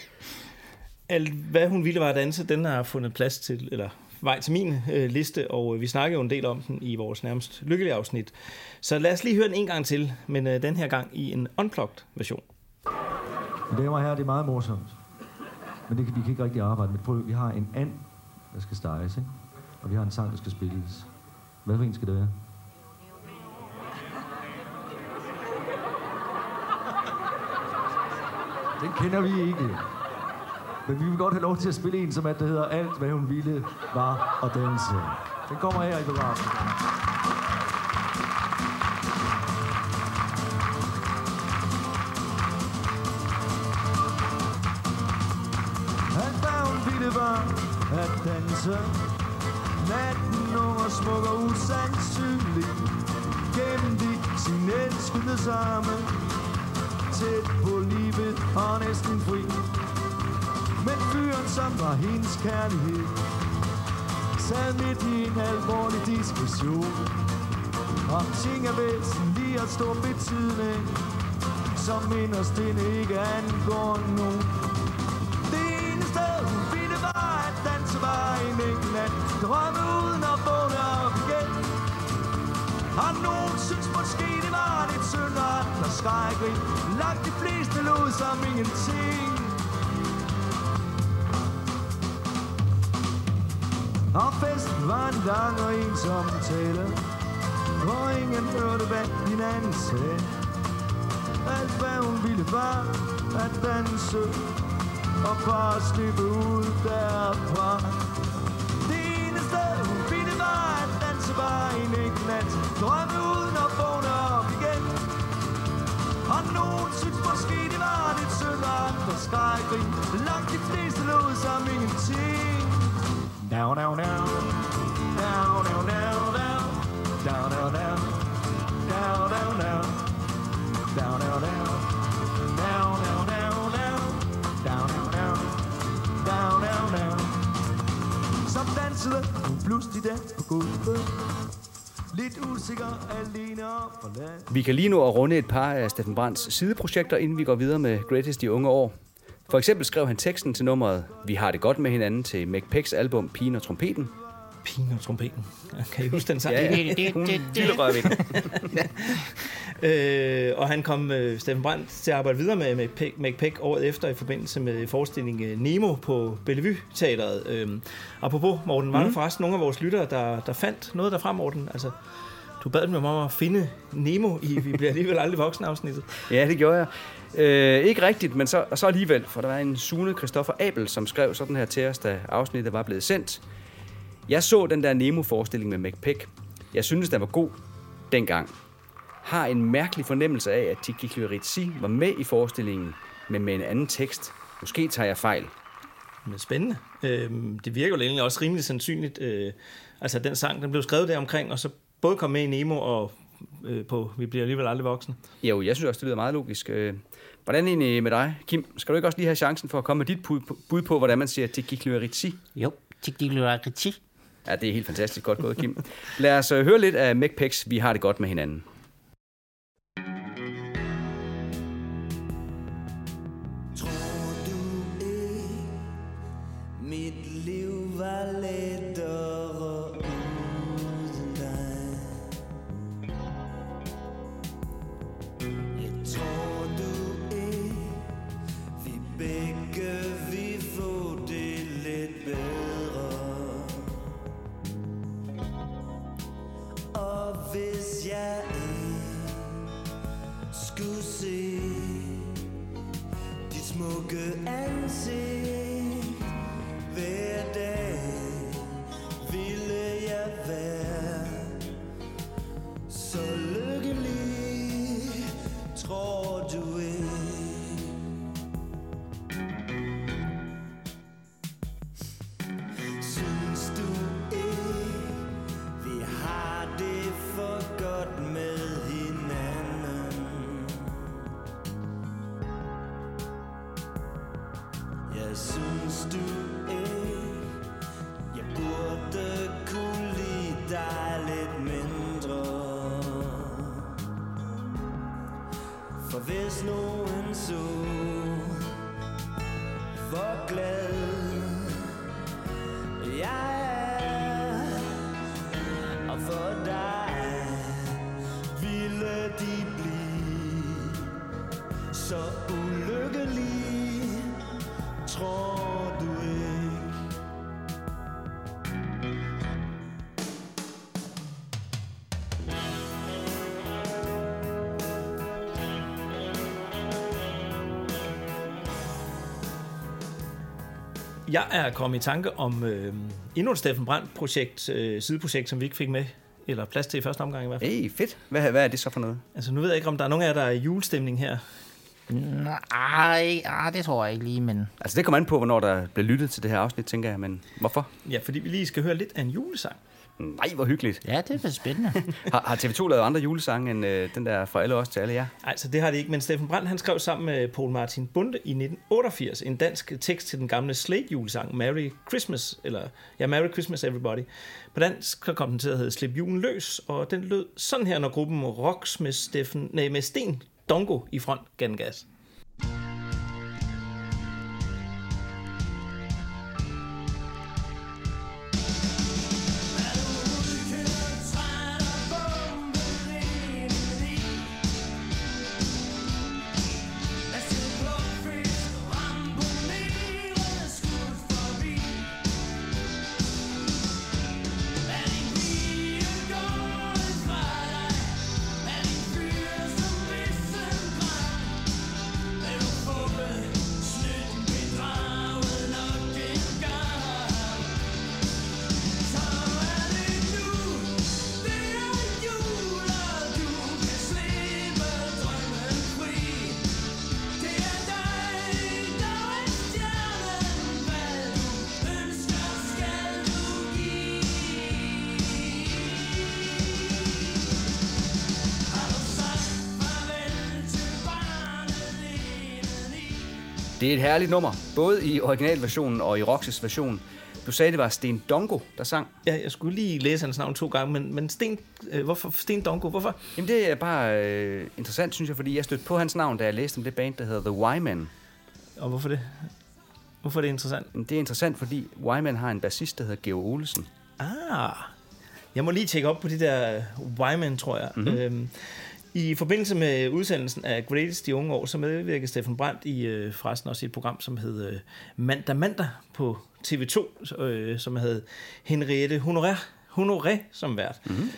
Alt, hvad hun ville var at danse, den har fundet plads til, eller vej til min øh, liste, og øh, vi snakker jo en del om den i vores nærmest lykkelige afsnit. Så lad os lige høre den en gang til, men øh, den her gang i en unplugged version. Damer og herrer, det er meget morsomt. Men det kan, vi kan ikke rigtig arbejde med. Prøv, vi har en and, der skal steges, ikke? Og vi har en sang, der skal spilles. Hvad for en skal det være? Den kender vi ikke. Men vi vil godt have lov til at spille en, som at det hedder Alt, hvad hun ville, var at danse. Den kommer her i programmet. Alt hvad hun ville var at danse Natten over smuk og usandsynlig Gennem Gennemgik sin elskede samme. Tæt på livet og næsten fri. Men fyren som var hendes kærlighed Sad midt i en alvorlig diskussion Om ting er væsentlige og stor betydning Som inderst inde ikke angår nogen. Drømme uden at vågne op igen. Og nogen synes måske det var lidt synd Og andre skreg Langt de fleste lod som ingenting? Og festen var en lang og ensom tale Hvor ingen hørte hvad hinanden sagde. Alt hvad hun ville var at danse Og bare slippe ud derfra. At bare en enkelt nat. Drømme uden at vågne op igen. Og nogen synes måske det var lidt synd Og andre skreg grin. Langt de fleste lå som ingenting. Down, down, down Down, down, down, down Down, down, down Down, down, down Down, down, down Down, down, down, down Down, down, down Down, down, down Så dansede pludselig der på gulvet Lidt usikker, alene og forladt Vi kan lige nu at runde et par af Steffen Brands sideprojekter, inden vi går videre med Greatest i unge år. For eksempel skrev han teksten til nummeret Vi har det godt med hinanden til Mick Pecks album Pigen og Trompeten. Pigen og Trompeten. Kan I huske den sang? Ja, ja. Hun lille rørvind. øh, og han kom, øh, Steffen Brandt, til at arbejde videre med med Pe- Mick Peck året efter i forbindelse med forestillingen øh, Nemo på Bellevue Teatret. Øh, apropos, Morten, var mm. der Mhm. forresten nogle af vores lyttere, der, der fandt noget derfra, Morten? Altså, du bad dem om at finde Nemo i Vi bliver alligevel aldrig voksen afsnittet. Ja, det gjorde jeg. Øh, ikke rigtigt, men så, så alligevel, for der var en Sune Christoffer Abel, som skrev sådan her til os, da afsnittet var blevet sendt. Jeg så den der Nemo-forestilling med McPeck. Jeg synes, den var god dengang. Har en mærkelig fornemmelse af, at Tiki Kløritsi var med i forestillingen, men med en anden tekst. Måske tager jeg fejl. Men spændende. Øh, det virker jo egentlig også rimelig sandsynligt. Øh, altså, den sang, den blev skrevet der omkring, og så både kom med i Nemo og øh, på Vi bliver alligevel aldrig voksne. Jo, jeg synes også, det lyder meget logisk. Øh, Hvordan egentlig med dig, Kim? Skal du ikke også lige have chancen for at komme med dit bud på, hvordan man siger Tiki? Jo, Tiki. Ja, det er helt fantastisk. Godt gået, Kim. Lad os høre lidt af McPex. Vi har det godt med hinanden. Jeg er kommet i tanke om øh, endnu et Steffen Brandt-projekt, øh, sideprojekt, som vi ikke fik med, eller plads til i første omgang i hvert fald. Hey, fedt. Hvad, hvad er det så for noget? Altså, nu ved jeg ikke, om der er nogen af jer, der er i julestemning her. Nej, ah, det tror jeg ikke lige, men... Altså, det kommer an på, hvornår der bliver lyttet til det her afsnit, tænker jeg. Men hvorfor? Ja, fordi vi lige skal høre lidt af en julesang. Nej, hvor hyggeligt. Ja, det er spændende. har, har TV2 lavet andre julesange end øh, den der fra alle os til alle jer? Altså, det har det ikke, men Steffen Brandt han skrev sammen med Paul Martin Bunde i 1988 en dansk tekst til den gamle Slate-julesang, Merry Christmas, eller ja, Merry Christmas Everybody. På dansk så kom den til at hedde Slip julen løs, og den lød sådan her, når gruppen Rocks med, Steffen, nej, med Sten Dongo i front gav gas. Det er et herligt nummer, både i originalversionen og i Roxys version. Du sagde, det var Sten Dongo, der sang. Ja, jeg skulle lige læse hans navn to gange, men, men Sten, øh, hvorfor Sten Dongo? Hvorfor? Jamen det er bare øh, interessant, synes jeg, fordi jeg stødte på hans navn, da jeg læste om det band, der hedder The Wyman. Og hvorfor det? Hvorfor er det interessant? Jamen, Det er interessant, fordi Wyman har en bassist, der hedder Geo Olsen. Ah, jeg må lige tjekke op på de der Wyman, tror jeg. Mhm. Mm-hmm. Øhm, I forbindelse med udsendelsen af Greatest de unge år, så medvirkede Steffen Brandt i øh, forresten også i et program, som hed øh, Mandag Mandag på TV2, øh, som hed Henriette Honoré, Honoré som vært. Mm-hmm.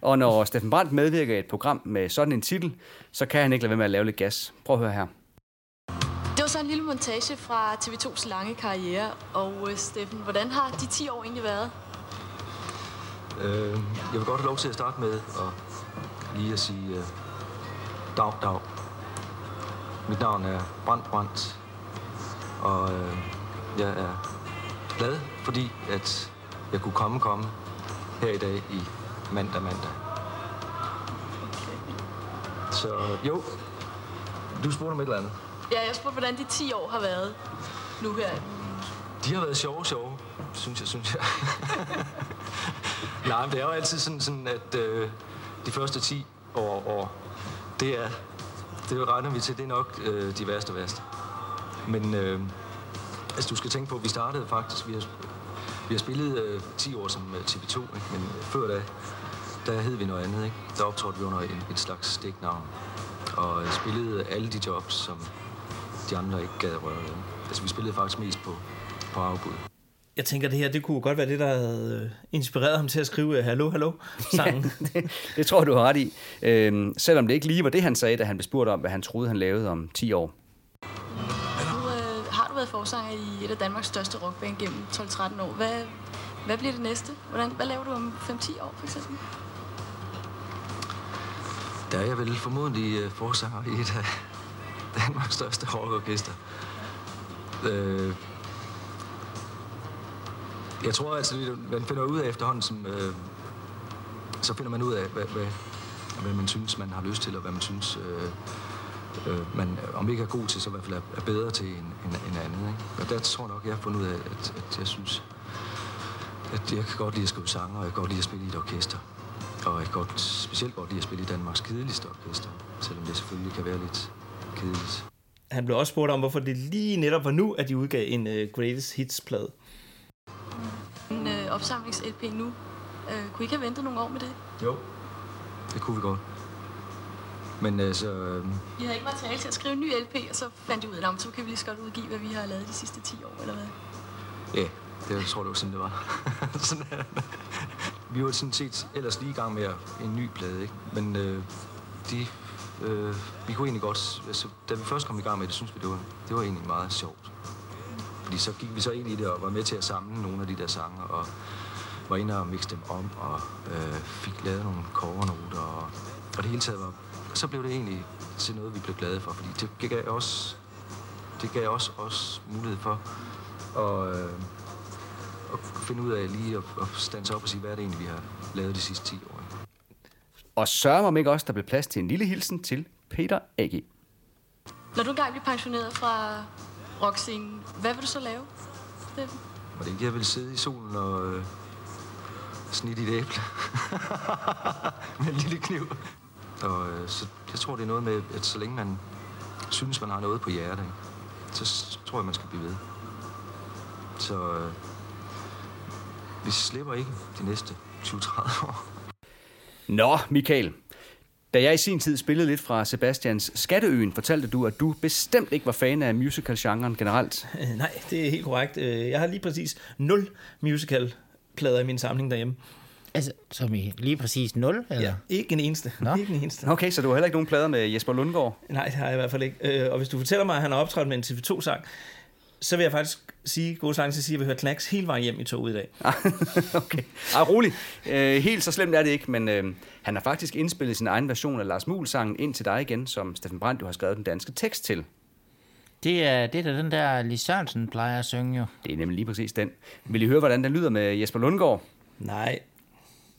Og når Steffen Brandt medvirker i et program med sådan en titel, så kan han ikke lade være med at lave lidt gas. Prøv at høre her. Det var så en lille montage fra TV2's lange karriere. Og øh, Steffen, hvordan har de 10 år egentlig været? Øh, jeg vil godt have lov til at starte med at lige at sige øh, dag, dag. Mit navn er Brandt Brandt, og øh, jeg er glad, fordi at jeg kunne komme komme her i dag i mandag mandag. Så jo, du spurgte om et eller andet. Ja, jeg spurgte, hvordan de 10 år har været nu her. De har været sjove, sjove, synes jeg, synes jeg. Nej, men det er jo altid sådan, sådan at øh, de første 10 år, år det er, det regner vi til, det er nok øh, de værste og værste. Men øh, altså, du skal tænke på, at vi startede faktisk, vi har, vi har spillet øh, 10 år som øh, TV2, ikke? men før da, der hed vi noget andet. Ikke? Der optrådte vi under en, et slags stiknavn, og øh, spillede alle de jobs, som de andre ikke gad røre ved. Altså, vi spillede faktisk mest på, på afbud. Jeg tænker, det her det kunne godt være det, der havde øh, inspireret ham til at skrive øh, Hallo, Hallo sangen. det, det tror jeg, du har ret i. Øhm, selvom det ikke lige var det, han sagde, da han blev spurgt om, hvad han troede, han lavede om 10 år. Nu øh, har du været forsanger i et af Danmarks største rockband gennem 12-13 år. Hvad, hvad bliver det næste? Hvordan, hvad laver du om 5-10 år, for eksempel? Der er jeg vel formodentlig øh, forsanger i et af Danmarks største rockorkester. Øh, jeg tror altså, man finder ud af efterhånden, som, øh, så finder man ud af, hvad, hvad, hvad man synes, man har lyst til, og hvad man synes, øh, øh, man om ikke er god til, så i hvert fald er, er bedre til end, end, end andet. Ikke? Og der tror jeg nok, jeg har fundet ud af, at, at jeg synes, at jeg kan godt lide at skrive sange, og jeg kan godt lide at spille i et orkester. Og jeg kan godt, specielt godt lide at spille i Danmarks kedeligste orkester, selvom det selvfølgelig kan være lidt kedeligt. Han blev også spurgt om, hvorfor det lige netop var nu, at de udgav en uh, Greatest Hits-plade. En øh, opsamlings-LP nu. Øh, kunne I ikke have ventet nogle år med det? Jo, det kunne vi godt. Men altså, øh, I havde ikke materiale til at skrive en ny LP, og så fandt I ud af, "Nå, så kan vi lige så godt udgive, hvad vi har lavet de sidste 10 år, eller hvad? ja, det jeg tror det var sådan, det var. sådan, øh, vi var sådan set ellers lige i gang med at- en ny plade, ikke? Men øh, de, øh, vi kunne egentlig godt, altså, da vi først kom i gang med det, synes vi, det var, det var egentlig meget sjovt. Fordi så gik vi så ind i det og var med til at samle nogle af de der sange, og var inde og mixe dem om, og øh, fik lavet nogle covernoter, og, og det hele taget var... Så blev det egentlig til noget, vi blev glade for, fordi det gav os, det gav os også mulighed for at, øh, at finde ud af lige at, at stands op og sige, hvad er det egentlig, vi har lavet de sidste 10 år. Og sørger mig om ikke også, der blev plads til en lille hilsen til Peter A.G. Når du engang bliver pensioneret fra rockscenen, hvad vil du så lave, Steffen? Var det ikke, jeg ville sidde i solen og øh, snitte i et æble? med en lille kniv. Og øh, så jeg tror, det er noget med, at så længe man synes, man har noget på hjertet, så tror jeg, man skal blive ved. Så øh, vi slipper ikke de næste 20-30 år. Nå, Michael. Da jeg i sin tid spillede lidt fra Sebastians Skatteøen, fortalte du, at du bestemt ikke var fan af musical-genren generelt. Øh, nej, det er helt korrekt. Øh, Jeg har lige præcis 0 musical-plader i min samling derhjemme. Altså, som i lige præcis 0? Eller? Ja, ikke en eneste. Nå. Ikke en eneste. Okay, så du har heller ikke nogen plader med Jesper Lundgaard? Nej, det har jeg i hvert fald ikke. Øh, Og hvis du fortæller mig, at han har optrådt med en TV2-sang, så vil jeg faktisk sige, gode sang til at sige, at jeg vil høre Knacks hele vejen hjem i toget i dag. okay. Ej, rolig. Øh, helt så slemt er det ikke, men øh, han har faktisk indspillet sin egen version af Lars Muhl-sangen ind til dig igen, som Steffen Brandt jo har skrevet den danske tekst til. Det er, det er da den der, Lis Sørensen plejer at synge jo. Det er nemlig lige præcis den. Vil I høre, hvordan den lyder med Jesper Lundgaard? Nej.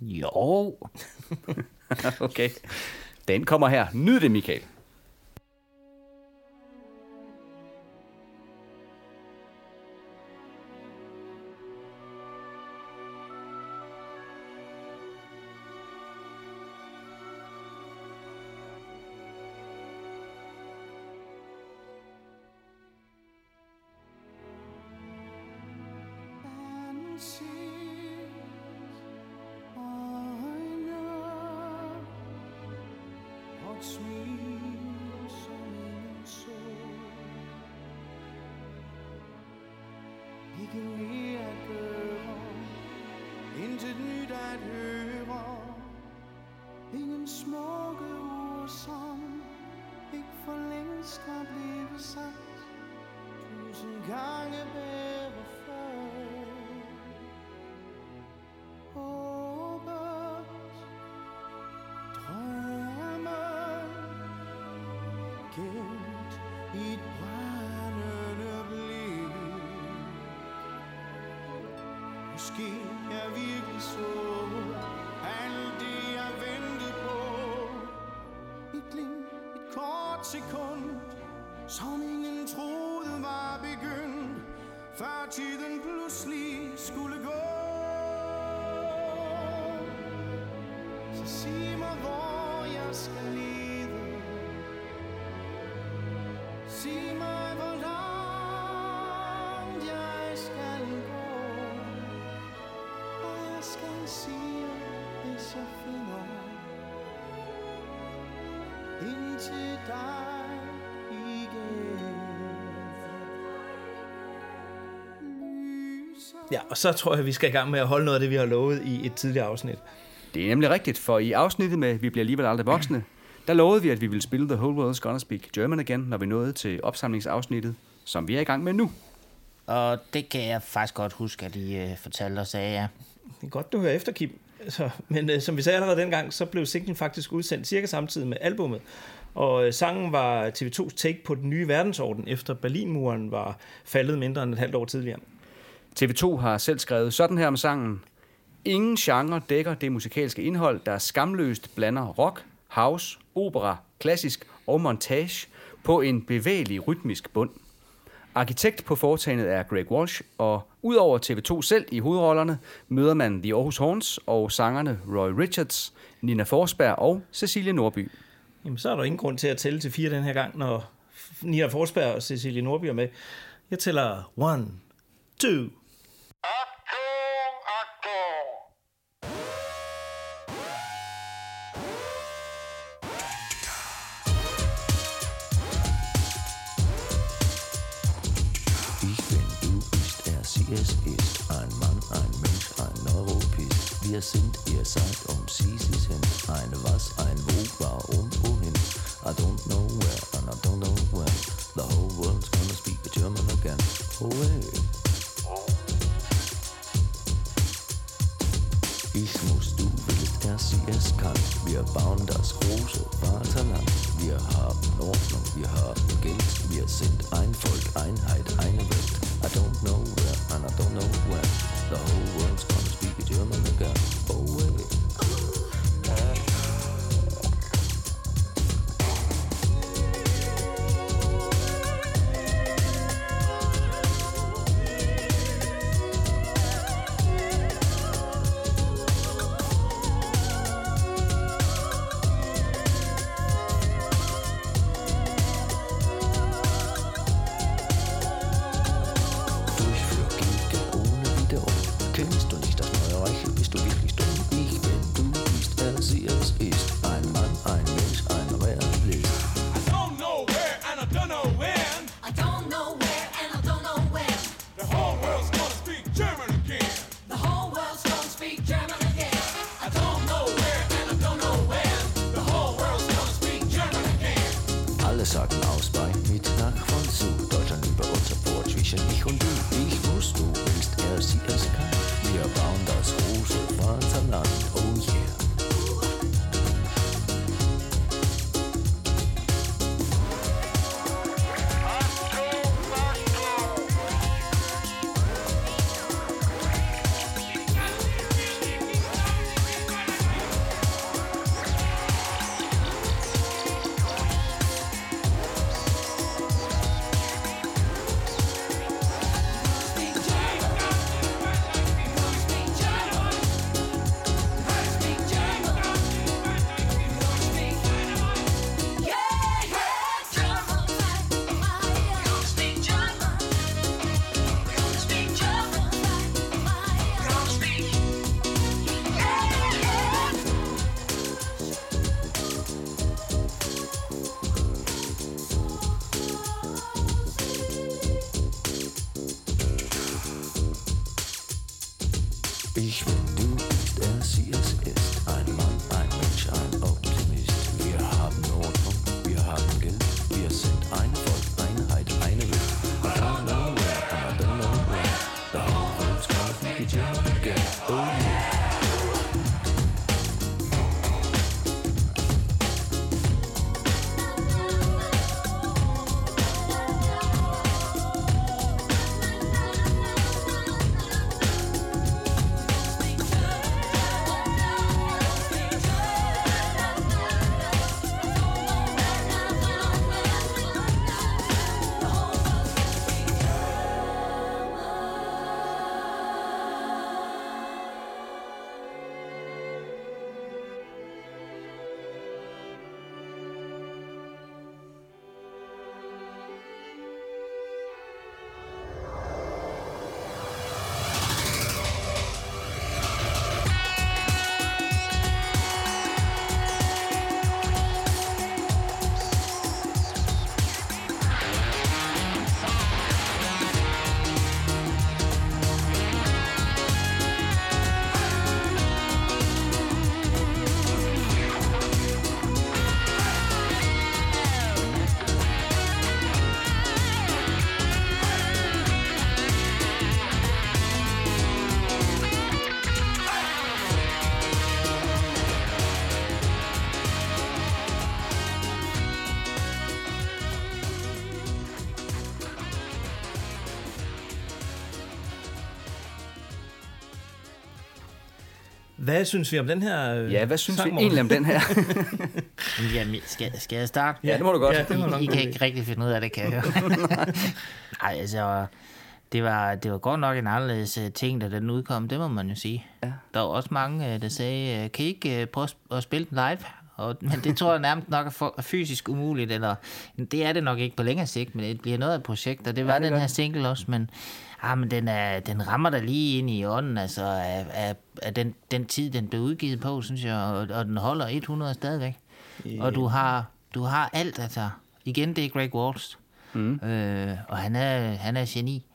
Jo. okay. Den kommer her. Nyd det, Michael. Og så tror jeg, vi skal i gang med at holde noget af det, vi har lovet i et tidligere afsnit. Det er nemlig rigtigt, for i afsnittet med Vi bliver alligevel aldrig voksne, der lovede vi, at vi ville spille The Whole World's Gonna Speak German igen, når vi nåede til opsamlingsafsnittet, som vi er i gang med nu. Og det kan jeg faktisk godt huske, at I øh, fortalte os af, ja. Det er godt, du hører efter, Kim. Så, men øh, som vi sagde allerede dengang, så blev singlen faktisk udsendt cirka samtidig med albummet. Og øh, sangen var TV2's take på den nye verdensorden, efter Berlinmuren var faldet mindre end et halvt år tidligere. TV2 har selv skrevet sådan her om sangen. Ingen genre dækker det musikalske indhold, der skamløst blander rock, house, opera, klassisk og montage på en bevægelig rytmisk bund. Arkitekt på foretagendet er Greg Walsh, og udover TV2 selv i hovedrollerne, møder man The Aarhus Horns og sangerne Roy Richards, Nina Forsberg og Cecilie Norby. Jamen, så er der ingen grund til at tælle til fire den her gang, når Nina Forsberg og Cecilie Norby er med. Jeg tæller 1, 2, Wir sind, ihr seid und sie, sie sind ein Was, ein Wo, warum, wohin. I don't know Hvad synes vi om den her øh, Ja, hvad synes vi egentlig om den her? Jamen, skal, skal jeg starte? Ja, det må du godt. Ja, det nok I, I kan ikke rigtig finde ud af det, kan jeg høre. Nej, altså, det var, det var godt nok en anderledes øh, ting, da den udkom, det må man jo sige. Ja. Der var også mange, øh, der sagde, kan I ikke prøve at sp- at spille den live? Og, men det tror jeg nærmest nok er for, fysisk umuligt, eller det er det nok ikke på længere sigt, men det bliver noget af et projekt, og det var Ja, det den her single også, men, ah, men den, er, den rammer der lige ind i ånden, altså af, af, af den, den tid, den blev udgivet på, synes jeg, og, og den holder 100 stadigvæk. Og du har, du har alt, altså. Igen, det er Greg Waltz. Mm. Øh, og han er, han er geni.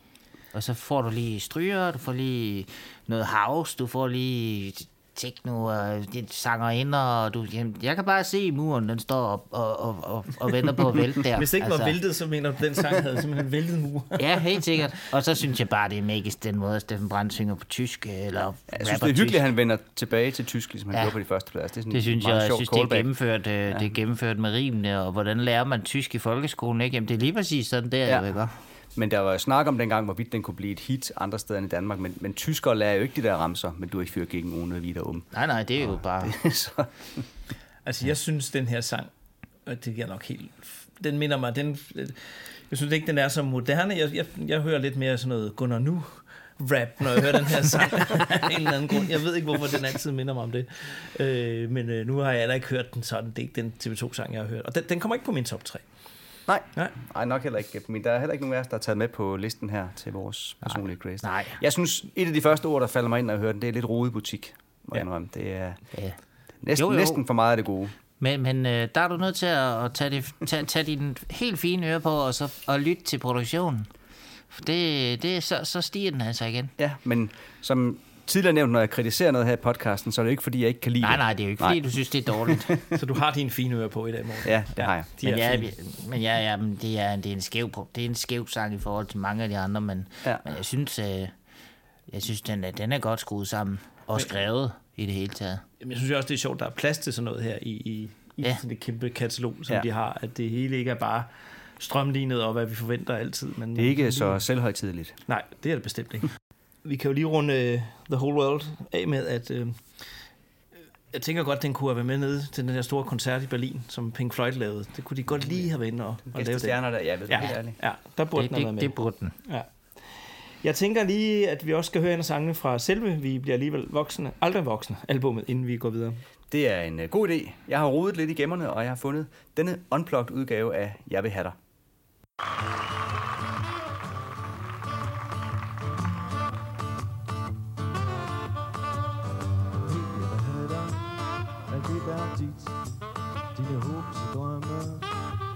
Og så får du lige stryger, du får lige noget house, du får lige techno og sangerinder, og du, jamen, jeg kan bare se muren, den står op og, og, og, og venter på at vælte der. Hvis det ikke var væltet, så mener du, at den sang havde simpelthen væltet mur. ja, helt sikkert. Og så synes jeg bare, det er magisk, den måde, Steffen Brandt synger på tysk, eller Jeg synes, det er hyggeligt, at han vender tilbage til tysk, ligesom han Ja. gjorde på de første pladser. Det, er sådan Det synes jeg, jeg synes, det er callback. gennemført, øh, det er gennemført med rimene, og hvordan lærer man tysk i folkeskolen, ikke? Jamen, det er lige præcis sådan der, Ja. ja. ikke? Men der var jo snak om dengang, hvorvidt den kunne blive et hit andre steder end i Danmark. Men, men tyskere lærer jo ikke de der ramser, men du er ikke fyr gegen ohne wieder um. Nej, nej, det er jo bare... så, Altså, jeg synes, den her sang, og det er nok helt... Den minder mig, den... Jeg synes ikke, den er så moderne. Jeg, jeg, jeg hører lidt mere sådan noget Gunnar Nu rap, når jeg hører den her sang af en eller anden grund. Jeg ved ikke, hvorfor den altid minder mig om det. Øh, men øh, nu har jeg heller ikke hørt den sådan. Det er ikke den TV2-sang, jeg har hørt. Og den, den kommer ikke på min top 3. nej, Nej. nej, nok heller ikke. Men der er heller ikke nogen af os, der er taget med på listen her til vores personlige Grace. Nej. Jeg synes, et af de første ord, der falder mig ind, når jeg hører den, det er lidt rodet butik. Ja. Det er Ja. næsten, Jo, jo. næsten for meget af det gode. Men, men øh, der er du nødt til at, at tage, det, tage, tage dine helt fine ører på, og så og lytte til produktionen. For det, det, så, så stiger den altså igen. Ja, men som tidligere nævnt, når jeg kritiserer noget her i podcasten, så er det ikke, fordi jeg ikke kan lide Nej, det. nej, det er jo ikke, fordi du synes, det er dårligt. Så du har dine fine ører på i dag, morgen. Ja, det har jeg. De men er ja, fine. men ja, ja men det, er, det, er en skæv, pro- det er en skæv sang i forhold til mange af de andre, men, Ja. men jeg synes, øh, jeg synes den, er, den er godt skruet sammen og skrevet i det hele taget. Jamen, jeg synes jo også, det er sjovt, der er plads til sådan noget her i, i, i Ja. sådan et kæmpe katalog, som ja. de har. At det hele ikke er bare strømlignet og hvad vi forventer altid. Men Det er ikke så selvhøjtideligt. Nej, det er det bestemt ikke. Vi kan jo lige runde uh, The Whole World af med, at uh, jeg tænker godt, den kunne have været med nede til den der store koncert i Berlin, som Pink Floyd lavede. Det kunne de godt lige have været inde og, og lave det. stjerner der, ja, ved du, helt Ja, ærligt. ja, der burde Det, den have været det, med. det burde den. Ja. Jeg tænker lige, at vi også skal høre en af sangene fra selve Vi bliver alligevel voksne, aldrig voksne albumet, inden vi går videre. Det er en uh, god idé. Jeg har rodet lidt i gemmerne, og jeg har fundet denne unplugged udgave af Jeg vil have dig. Alt det der er dit Dine håb og drømme,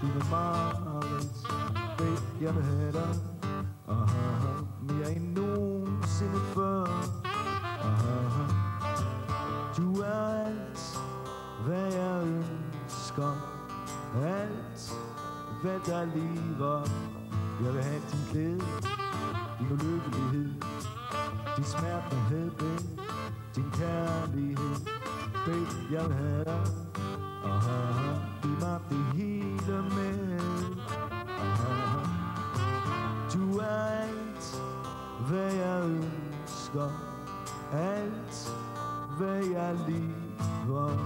dine mareridt. Ved jeg vil have dig? Aha, mere end nogensinde før. Aha, du er alt, hvad jeg ønsker. Alt, hvad der lever. Jeg vil have din glæde, din ulykkelighed Din smerte med helbred din kærlighed. Vil have dig Aha, giv mig det hele med. Aha, du er alt, hvad jeg ønsker. Alt, hvad jeg lever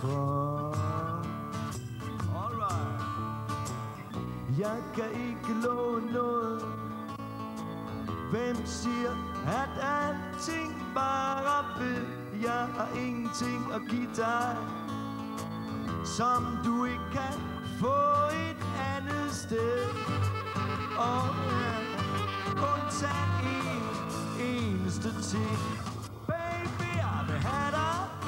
for. Alright Jeg kan ikke love noget. Hvem siger, at alting bare vil jeg har ingenting at give dig Som du ikke kan få et andet sted. Og ja, undtagen en eneste ting. Baby, jeg vil have dig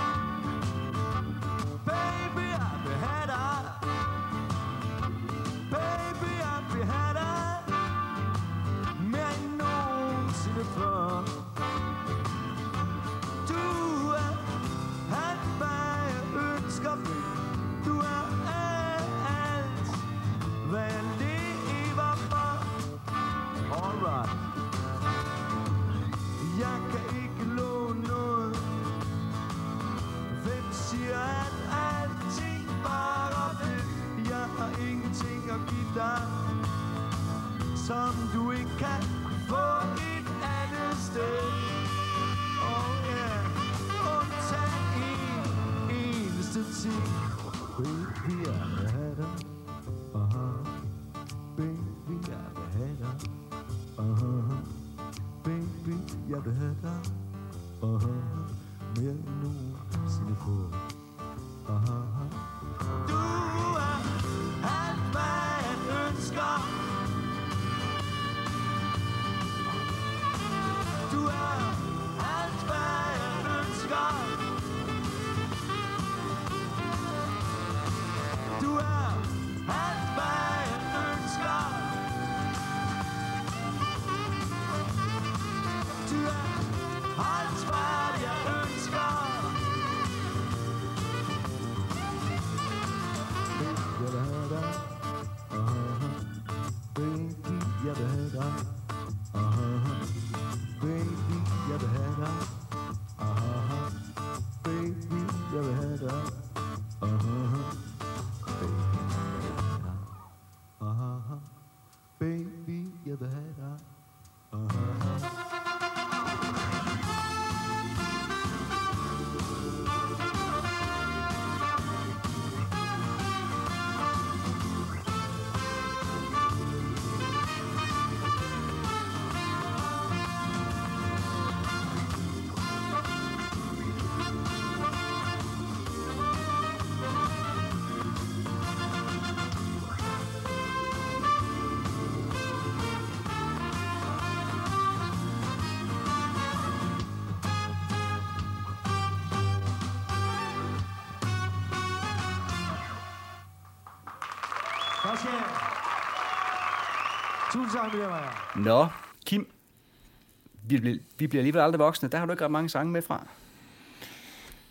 dig Som du ikke kan få et andet sted. Oh yeah Undtagen en eneste ting. Baby, jeg vil have dig Aha. Baby, jeg vil have dig Aha. Baby, jeg vil have dig Aha. Mere end nogensinde på Aha. Tusind tak, mine damer og herrer. Nå, Kim, vi bliver, vi bliver alligevel aldrig voksne. Der har du ikke ret mange sange med fra.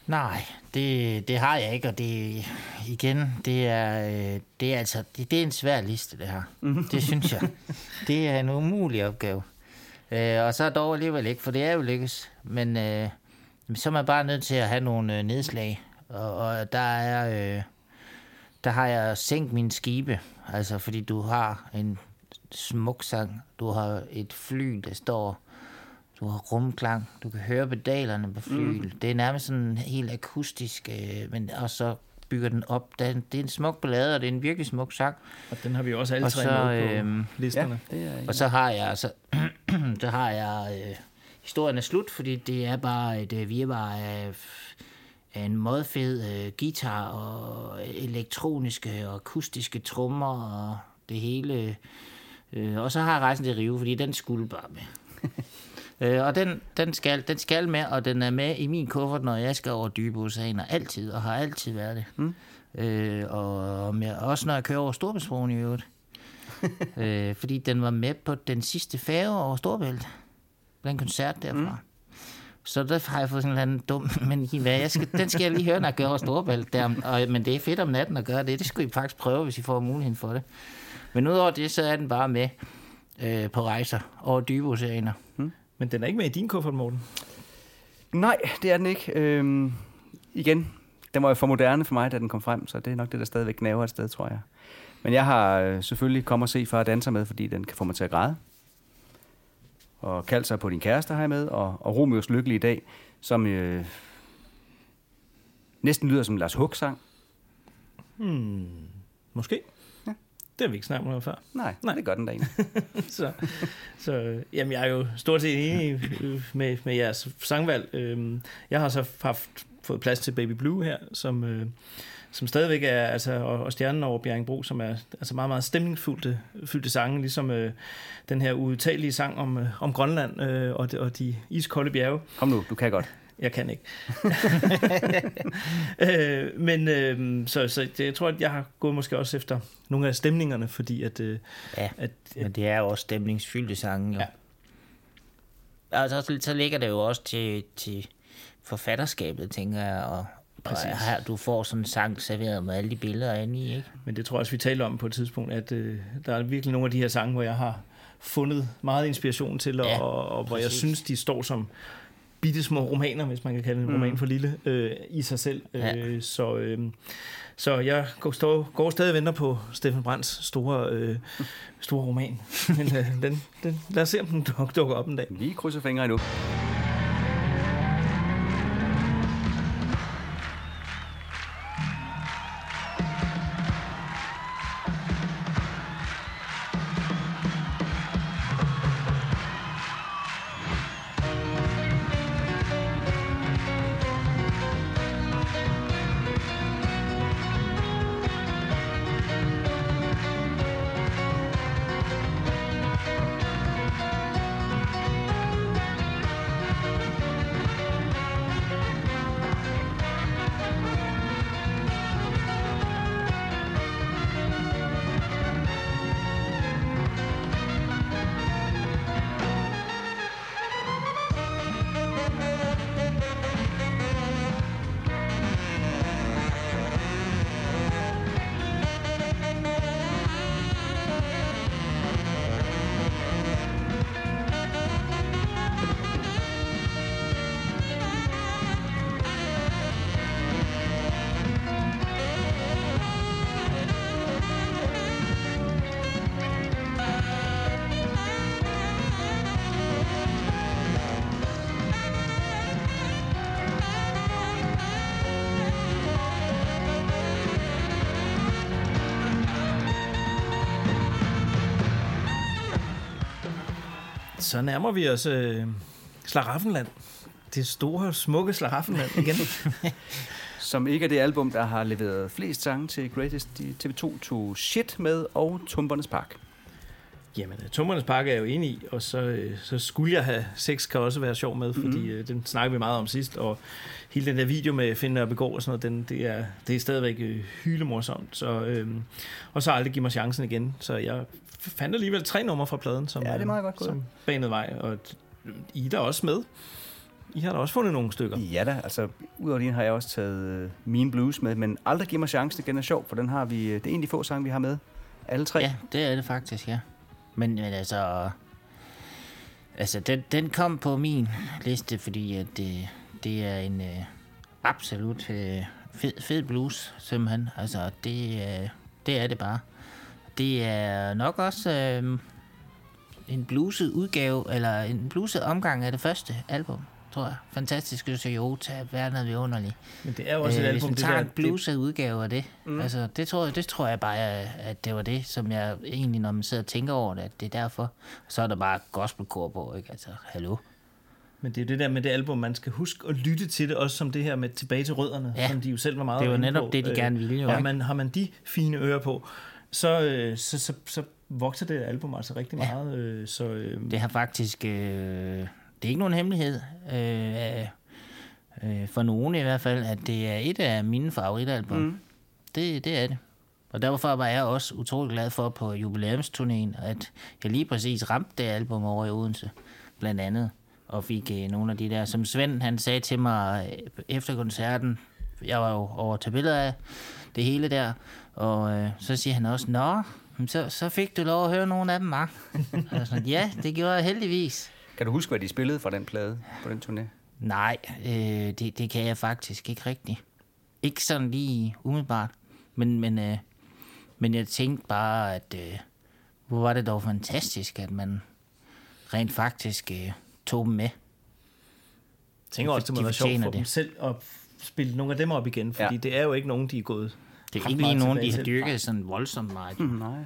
Nej, det, det har jeg ikke, og det igen, det er, øh, det er altså, det, det er en svær liste, det her. Det synes jeg. Det er en umulig opgave. Øh, og så dog alligevel ikke, for det er jo lykkes. Men øh, så er man bare nødt til at have nogle øh, nedslag. Og, og der er, øh, der har jeg sænkt mine skibe. Altså, fordi du har en smuk sang. Du har et fly, der står du har rumklang, du kan høre pedalerne på flyet. Mm. Det er nærmest sådan helt akustisk, øh, men og så bygger den op. Den, det er en smuk ballade, og det er en virkelig smuk sang. Og den har vi også alle Og tre så, med på øhm, listerne. Ja, det er Og så har jeg altså, så har jeg, øh, historien er slut, fordi det er bare et øh, virvar af, af en modfed øh, guitar og elektroniske og akustiske trommer og det hele. Øh, og så har jeg rejsen til Rio, fordi den skulle bare med. Øh, og den, den, skal, den skal med, og den er med i min kuffert, når jeg skal over dybe oceaner. Altid, og har altid været det. Mm. Øh, og med, også når jeg kører over Storbæltsbroen i øvrigt. øh, fordi den var med på den sidste færge over Storbælt. Den koncert derfra. Mm. Så der har jeg fået sådan en eller anden dum, men I hvad, jeg skal, den skal jeg lige høre, når jeg kører over Storbælt. Der, og, men det er fedt om natten at gøre det. Det skulle I faktisk prøve, hvis I får muligheden for det. Men udover det, så er den bare med øh, på rejser over dybe oceaner. Mm. Men den er ikke med i din kuffert, Morten. Nej, det er den ikke. Øhm, igen, den var jo for moderne for mig, da den kom frem, så det er nok det, der stadigvæk knaver et sted, tror jeg. Men jeg har øh, selvfølgelig kommet og se far danser med, fordi den kan få mig til at græde. Og kald sig på din kæreste har jeg med, og, og Romeos lykkelige dag, som øh, næsten lyder som en Lars Hug-sang. Hmm, måske. Det har vi ikke snakket om før. Nej, Nej, det gør den da så, så jamen, jeg er jo stort set enig med, med jeres sangvalg. Øhm, Jeg har så haft fået plads til Baby Blue her, som, øh, som stadigvæk er, altså, og, og Stjernen over Bjerringbro, som er altså meget, meget stemningsfyldte fyldte sange, ligesom øh, den her udtagelige sang om, øh, om Grønland øh, og, de, og de iskolde bjerge. Kom nu, du kan godt. Jeg kan ikke. øh, men øh, så, så det, jeg tror, at jeg har gået måske også efter nogle af stemningerne, fordi at... Øh, Ja, at, men det er jo også stemningsfyldte sange. Jo. Ja. Altså, så, så ligger det jo også til, til forfatterskabet, tænker jeg, og, og Præcis. her, du får sådan en sang serveret med alle de billeder inde i, ikke? Men det tror jeg også, vi talte om på et tidspunkt, at øh, der er virkelig nogle af de her sange, hvor jeg har fundet meget inspiration til, og, Ja, og, og hvor jeg synes, de står som bitte små romaner, hvis man kan kalde en Mm. roman for lille, øh, i sig selv. Ja. Øh, så, øh, så jeg går, står, går stadig og venter på Steffen Brands store, øh, store roman. Men øh, den, den, lad os se, om den duk- dukker op en dag. Vi krydser fingre endnu. Så nærmer vi os øh, Slaraffenland. Det store, smukke Slaraffenland igen. Som ikke er det album, der har leveret flest sange til Greatest TV2 tog Shit med og Tumpernes Park. Jamen, øh, Tummernes Park er jeg jo enig i, og så, øh, så skulle jeg have sex kan også være sjov med, fordi mm. øh, den snakker vi meget om sidst, og hele den der video med Finn og Begård og sådan noget, den, det, er, det er stadigvæk øh, hylemorsomt. Så, øh, og så aldrig give mig chancen igen. Så jeg fandt alligevel tre numre fra pladen, som, Ja, det er meget godt øh, gået. som banede vej, og I er der også med. I har da også fundet nogle stykker. Ja da, altså udover din har jeg også taget Mean Blues med, men aldrig giv mig chancen igen er sjov, for den har vi, øh, det er en af de få sange, vi har med. Alle tre. Ja, det er det faktisk, ja. Men, men altså... Altså, den, den kom på min liste, fordi at det, det er en øh, absolut øh, fed, fed blues, simpelthen. Altså, det, øh, det er det bare. Det er nok også øh, en bluset udgave, eller en bluset omgang af det første album, tror jeg. Fantastiske Toyota, verden er vidunderlig. Men det er jo også et Hvis album, det tager der- en bluset udgave af det, Mm. altså, det, tror jeg, det tror jeg bare, at det var det, som jeg egentlig, når man sidder og tænker over det, at det er derfor. Så er der bare gospelkor på, ikke? Altså, hallo. Men det er jo det der med det album, man skal huske at lytte til det, også som det her med tilbage til rødderne, Ja. som de jo selv var meget Det var netop på. det, de Øh, gerne ville, jo, har ikke? man, har man de fine ører på, så, øh, så, så, så vokser det album altså rigtig Ja. meget. Øh, så, øh, Det har faktisk... Øh, det er ikke nogen hemmelighed, øh, øh, for nogen i hvert fald, at det er et af mine favoritalbum. Mm. Det, det er det. Og derfor var jeg også utrolig glad for på jubilæumsturnéen, at jeg lige præcis ramte det album over i Odense, blandt andet. Og fik øh, nogle af de der, som Svend han sagde til mig øh, efter koncerten, jeg var jo over til billeder af det hele der, og øh, så siger han også, Nå, så, så fik du lov at høre nogle af dem, sådan, ja, det gjorde jeg heldigvis. Kan du huske, hvad de spillede fra den plade på den turné? Nej, øh, det, det kan jeg faktisk ikke rigtigt. Ikke sådan lige umiddelbart. Men, men, øh, men jeg tænkte bare, at øh, hvor var det dog fantastisk, at man rent faktisk øh, tog dem med. jeg tænker også, det må De være sjovt for dem selv at spille nogle af dem op igen, fordi ja. det er jo ikke nogen, de er gået Det er ikke lige nogen, de har dyrket sådan voldsomt meget. Mm, nej.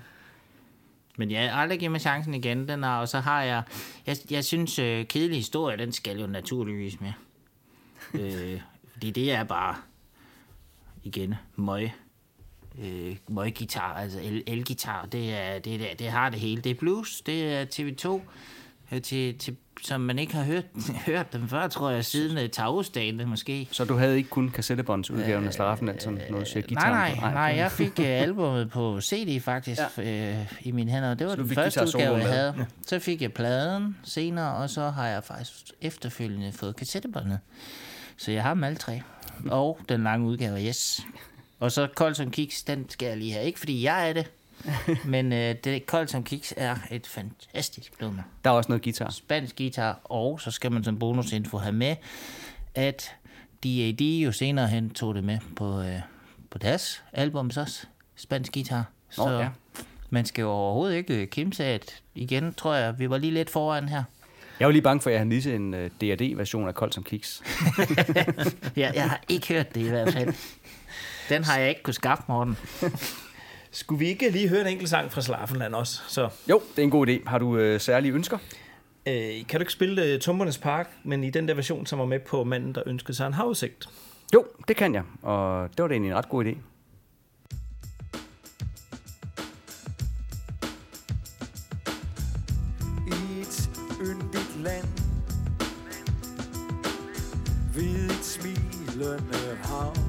Men jeg aldrig giver mig chancen igen, den er, og så har jeg, jeg, jeg synes, øh, kedelig historie, den skal jo naturligvis med. øh, fordi det er bare, igen, møg, øh, møg-gitar, altså el- elgitar, det, er, det, er, det har det hele. Det er blues, det er TV2, øh, til, til, som man ikke har hørt, hørt dem før, tror jeg, siden uh, Taurusdagen måske. Så du havde ikke kun kassettebåndsudgaven af Slaraffenland, sådan noget siger Nej, guitar nej, nej, jeg fik uh, albummet på CD faktisk ja. øh, i mine hænder. Det var Så den første udgave, jeg havde. Så fik jeg pladen senere, og så har jeg faktisk efterfølgende fået kassettebåndet. Så jeg har dem alle tre. Og den lange udgave, yes. Og så Kold som Kiks, den skal jeg lige have. Ikke fordi jeg er det, men øh, det Kold som Kiks er et fantastisk nummer. Der er også noget guitar. Spansk guitar, og så skal man som bonusinfo have med, at D.A.D. jo senere hen tog det med på, øh, på deres album også, spansk guitar. Så Nå, ja. man skal jo overhovedet ikke øh, kimse at igen tror jeg, vi var lige lidt foran her. Jeg var lige bange for, at jeg havde misset en uh, D&D-version af Kold som Kiks. Ja, jeg har ikke hørt det i hvert fald. Den har jeg ikke kunne skaffe, Morten. Skulle vi ikke lige høre en enkelt sang fra Slaffenland også? Så. Jo, det er en god idé. Har du øh, særlige ønsker? Øh, kan du ikke spille uh, Tumpernes Park, men i den der version, som var med på manden, der ønskede sig en havudsigt? Jo, det kan jeg, og det var da egentlig en ret god idé. land Ved et smilende hav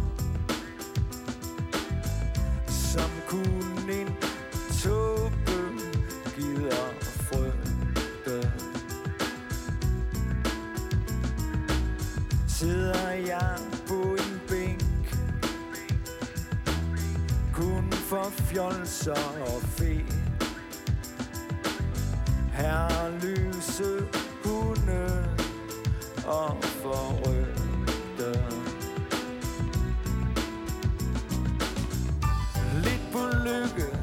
kun en tåbe gider frygte Sidder jeg på en bænk Kun for fjolser og fe herreløse hunde og forrygte. Lidt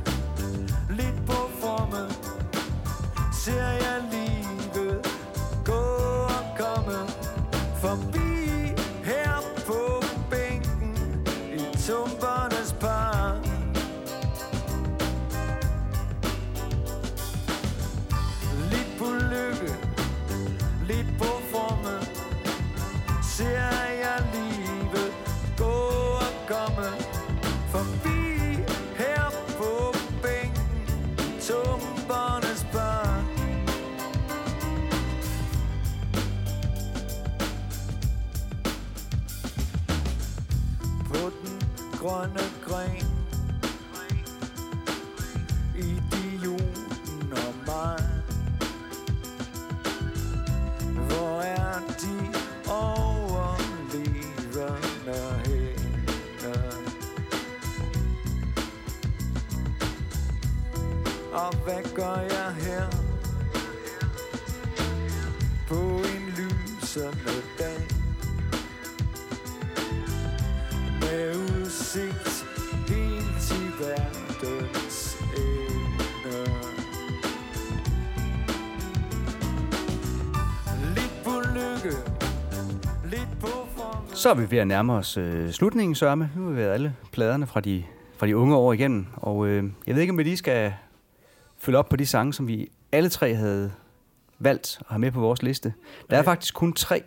Så er vi ved at nærme os øh, slutningen, Sørme. Nu har vi været alle pladerne fra de, fra de unge år igennem. Og øh, jeg ved ikke, om vi lige skal følge op på de sange, som vi alle tre havde valgt at have med på vores liste. Der er Okay. faktisk kun tre,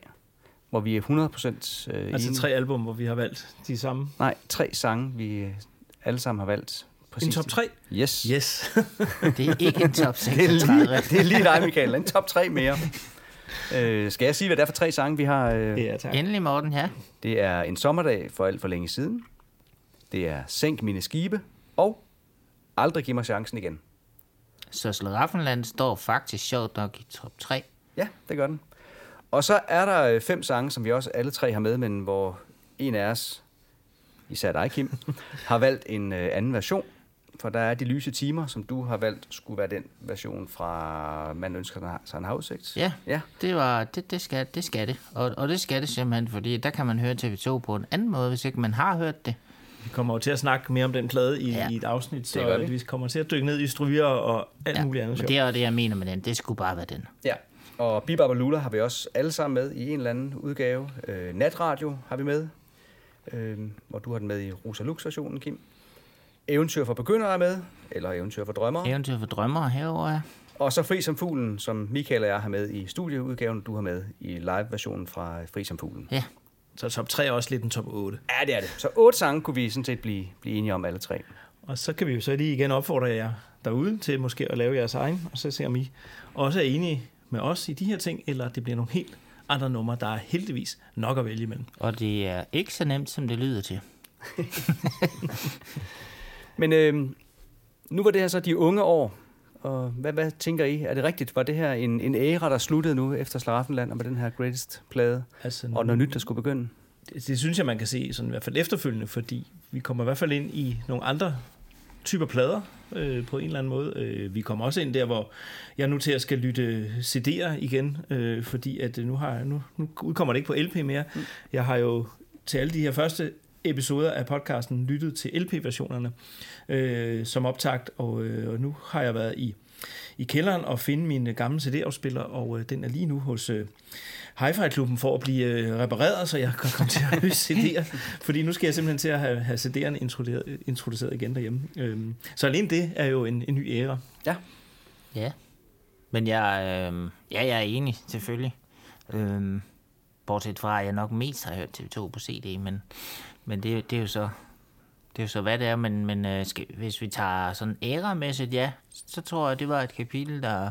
hvor vi er 100% øh, Altså enige. tre album, hvor vi har valgt de samme. Nej, tre sange, vi øh, alle sammen har valgt. En top tre? Yes. Yes. Det er ikke en top det, er lige, 36. det er lige dig, Michael. En top 3 mere. Øh, skal jeg sige, hvad det er for tre sange, vi har? Øh? Ja, tak. Endelig, Morten, ja. Det er En sommerdag for alt for længe siden. Det er Sænk mine skibe. Og Aldrig giv mig chancen igen. Så Slaraffenland står faktisk sjovt nok i top 3. Ja, det gør den. Og så er der øh, fem sange, som vi også alle tre har med, men hvor en af os, især dig, Kim, har valgt en øh, anden version. For der er de lyse timer, som du har valgt, skulle være den version fra Man ønsker sig en havudsigt. Ja, ja. Det, var, det, det, skal, det skal det. Og, og det skal det simpelthen, fordi der kan man høre TV2 på en anden måde, hvis ikke man har hørt det. Vi kommer jo til at snakke mere om den plade i, ja. i et afsnit, så gør vi. vi kommer til at dykke ned i stryger og alt ja, muligt andet Men det er jo det, jeg mener med den. Det skulle bare være den. Ja, og Bebop og Lula har vi også alle sammen med i en eller anden udgave. Øh, Natradio har vi med, øh, hvor du har den med i Rosa Lux-versionen, Kim. Eventyr for begyndere er med, eller Eventyr for drømmere. Eventyr for drømmere herover ja. Og så Fri som fuglen, som Michael og jeg har med i studieudgaven, du har med i live-versionen fra Fri som fuglen. Ja. Så top 3 er også lidt en top 8. Ja, det er det. Så otte sange kunne vi sådan set blive, blive enige om alle tre. Og så kan vi jo så lige igen opfordre jer derude til måske at lave jeres egen, og så se om I også er enige med os i de her ting, eller det bliver nogle helt andre numre, der er heldigvis nok at vælge imellem. Og det er ikke så nemt, som det lyder til. Men øh, nu var det her så de unge år, og hvad, hvad tænker I? Er det rigtigt? Var det her en, en æra, der sluttede nu efter Slaraffenland og med den her greatest plade? Altså, og noget nyt, der skulle begynde? Det, det synes jeg, man kan se sådan i hvert fald efterfølgende, fordi vi kommer i hvert fald ind i nogle andre typer plader øh, på en eller anden måde. Øh, vi kommer også ind der, hvor jeg nu til at skal lytte CD'er igen, øh, fordi at øh, nu, har, jeg- nu, nu udkommer det ikke på LP mere. Mm. Jeg har jo til alle de her første episoder af podcasten lyttet til LP-versionerne øh, som optakt, og, øh, og nu har jeg været i, i kælderen og finde min gamle CD-afspiller, og øh, den er lige nu hos øh, Hi-Fi-klubben for at blive øh, repareret, så jeg kan komme til at høre CD'er, fordi nu skal jeg simpelthen til at have, have CD'erne introduceret, introduceret igen derhjemme. Øhm, så alene det er jo en, en ny æra. Ja. Ja. Men jeg, øh, ja, jeg er enig, selvfølgelig. Øh, bortset fra, at jeg nok mest har hørt TV2 på CD, men, men det, det er jo så... Det er jo så, hvad det er, men, men øh, skal, hvis vi tager sådan æramæssigt, ja, så tror jeg, det var et kapitel, der,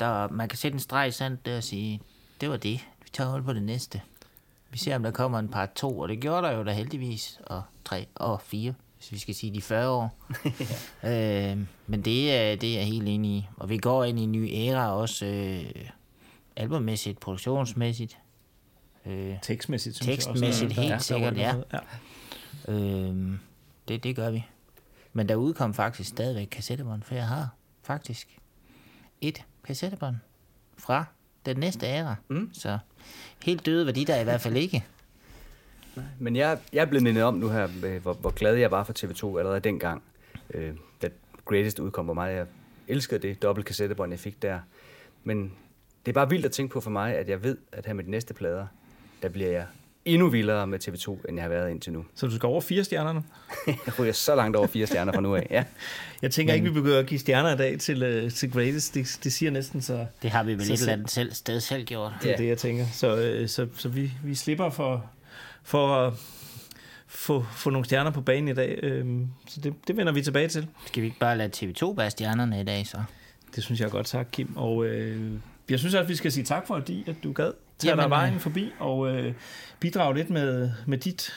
der man kan sætte en streg i sandt der og sige, det var det. Vi tager hold på det næste. Vi ser, om der kommer en part 2, og det gjorde der jo da heldigvis, og 3 og 4, hvis vi skal sige de 40 år. øh, men det er, det er jeg helt enig i. Og vi går ind i en ny æra også, øh, albummæssigt, produktionsmæssigt. Øh, Tekstmæssigt, synes jeg også, Tekstmæssigt, helt sikkert, ja. ja. Øhm, det, det gør vi. Men der udkom faktisk stadigvæk kassettebånd, for jeg har faktisk et kassettebånd fra den næste æra. Mm. Så helt døde var de der i hvert fald ikke. Men jeg, jeg er blevet mindet om nu her, øh, hvor, hvor glad jeg var for TV2 allerede dengang, øh, da Greatest udkom, hvor meget jeg elskede det dobbelt kassettebånd, jeg fik der. Men det er bare vildt at tænke på for mig, at jeg ved, at her med de næste plader, der bliver jeg endnu vildere med TV2, end jeg har været indtil nu. Så du skal over fire stjernerne? jeg ryger så langt over fire stjerner fra nu af, ja. Jeg tænker Men... ikke, vi begynder at give stjerner i dag til, uh, til Greatest. Det, det siger næsten så... Det har vi vel så et eller andet selv, sted selv gjort. Det er det, jeg tænker. Så, øh, så, så vi, vi slipper for, for, få, få nogle stjerner på banen i dag. Øhm, så det, det vender vi tilbage til. Skal vi ikke bare lade TV2 være stjernerne i dag, så? Det synes jeg er godt sagt, Kim. Og øh, jeg synes også, at vi skal sige tak for, at du gad tage Jamen, dig vejen øh. forbi og øh, bidrage lidt med, med dit,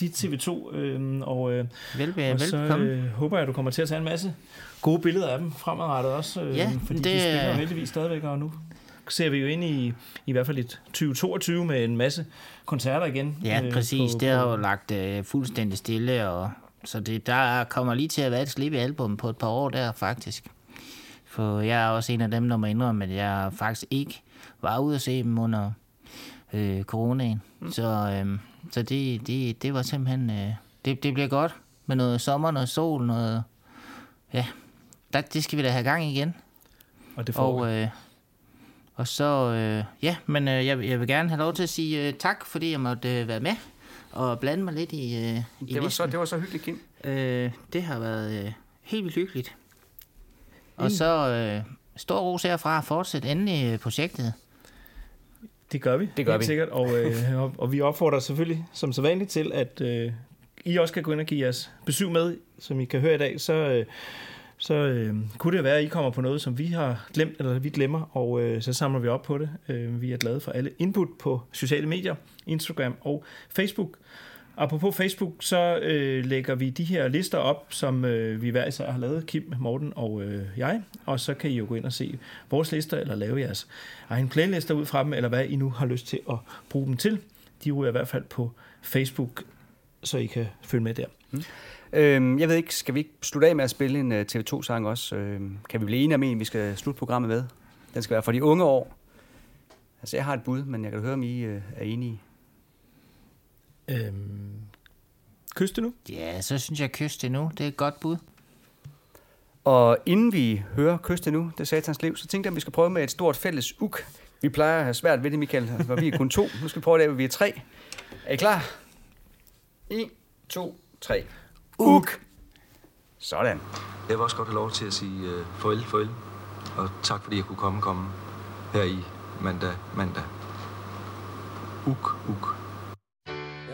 dit TV2. Øh, og, øh, Velbe- og så øh, håber jeg, at du kommer til at tage en masse gode billeder af dem fremadrettet også. Øh, Ja, fordi det de spiller er- jo heldigvis stadigvæk, og nu ser vi jo ind i i hvert fald et 2022 med en masse koncerter igen. Ja, øh, præcis. på- det har jo lagt øh, fuldstændig stille, og så det, der kommer lige til at være et slip i album på et par år der, faktisk. For jeg er også en af dem, der må indrømme, at jeg faktisk ikke var ude at se dem under øh, coronaen. Mm. Så, øh, så det, det, det var simpelthen... Øh, det, det bliver godt med noget sommer, noget sol, noget... Ja, der, det skal vi da have gang igen. Og det får og, øh, og så, øh, ja, men øh, jeg, jeg vil gerne have lov til at sige øh, tak, fordi jeg måtte øh, være med og blande mig lidt i, øh, i Det var, så, det var så hyggeligt, Kim. Øh, det har været øh, helt vildt hyggeligt. Og Enig. så øh, stor ros herfra. Fortsæt endelig øh, projektet. Det gør vi. Det gør helt vi. sikkert. Og, øh, og, og vi opfordrer selvfølgelig som så vanligt til, at øh, I også kan gå ind og give jeres besøg med, som I kan høre i dag. Så, øh, så øh, kunne det være, at I kommer på noget, som vi har glemt, eller vi glemmer, og øh, så samler vi op på det. Øh, vi er glade for alle input på sociale medier, Instagram og Facebook. Apropos Facebook, så øh, lægger vi de her lister op, som øh, vi hver især har lavet, Kim, Morten og øh, jeg. Og så kan I jo gå ind og se vores lister, eller lave jeres egen playlister ud fra dem, eller hvad I nu har lyst til at bruge dem til. De er i hvert fald på Facebook, så I kan følge med der. Mm. Øhm, jeg ved ikke, skal vi ikke slutte af med at spille en øh, uh, TV2-sang også? Øhm, kan vi blive enige om en, vi skal slutte programmet med? Den skal være for de unge år. Altså, jeg har et bud, men jeg kan høre, om I uh, er enige. Øhm, kys det nu? Ja, så synes jeg, kys det nu. Det er et godt bud. Og inden vi hører Kys det nu, det satans liv, så tænkte jeg, at vi skal prøve med et stort fælles uk. Vi plejer at have svært ved det, Michael, hvor vi er kun to. Nu skal vi prøve det, hvor vi er tre. Er I klar? 1, 2, 3. Uk! Sådan. Jeg vil også godt have lov til at sige uh, farvel, farvel. Og tak fordi jeg kunne komme, komme her i mandag, mandag. Uk, uk.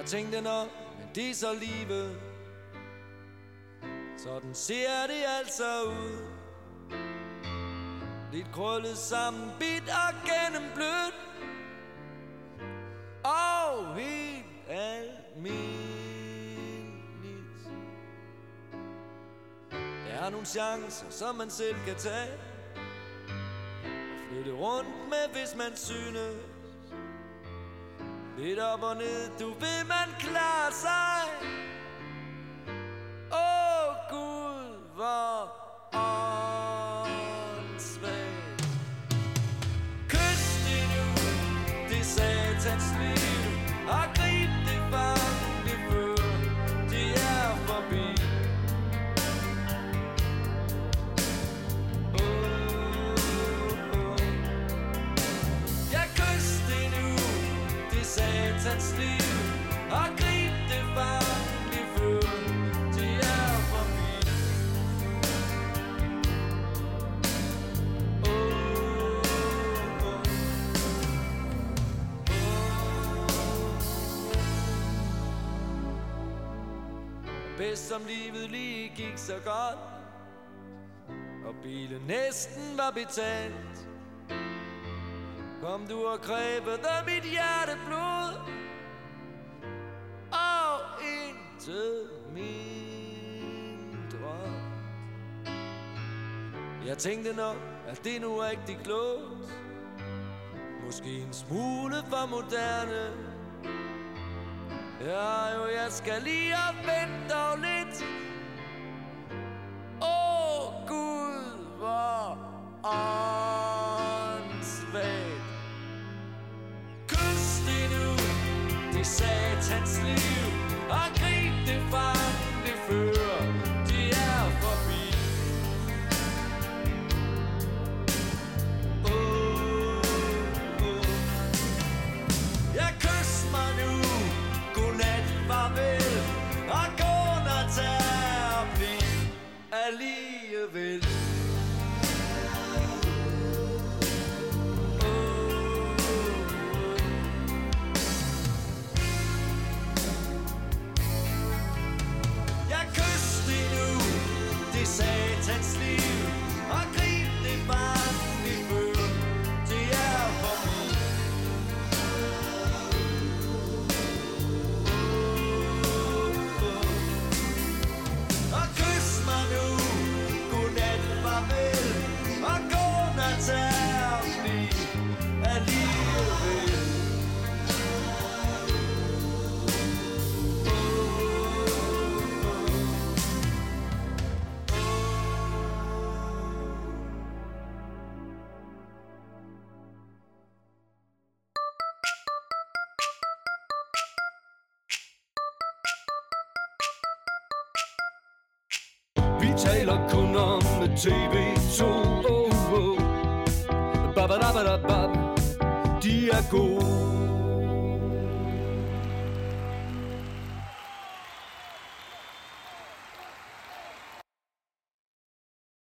Jeg tænkte nok, men det er så livet. Sådan ser det altså ud. Lidt krøllet sammen, bit og gennemblødt. Og helt almindeligt. Der er nogle chancer, som man selv kan tage. Og flytte rundt med, hvis man synes. Lidt op og ned, du ved man klare sig. Åh oh, Gud, hvor åndssvagt Bedst som livet lige gik så godt. Og bilen næsten var betalt. Kom du og krævede mit hjerte blod Og intet mindre Jeg tænkte nok, at det nu er rigtig klogt. Måske en smule for moderne. Ja, jo, jeg skal lige og vente dog lidt. Åh, oh, Gud, hvor åndssvagt. Kys det nu, det satans liv Og grib det fra god.